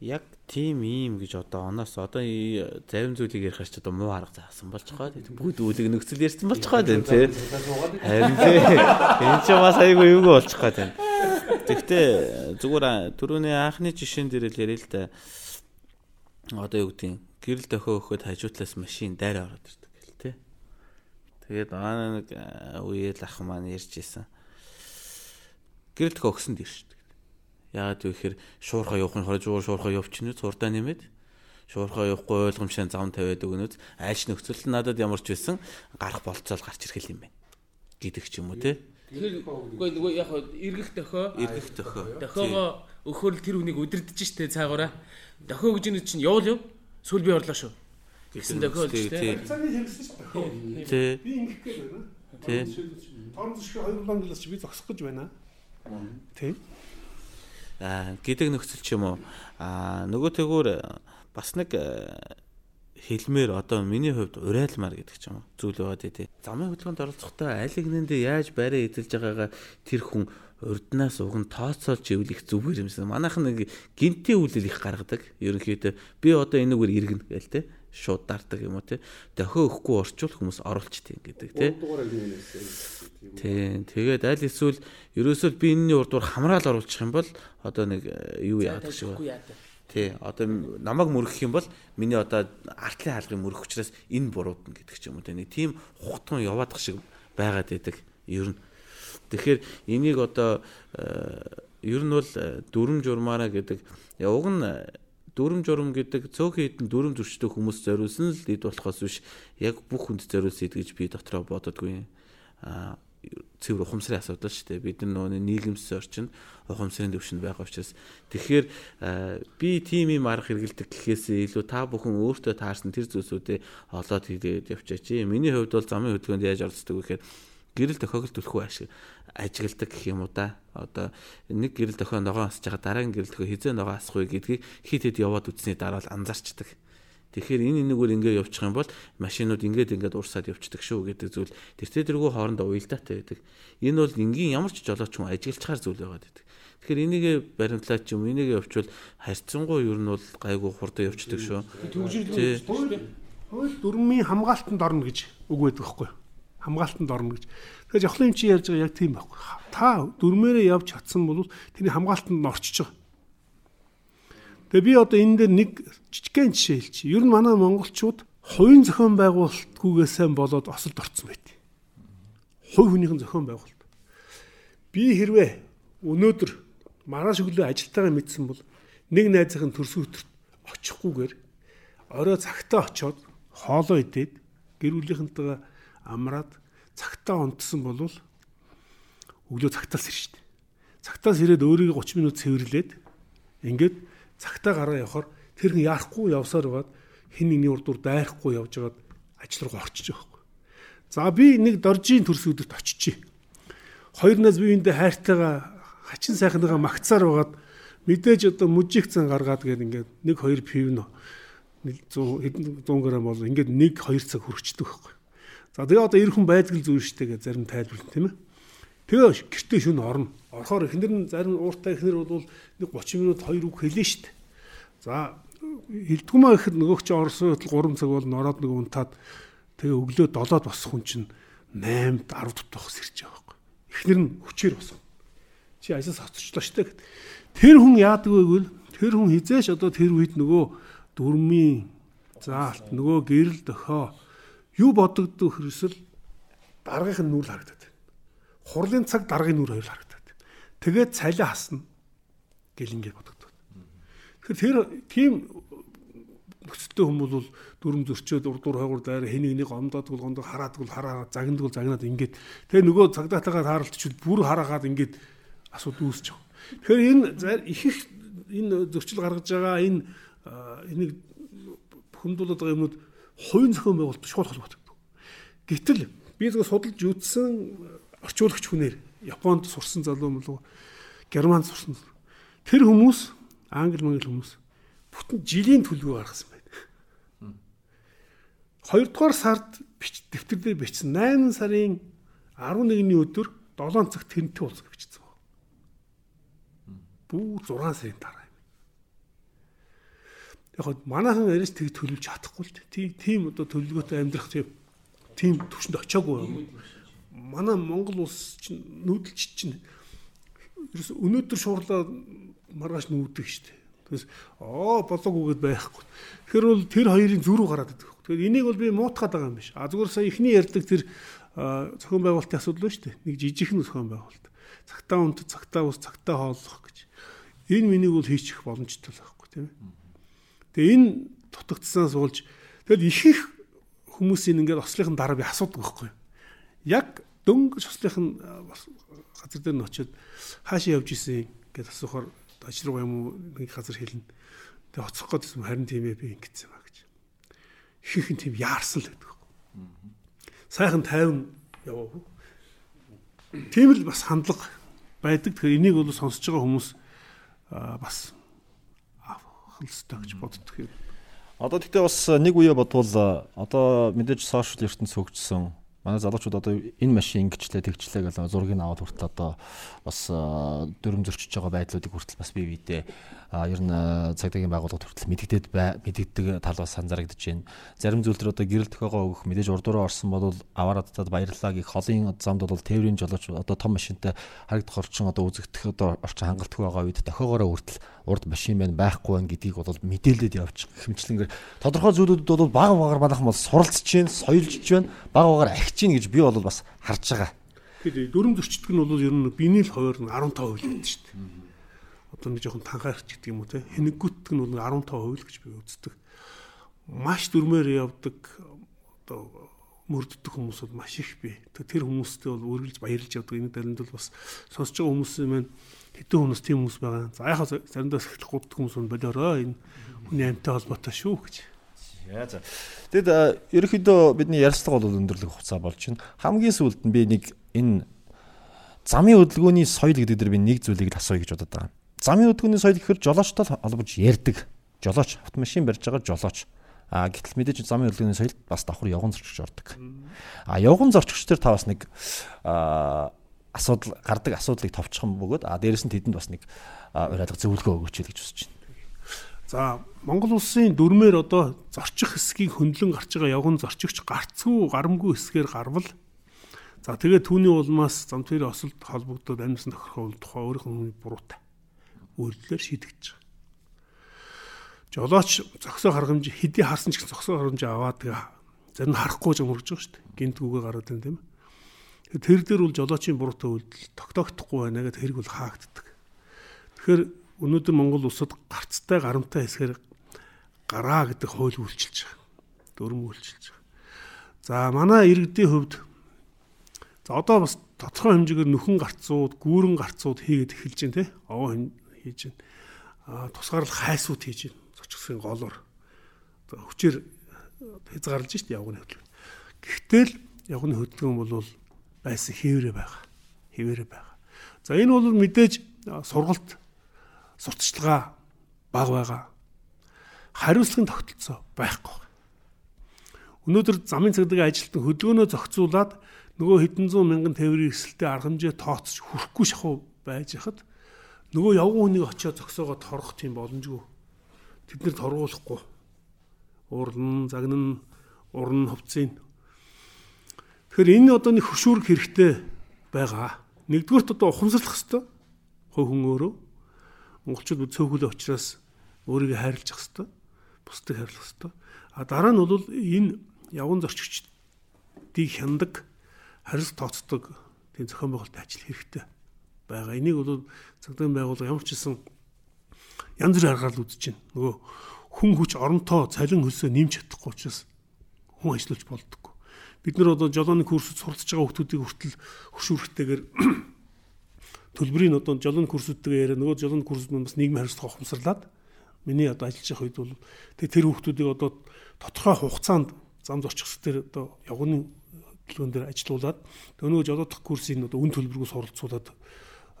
E: яг тийм ийм гэж одоо оноос одоо зарим зүйлийг ярих ч одоо муу арга заасан болж байгаа. Бүгд үлэг нөхцөл ярьсан байгаа тийм тий. Харин тий. Энэ ч бас айгүй болж байгаа тийм. Гэхдээ зүгээр түрүүний анхны жишээн дээр л ярил л да. Одоо юу гэдгийг гэрэл дохио өгөхөд хажуутлаас машин дайраа ороод ирдэг гэл тий. Тэгээд аа нэг үеэл ах маань ярьж исэн. Гэрэл дохио өгсөн дээ шүү Яагаад вэ гэхээр шуурхаа явахын хорж уур шуурхаа явчихна цурдаа нэмээд шуурхаа явахгүй ойлгомжтой зам тавиад өгнөд айлч нөхцөл нь надад ямар ч байсан гарах болцоол гарч ирэх юм байна гэдэг ч юм уу те.
B: Тэгэхээр үгүй нөгөө яг эргэх дохио.
E: Эргэх дохио.
B: Дохиогоо өхөөр тэр хүнийг өдөрдөж штэ цаагаараа. Дохио гэж нэг чинь явуул юу? Сүл би орлоо шүү. Гэсэн дохио л штэ
D: цагийг хэрэгсэн шүү дохио. Би ингэх гээд байна. Тий. Торон зэшгүй 2 лонглоос чи би зогсох гэж байна. Тий
E: гэдэг нөхцөл ч юм уу нөгөө тэгүр бас нэг хэлмээр одоо миний хувьд урайлмаар гэдэг ч юм уу зүйл байгаа тий. Замын хөдөлгөөнд оролцохдоо аль нэгнэндээ яаж барай эзэлж байгаагаа тэр хүн урднаас уг нь тооцоолж ивэл их зүгээр юмсан. Манайхан нэг гинтийн үйлдэл их гаргадаг. Ерөнхийдөө би одоо энэгээр иргэнэ гээл те шууд дардаг юм уу те. Дохио өгөхгүй орчвол хүмүүс оруулчихдээ гэдэг те. Тийм. Тэгээд аль эсвэл ерөөсөө би энэний урдуур хамраал оруулчих юм бол одоо нэг юу яадаг шиг. Тий. Одоо намайг мөргөх юм бол миний одоо артлын хаалгыг мөргөх учраас энэ буруудна гэдэг ч юм уу те. Нэг тийм хутган яваадах шиг байгаад байдаг. Ер нь. Тэгэхээр энийг одоо ер нь бол дүрм журмаараа гэдэг уг нь дүрм журм гэдэг цөөхөн хитэн дүрм зөрчдөг хүмүүс зориулсан л ид болохоос биш яг бүх хүнд зориулсан гэж би дотроо бододгүй. Аа цэвэр ухамсарын асуудал шүү дээ. Бид нар нөгөө нийгэмс орчинд ухамсарын төвшөнд байгаа учраас тэгэхээр би тим юм арга хэрэгэлдэг гэхээсээ илүү та бүхэн өөртөө таарсан тэр зүйлсүүдээ олоод хийгээд явчаач. Миний хувьд бол замын хөдөлгөөнд яаж оролцдог вэ гэхээр гэрэл тохиолдол төлөхөө ашиг ажигладаг гэх юм уу да. Одоо нэг гэрэл тохио ногоон асж байгаа дараагийн гэрэл тохио хизээ ногоон асах вэ гэдгийг хит хит яваад үтсний дараа л анзаарчдаг. Тэгэхээр энэ энэгээр ингээ явчих юм бол машинууд ингээд ингээд урсаад явцдаг шүү гэдэг зүйл тэртээ тэргүй хоорондоо уялдаатай байдаг. Энэ бол энгийн ямар ч жолооч хүн ажиглачаар зүйл байгаад байдаг. Тэгэхээр энийг баримтлаач юм энийг явуучвал харьцангуй ер нь бол гайгүй хурдан явцдаг шүү.
D: Төгжрөл хууль дөрмийн хамгаалтанд орно гэж үг байдаг байхгүй юу? Хамгаалтанд орно гэж. Тэгэхээр жавхлын чи ярьж байгаа яг тийм байхгүй. Та дөрмээрээ явж чадсан бол тэрний хамгаалтанд орчиж байгаа Тэгээ би одоо энэ дээр нэг жижигхэн жишээ хэлчих. Ер нь манай монголчууд хувийн зохион байгуулалтгүйгээ сайн болоод осолд орцсон байт. Хувь хүнийхэн зохион байгуулалт. Би хэрвээ өнөөдөр маргааш өглөө ажилтайгаа мэдсэн бол нэг найзынхын төрсөн өдөрт очихгүйгээр орой цагтаа очиод хоолоо идээд гэр бүлийнхэнтэйгээ амраад цагтаа унтсан бол өглөө цагтаас ирж штэ. Цагтаас ирээд өөрийгөө 30 минут цэвэрлээд ингээд цагтаа гараа явахаар тэр хүн яахгүй явсаар байгаад хин нэгний урд дур дайрахгүй явж байгаад ажил руу орчиж байхгүй. За би нэг доржийн төрс өдөрт очичий. Хоёр нас биеиндээ хайртайгаа хачин сайхныгаа магцаар байгаад мэдээж одоо мужик цан гаргаад гээд ингээд нэг хоёр пивно 100 хэдэн 100 г бол ингээд нэг хоёр цаг хүрчдэг байхгүй. За тэгээ одоо эр хүн байдаг л зүйл шүү дээ зарим тайлбарлана тийм ээ. Тэгээ гэртээ шүн орно. Орохоор эхнэр нь зарим ууртай эхнэр бол нэг 30 минут 2 үг хэлнэ шүү дээ. За хилдгүмаа гэхэд нөгөөч орсон хөтл 3 цаг бол нороод нэг унтаад тэгээ өглөө 7-д босох хүн чинь 8-д 10-д тохс ирж байгаа байхгүй. Эхнэр нь хүчээр босоо. Чи ажлаас хоцорчлоо шүү дээ. Тэр хүн яадаг вэ гэвэл тэр хүн хизээш одоо тэр үед нөгөө дөрмийн заалт нөгөө гэрэл дохоо юу бодогддог хэрэгсэл нь нүүр харагдаад хурлын цаг дараагийн нүр хоёр харагдаад. Тэгээд цалиа хасна гэл ингээд бодогдод. Тэгэхээр тэр тийм нөхцөлтэй хүмүүс бол дүрм зөрчөөд урдуур хойгуур дайр хэн нэгнийг гомдоод гол гондоо хараад гол хараа загнадаг гол загнаад ингээд тэгээ нөгөө цагдаатайгаар тааралтчуд бүр хараагаад ингээд асуудал үүсэж байгаа. Тэгэхээр энэ их их энэ зөрчил гаргаж байгаа энэ энийг хүндүүлээд байгаа юмнууд хувийн зохион байгуулалт шууд холбоотой. Гэтэл би зөв судалж үзсэн орчуулагч хүнээр Японд сурсан залуу мөлөө Германд сурсан. Тэр хүмүүс англи мангли хүмүүс бүтэн жилийн төлөвөө гаргасан байна. Хоёрдугаар сард бич дэвтэр дээр бичсэн 8 сарын 11-ний өдөр 7 цагт тэнтэй уулзах бичсэн. Бүү 6 сарын дараа. Яг хоо манайхан яриач тэг төлөвлөж чадахгүй л тийм тийм одоо төлөвлөгөөтэй амьдрах тийм төвшөнд очиагүй юм манай Монгол улс чинь нүүдэлч чинь ерөөс өнөөдөр шуурлаа маргааш нүүдэг шүү дээ. Тэгээс оо болоогүйгээд байхгүй. Тэгэхээр бол тэр хоёрын зүрүү гараад идэх. Тэгэхээр энийг бол би муутгаад байгаа юм биш. А зүгээр сая ихний ярьдаг тэр зохион байгуулалтын асуудал шүү дээ. Нэг жижигхэн зохион байгуулалт. Цагтаа унт, цагтаа ус, цагтаа хооллох гэж. Энэ миний бол хийчих боломжтой л байхгүй тийм ээ. Тэгээ энэ дутагдсанаас уулж тэгэл их их хүмүүсийн ингээд ослынхын дараа би асуудаг байхгүй. Яг дөнгөж хослих нь газар дээр нь очиод хаашаа явж исэн гэж асуухаар ажил руу юм уу нэг газар хэлнэ. Тэгээ оцох гэсэн харин тийм ээ би ингэсэн ба гэж. Ихэнх нь тийм яарсан л гэдэг. Сайхан тайван яваа. Тийм л бас хандлага байдаг. Тэгэхээр энийг бол сонсож байгаа хүмүүс бас хэрэгтэй гэж боддог юм.
A: Одоо тэгтээ бас нэг үе бодвол одоо мэдээж сошиал ертөнц хөгжсөн манай залуучууд одоо энэ машин ингэчлээ тэгчлээ гэж зургийг аваад хүртэл одоо бас дүрм зөрчиж байгаа байдлуудыг хүртэл бас бие биедээ ер нь цагдаагийн байгууллагад хүртэл мэдэгдээд мэдэгдэг тал бас санзарагдаж байна. Зарим зүйл төр одоо гэрэл төхөөгөө өгөх мэдээж урдуураа орсон бол аваараа татаад баярлалаа гэх холын замд бол тээврийн жолооч одоо том машинтай харагдах орчин одоо үзэгдэх одоо орчин хангалтгүй байгаа үед тохиогоороо хүртэл урд машин байна байхгүй байна гэдгийг бол мэдээлээд явчих хэмчлэнгээр тодорхой зүйлүүдэд бол баг багаар манайхан бол суралцж байна, соёлжж байна, баг багаар ахиж байна гэж би бол бас харж байгаа.
D: Тэгэхээр дүрм зөрчдөг нь бол ер нь биний л хуваар нь 15% л байдаг шүү дээ одоо нэг жоохон танхаарч гэдэг юм уу те хэнэггүйтг нь бол 15% л гэж би үздэг. Маш дүрмээр явдаг одоо мөрддөг хүмүүс бол маш их бий. Тэр хүмүүстэй бол үргэлж баярлж явдаг. Энэ дарамт бол бас сонсож байгаа хүмүүсийн маань хэдэн хүмүүс тийм хүмүүс байгаа. За яхаа заримдаа сэхлэх гуддаг хүмүүс нь болоорой. Энэ хүний амьтаа холбоотой шүү гэж.
A: Яа за. Тэгэд ерөнхийдөө бидний ярилцлага бол өндөрлөх хугацаа болж байна. Хамгийн сүүлд нь би нэг энэ замын хөдөлгөөний соёл гэдэг дээр би нэг зүйлийг асууя гэж бодод байгаа. Замын өдгөөний соёл гэхээр жолоочтой холбож ярьдаг. Жолооч автомашин барьж байгаа жолооч. А гэтэл мэдээж замын хөдөлгөөний соёл бас давхар явган зорчигч ордог. А явган зорчигч төр та бас нэг а асуудал гардаг асуудлыг товчхон бөгөөд а дээрэс нь тэдэнд бас нэг уриалга зөвлөгөө өгөөч гэж хүсэж байна.
D: За Монгол улсын дөрмээр одоо зорчих хэсгийг хөндлөн гарч байгаа явган зорчигч гарцгүй гарамгүй хэсгээр гарвал за тэгээд түүний улмаас зам тэр осолд холбогдоод амьсан тохирох тухай өөрийнхөө буруутай үйлдэлээр шийдэгдэж байгаа. Жолооч зөксөө харгамж хэдий харсан ч гэсэн зөксөө харгамж аваад тэгээ зарим нь харахгүй ч өнгөрч байгаа шүү дээ. Гинтгүүгээ гараад байна тийм ээ. Тэр дээр бол жолоочийн буруутай үйлдэл тогтоогдохгүй байна гэдэг хэрэг бол хаагддаг. Тэгэхээр өнөөдөр Монгол улсад гарцтай гарамтай хэсгээр гараа гэдэг хууль үйлчилж байгаа. Дөрөв үйлчилж байгаа. За манай иргэдийн хувьд за одоо бас тодорхой хэмжээгээр нөхөн гарцууд, гүүрэн гарцууд хийгээд эхэлж байна те. Овоо хийж байна. А тусгаарлах хайсууд хийж байна. Зочгсын голоор хүчээр хязгаарлаж шít явганы хөдөлгөөн. Гэхдээ л явганы хөдөлгөөн бол байсан хэврээ байгаа. Хэврээ байгаа. За энэ бол мэдээж сургалт сурталчилгаа баг байгаа. Хариуцлагын тогтолцоо байхгүй. Өнөөдөр замын цагдаагийн ажилтан хөдөлгөөнөө зохицуулаад нөгөө хэдэн зуун мянган тээврийн эсэлтэд арга хэмжээ тооцож хүрхгүй шахуу байж хахад нөгөө явган хүнийг очиод зөксөөгөө торох тийм боломжгүй. Тэд нэр торгуулахгүй. Урлан, загнан, уран хувцсыг. Тэгэхээр энэ одоо нэг хөшүүрэг хэрэгтэй байгаа. Нэгдүгürt одоо ухамсарлах хэвээр хой хүн өөрөө монголчууд цөөхөлөө учраас өөрийгөө хайрлах хэвээр бусдыг хайрлах хэвээр. А дараа нь бол энэ явган зорчигчдыг хяндаг харилцаа тооцдог тийм зохион байгуулалтын ажил хэрэгтэй байгаа. Энийг бол цагдаагийн байгууллага ямар ч гэсэн янз бүрийн аргаар үзэж байна. Нөгөө хүн хүч оронтоо цалин хөлсөө нэмж чадахгүй учраас хүн ажиллаж болдоггүй. Бид нар одоо жолооны курсд суралцж байгаа хүмүүсийг хүртэл хөшүүрхтэйгээр (coughs) төлбөрийн одоо жолооны курсүүдтэйгээ яриа нөгөө жолооны курсууд маань бас нийгмийн хариуцлага ухамсарлаад миний одоо ажиллаж байгаа үед бол тэр хүмүүсийг одоо тодорхой хугацаанд зам зорчигч дээр одоо явганы төлөвлөгөөн дээр ажилуулад нөгөө жолоодох курсыг одоо үн төлбөргүй суралцуулаад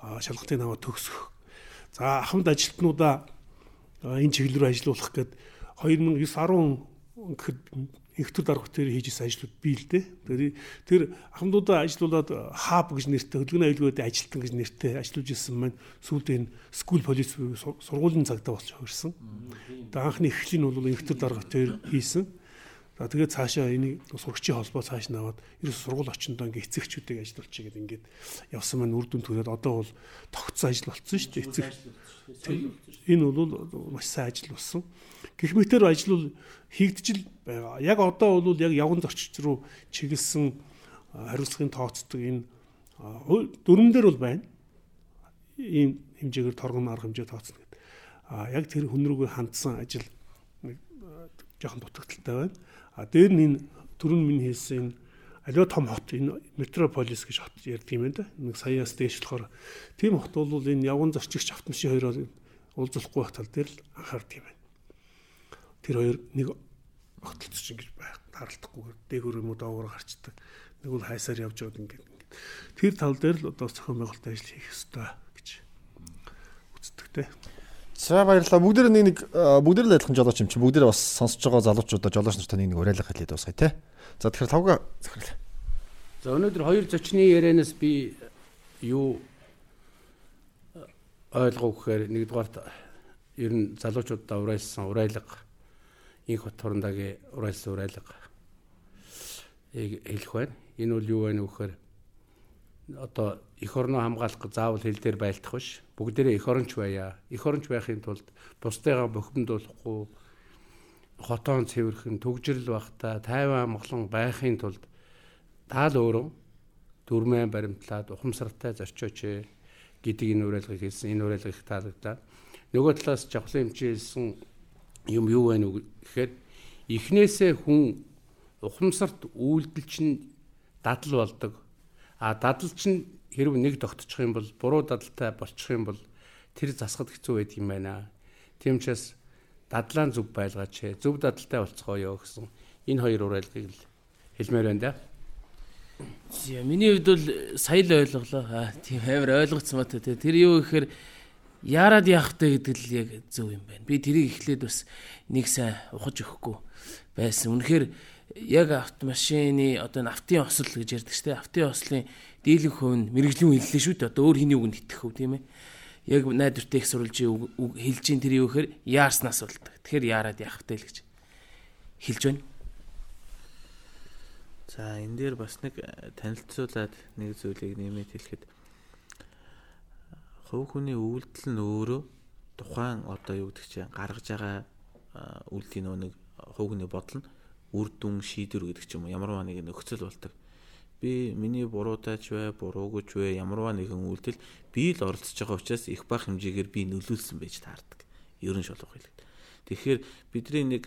D: шалгалтын аваа төгсөх. За ахмад ажилтнуудаа энэ чиглэл рүү ажилуулах гээд 2009 10 гэхэд ихтер дарга дээр хийжсэн ажлууд бий л дээ. Тэр тэр ахмадуудаа ажилуулад хаб гэж нэртэй хөдөлгөөний аюулгүйд ажилтан гэж нэртэй ажиллаж ирсэн маань сүүлдээ энэ скул полис сургуулийн цагтаа болж хувирсан. Тэгээ анхны эхлэл нь бол ихтер дарга дээр хийсэн. За тэгээд цаашаа энийг сурагчийн холбоо цааш наваад ерөөс сургууль очиндоо ингээ эцэгчүүдийг ажилуулчих гэдэг ингээд явсан маань үр дүн төрөөд одоо бол тогтсон ажил болсон шүү дээ эцэг. Энэ бол маш сайн ажил болсон. Гэх мэтэр ажил бол хийгдчихэл байгаа. Яг одоо бол яг явган зорчигч руу чиглэсэн хариуцлагын тооцдог энэ дүрмэн дээр бол байна. Ийм хэмжээгээр торгон арга хэмжээ тооцно гэдэг. А яг тэр хүн рүүгээ хандсан ажил жоохон дутагдaltaй байна. А дээр нь энэ түрүүн минь хэлсэн энэ аливаа том хот энэ метрополис гэж хот ярьдаг юм байна да. Нэг саяас дээш болохоор тийм хот бол энэ явган зорчигч автомашин хоёроор уулзахгүй байх тал дээр л анхаардаг юм байна. Тэр хоёр нэг огтлцож ингэж байх таралтахгүйгээр дээгүүр юм уу доогоор гарчдаг. Нэг бол хайсаар явж байгаад ингээд ингээд. Тэр тал дээр л одоо зохион байгуулалтын ажил хийх ёстой гэж үздэг те.
A: За баярлалаа. Бүгд нэг нэг бүгд л адилхан жолооч юм чи бүгд бас сонсож байгаа залуучуудаа жолооч нартай нэг нэг уриалга хэлээд дуусгая те. За тэгэхээр тавга захирлаа.
C: За өнөөдөр хоёр зочны ярианаас би юу ойлгоо гэхээр нэгдүгээрт ер нь залуучуудаа урайлсан урайлаг инх бат хорондагийн урайлсан урайлаг хэлэх байна. Энэ бол юу байна вэ гэхээр одоо эх орноо хамгаалах заавал хил дээр байлдах биш. Бүгдээрээ эх оронч байя. Эх оронч байхын тулд бусдыгаа бохимдуулахгүй хотоон цэвэрхэн төгжрөл багтаа тайван амгалан байхын тулд таал өөрөө дөрмэн баримтлаад ухамсартай зорчооч гэдэг энэ уриалгыг хэлсэн. Энэ уриалга их таалагдлаа. Нөгөө талаас жавхлан хэмжээлсэн юм юу байна вэ гэхээр эхнээсээ хүн ухамсарт үйлдэл чинь дадал болдог. А дадал чинь хэрв нэг тогтчих юм бол буруу дадалтай болчих юм бол тэр засахад хэцүү байдаг юм байна. Тийм учраас дадлаа зүг байлгаач. Зөв дадалтай болцгоё гэсэн энэ хоёр уриалгыг л хэлмээр байна да.
B: За миний хувьд бол сая л ойлголоо. Аа тийм амар ойлгоцсон мат те. Тэр юу гэхээр яарад яах вэ гэдэг л яг зөв юм байна. Би тэрийг эхлээд бас нэг сайн ухаж өгөхгүй байсан. Үнэхээр яг автомашины одоо автын осол гэж ярьдаг шүү дээ. Автын ослын дийлэнх хувь нь мэрэгжлийн хэллээ шүү дээ. Одоо өөр хэний үгэнд итгэх хөв тийм ээ. Яг найдвартай их сурвалжийн хэлж ин тэр юу гэхээр яарснаас болдог. Тэгэхээр яарад яах вэ гэж хэлж байна.
E: За энэ дээр бас нэг э, танилцуулаад нэг зүйлийг нэмээд хэлэхэд хувь хүний үйлдэл нь өөрөө тухайн одоо юу гэдэг чинь гаргаж байгаа үйлдлийн нөө нэг хувь хүний бодол нь үр дүн шийдвэр гэдэг ч юм уу ямарваа нэг нөхцөл болдог. Би миний буруудаач бай, буруугүйч бай, ямарваа нэгэн үйлдэл би л оролцож байгаа учраас их бах хэмжээгээр би нөлөөлсөн байж таардаг. Ерөн шолох хэлээд. Тэгэхээр бидний нэг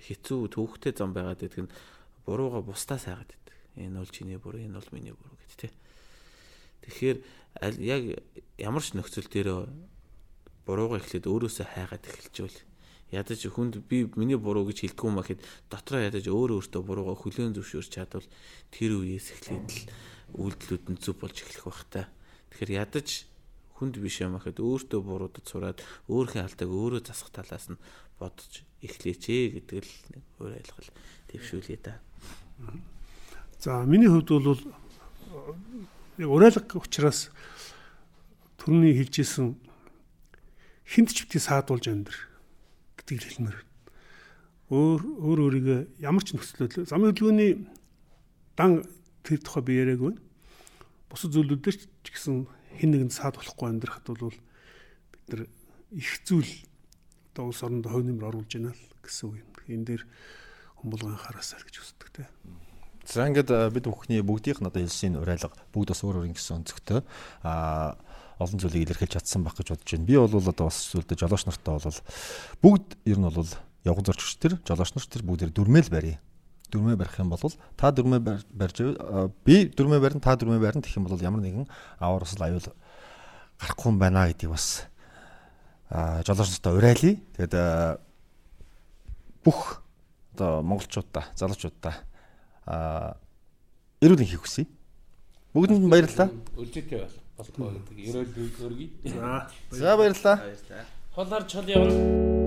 E: хэцүү төвхтэй зам байгаад байдаг нь бурууга бусдаас хайгаад байдаг. Энэ бол чиний буруу, энэ бол миний буруу гэд тэ. Тэгэхээр яг ямар ч нөхцөл дээр бурууга эхлээд өөрөөсөө хайгаад эхэлжүүл. Ядаж хүнд би миний буруу гэж хэлдэггүй юм ахэд дотроо ядаж өөр өөртөө бурууга хүлээн зөвшөөрч чадвал тэр үеэс эхлээд л үйлдэлүүд нь зүв болж эхлэх бах та. Тэгэхээр ядаж хүнд биш юм ахэд өөртөө буруудад сураад өөрийнхөө алдааг өөрөө засах талаас нь бодож эхлэеч гэдэг л нэг өөр ойлгол твшүүлээ да.
D: За миний хувьд бол яг урайлга учраас төрний хэлжсэн хинт ч бити саадуулж амьдр гэдгийг хэлмээр. Өөр өөр өөрийгөө ямар ч нөхцөлөд замын хөдөлгөөний дан тэр тухай би яриаг байна. Бусад зүйлүүдээр ч гэсэн хэн нэгэнд саад болохгүй амьдрахад бол бид нар их зүйл одоо улс оронд хувь нэмэр оруулж байна л гэсэн үг юм. Энэ дээр хүн болгон анхаараасаа гэж үздэг те.
A: За ингээд бид бүхний бүгдийнх нь одоо хэлсэн урайлга бүгд бас өөр өөр ингэсэн өнцгтэй а олон зүйлийг илэрхийлж чадсан байх гэж бодож байна. Би бол одоо бас зүйлдэ жолооч нартай бол бүгд ер нь бол явган зорчигч төр жолооч нар төр бүгдээр дүрмэл барья. Дүрмээ барих юм бол та дүрмээ барьж би дүрмээ барин та дүрмээ барин гэх юм бол ямар нэгэн аваар усал аюул гарахгүй юм байна гэдгийг бас жолооч нартай урайлъя. Тэгээд бүх одоо монголчуудаа залуучуудаа а эрүүл хийх хүсье. Бүгдэнд нь баярлалаа.
C: Үлжээтэй бол болтгоо гэдэг. Ерөөл өргөе.
A: За. За баярлалаа.
B: Хол харж хол явна.